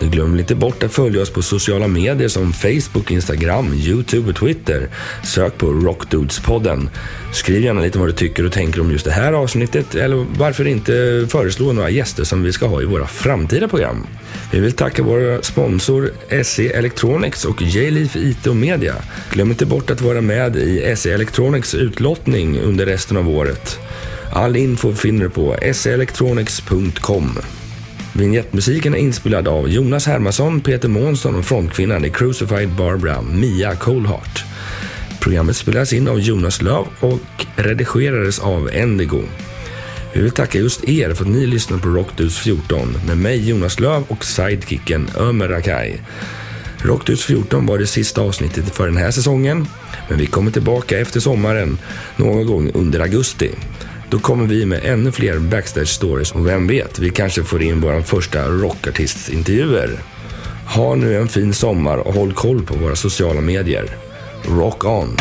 Du glöm inte bort att följa oss på sociala medier som Facebook, Instagram, Youtube och Twitter. Sök på Rockdudespodden. Skriv gärna lite vad du tycker och tänker om just det här avsnittet eller varför inte föreslå några gäster som vi ska ha i våra framtida program. Vi vill tacka våra sponsor SE Electronics och J-Leaf IT och Media. Glöm inte bort att vara med i SE Electronics utlottning under resten av året. All info finner du på seelectronics.com. Vignettmusiken är inspelad av Jonas Hermansson, Peter Månsson och frontkvinnan i Crucified Barbara, Mia Coldheart. Programmet spelades in av Jonas Löv och redigerades av Endigo. Vi vill tacka just er för att ni lyssnar på Rockdudes 14 med mig Jonas Löv och sidekicken Ömer Rakai. Rockdudes 14 var det sista avsnittet för den här säsongen, men vi kommer tillbaka efter sommaren någon gång under augusti. Då kommer vi med ännu fler backstage stories och vem vet, vi kanske får in våra första rockartistintervjuer. Ha nu en fin sommar och håll koll på våra sociala medier. Rock on!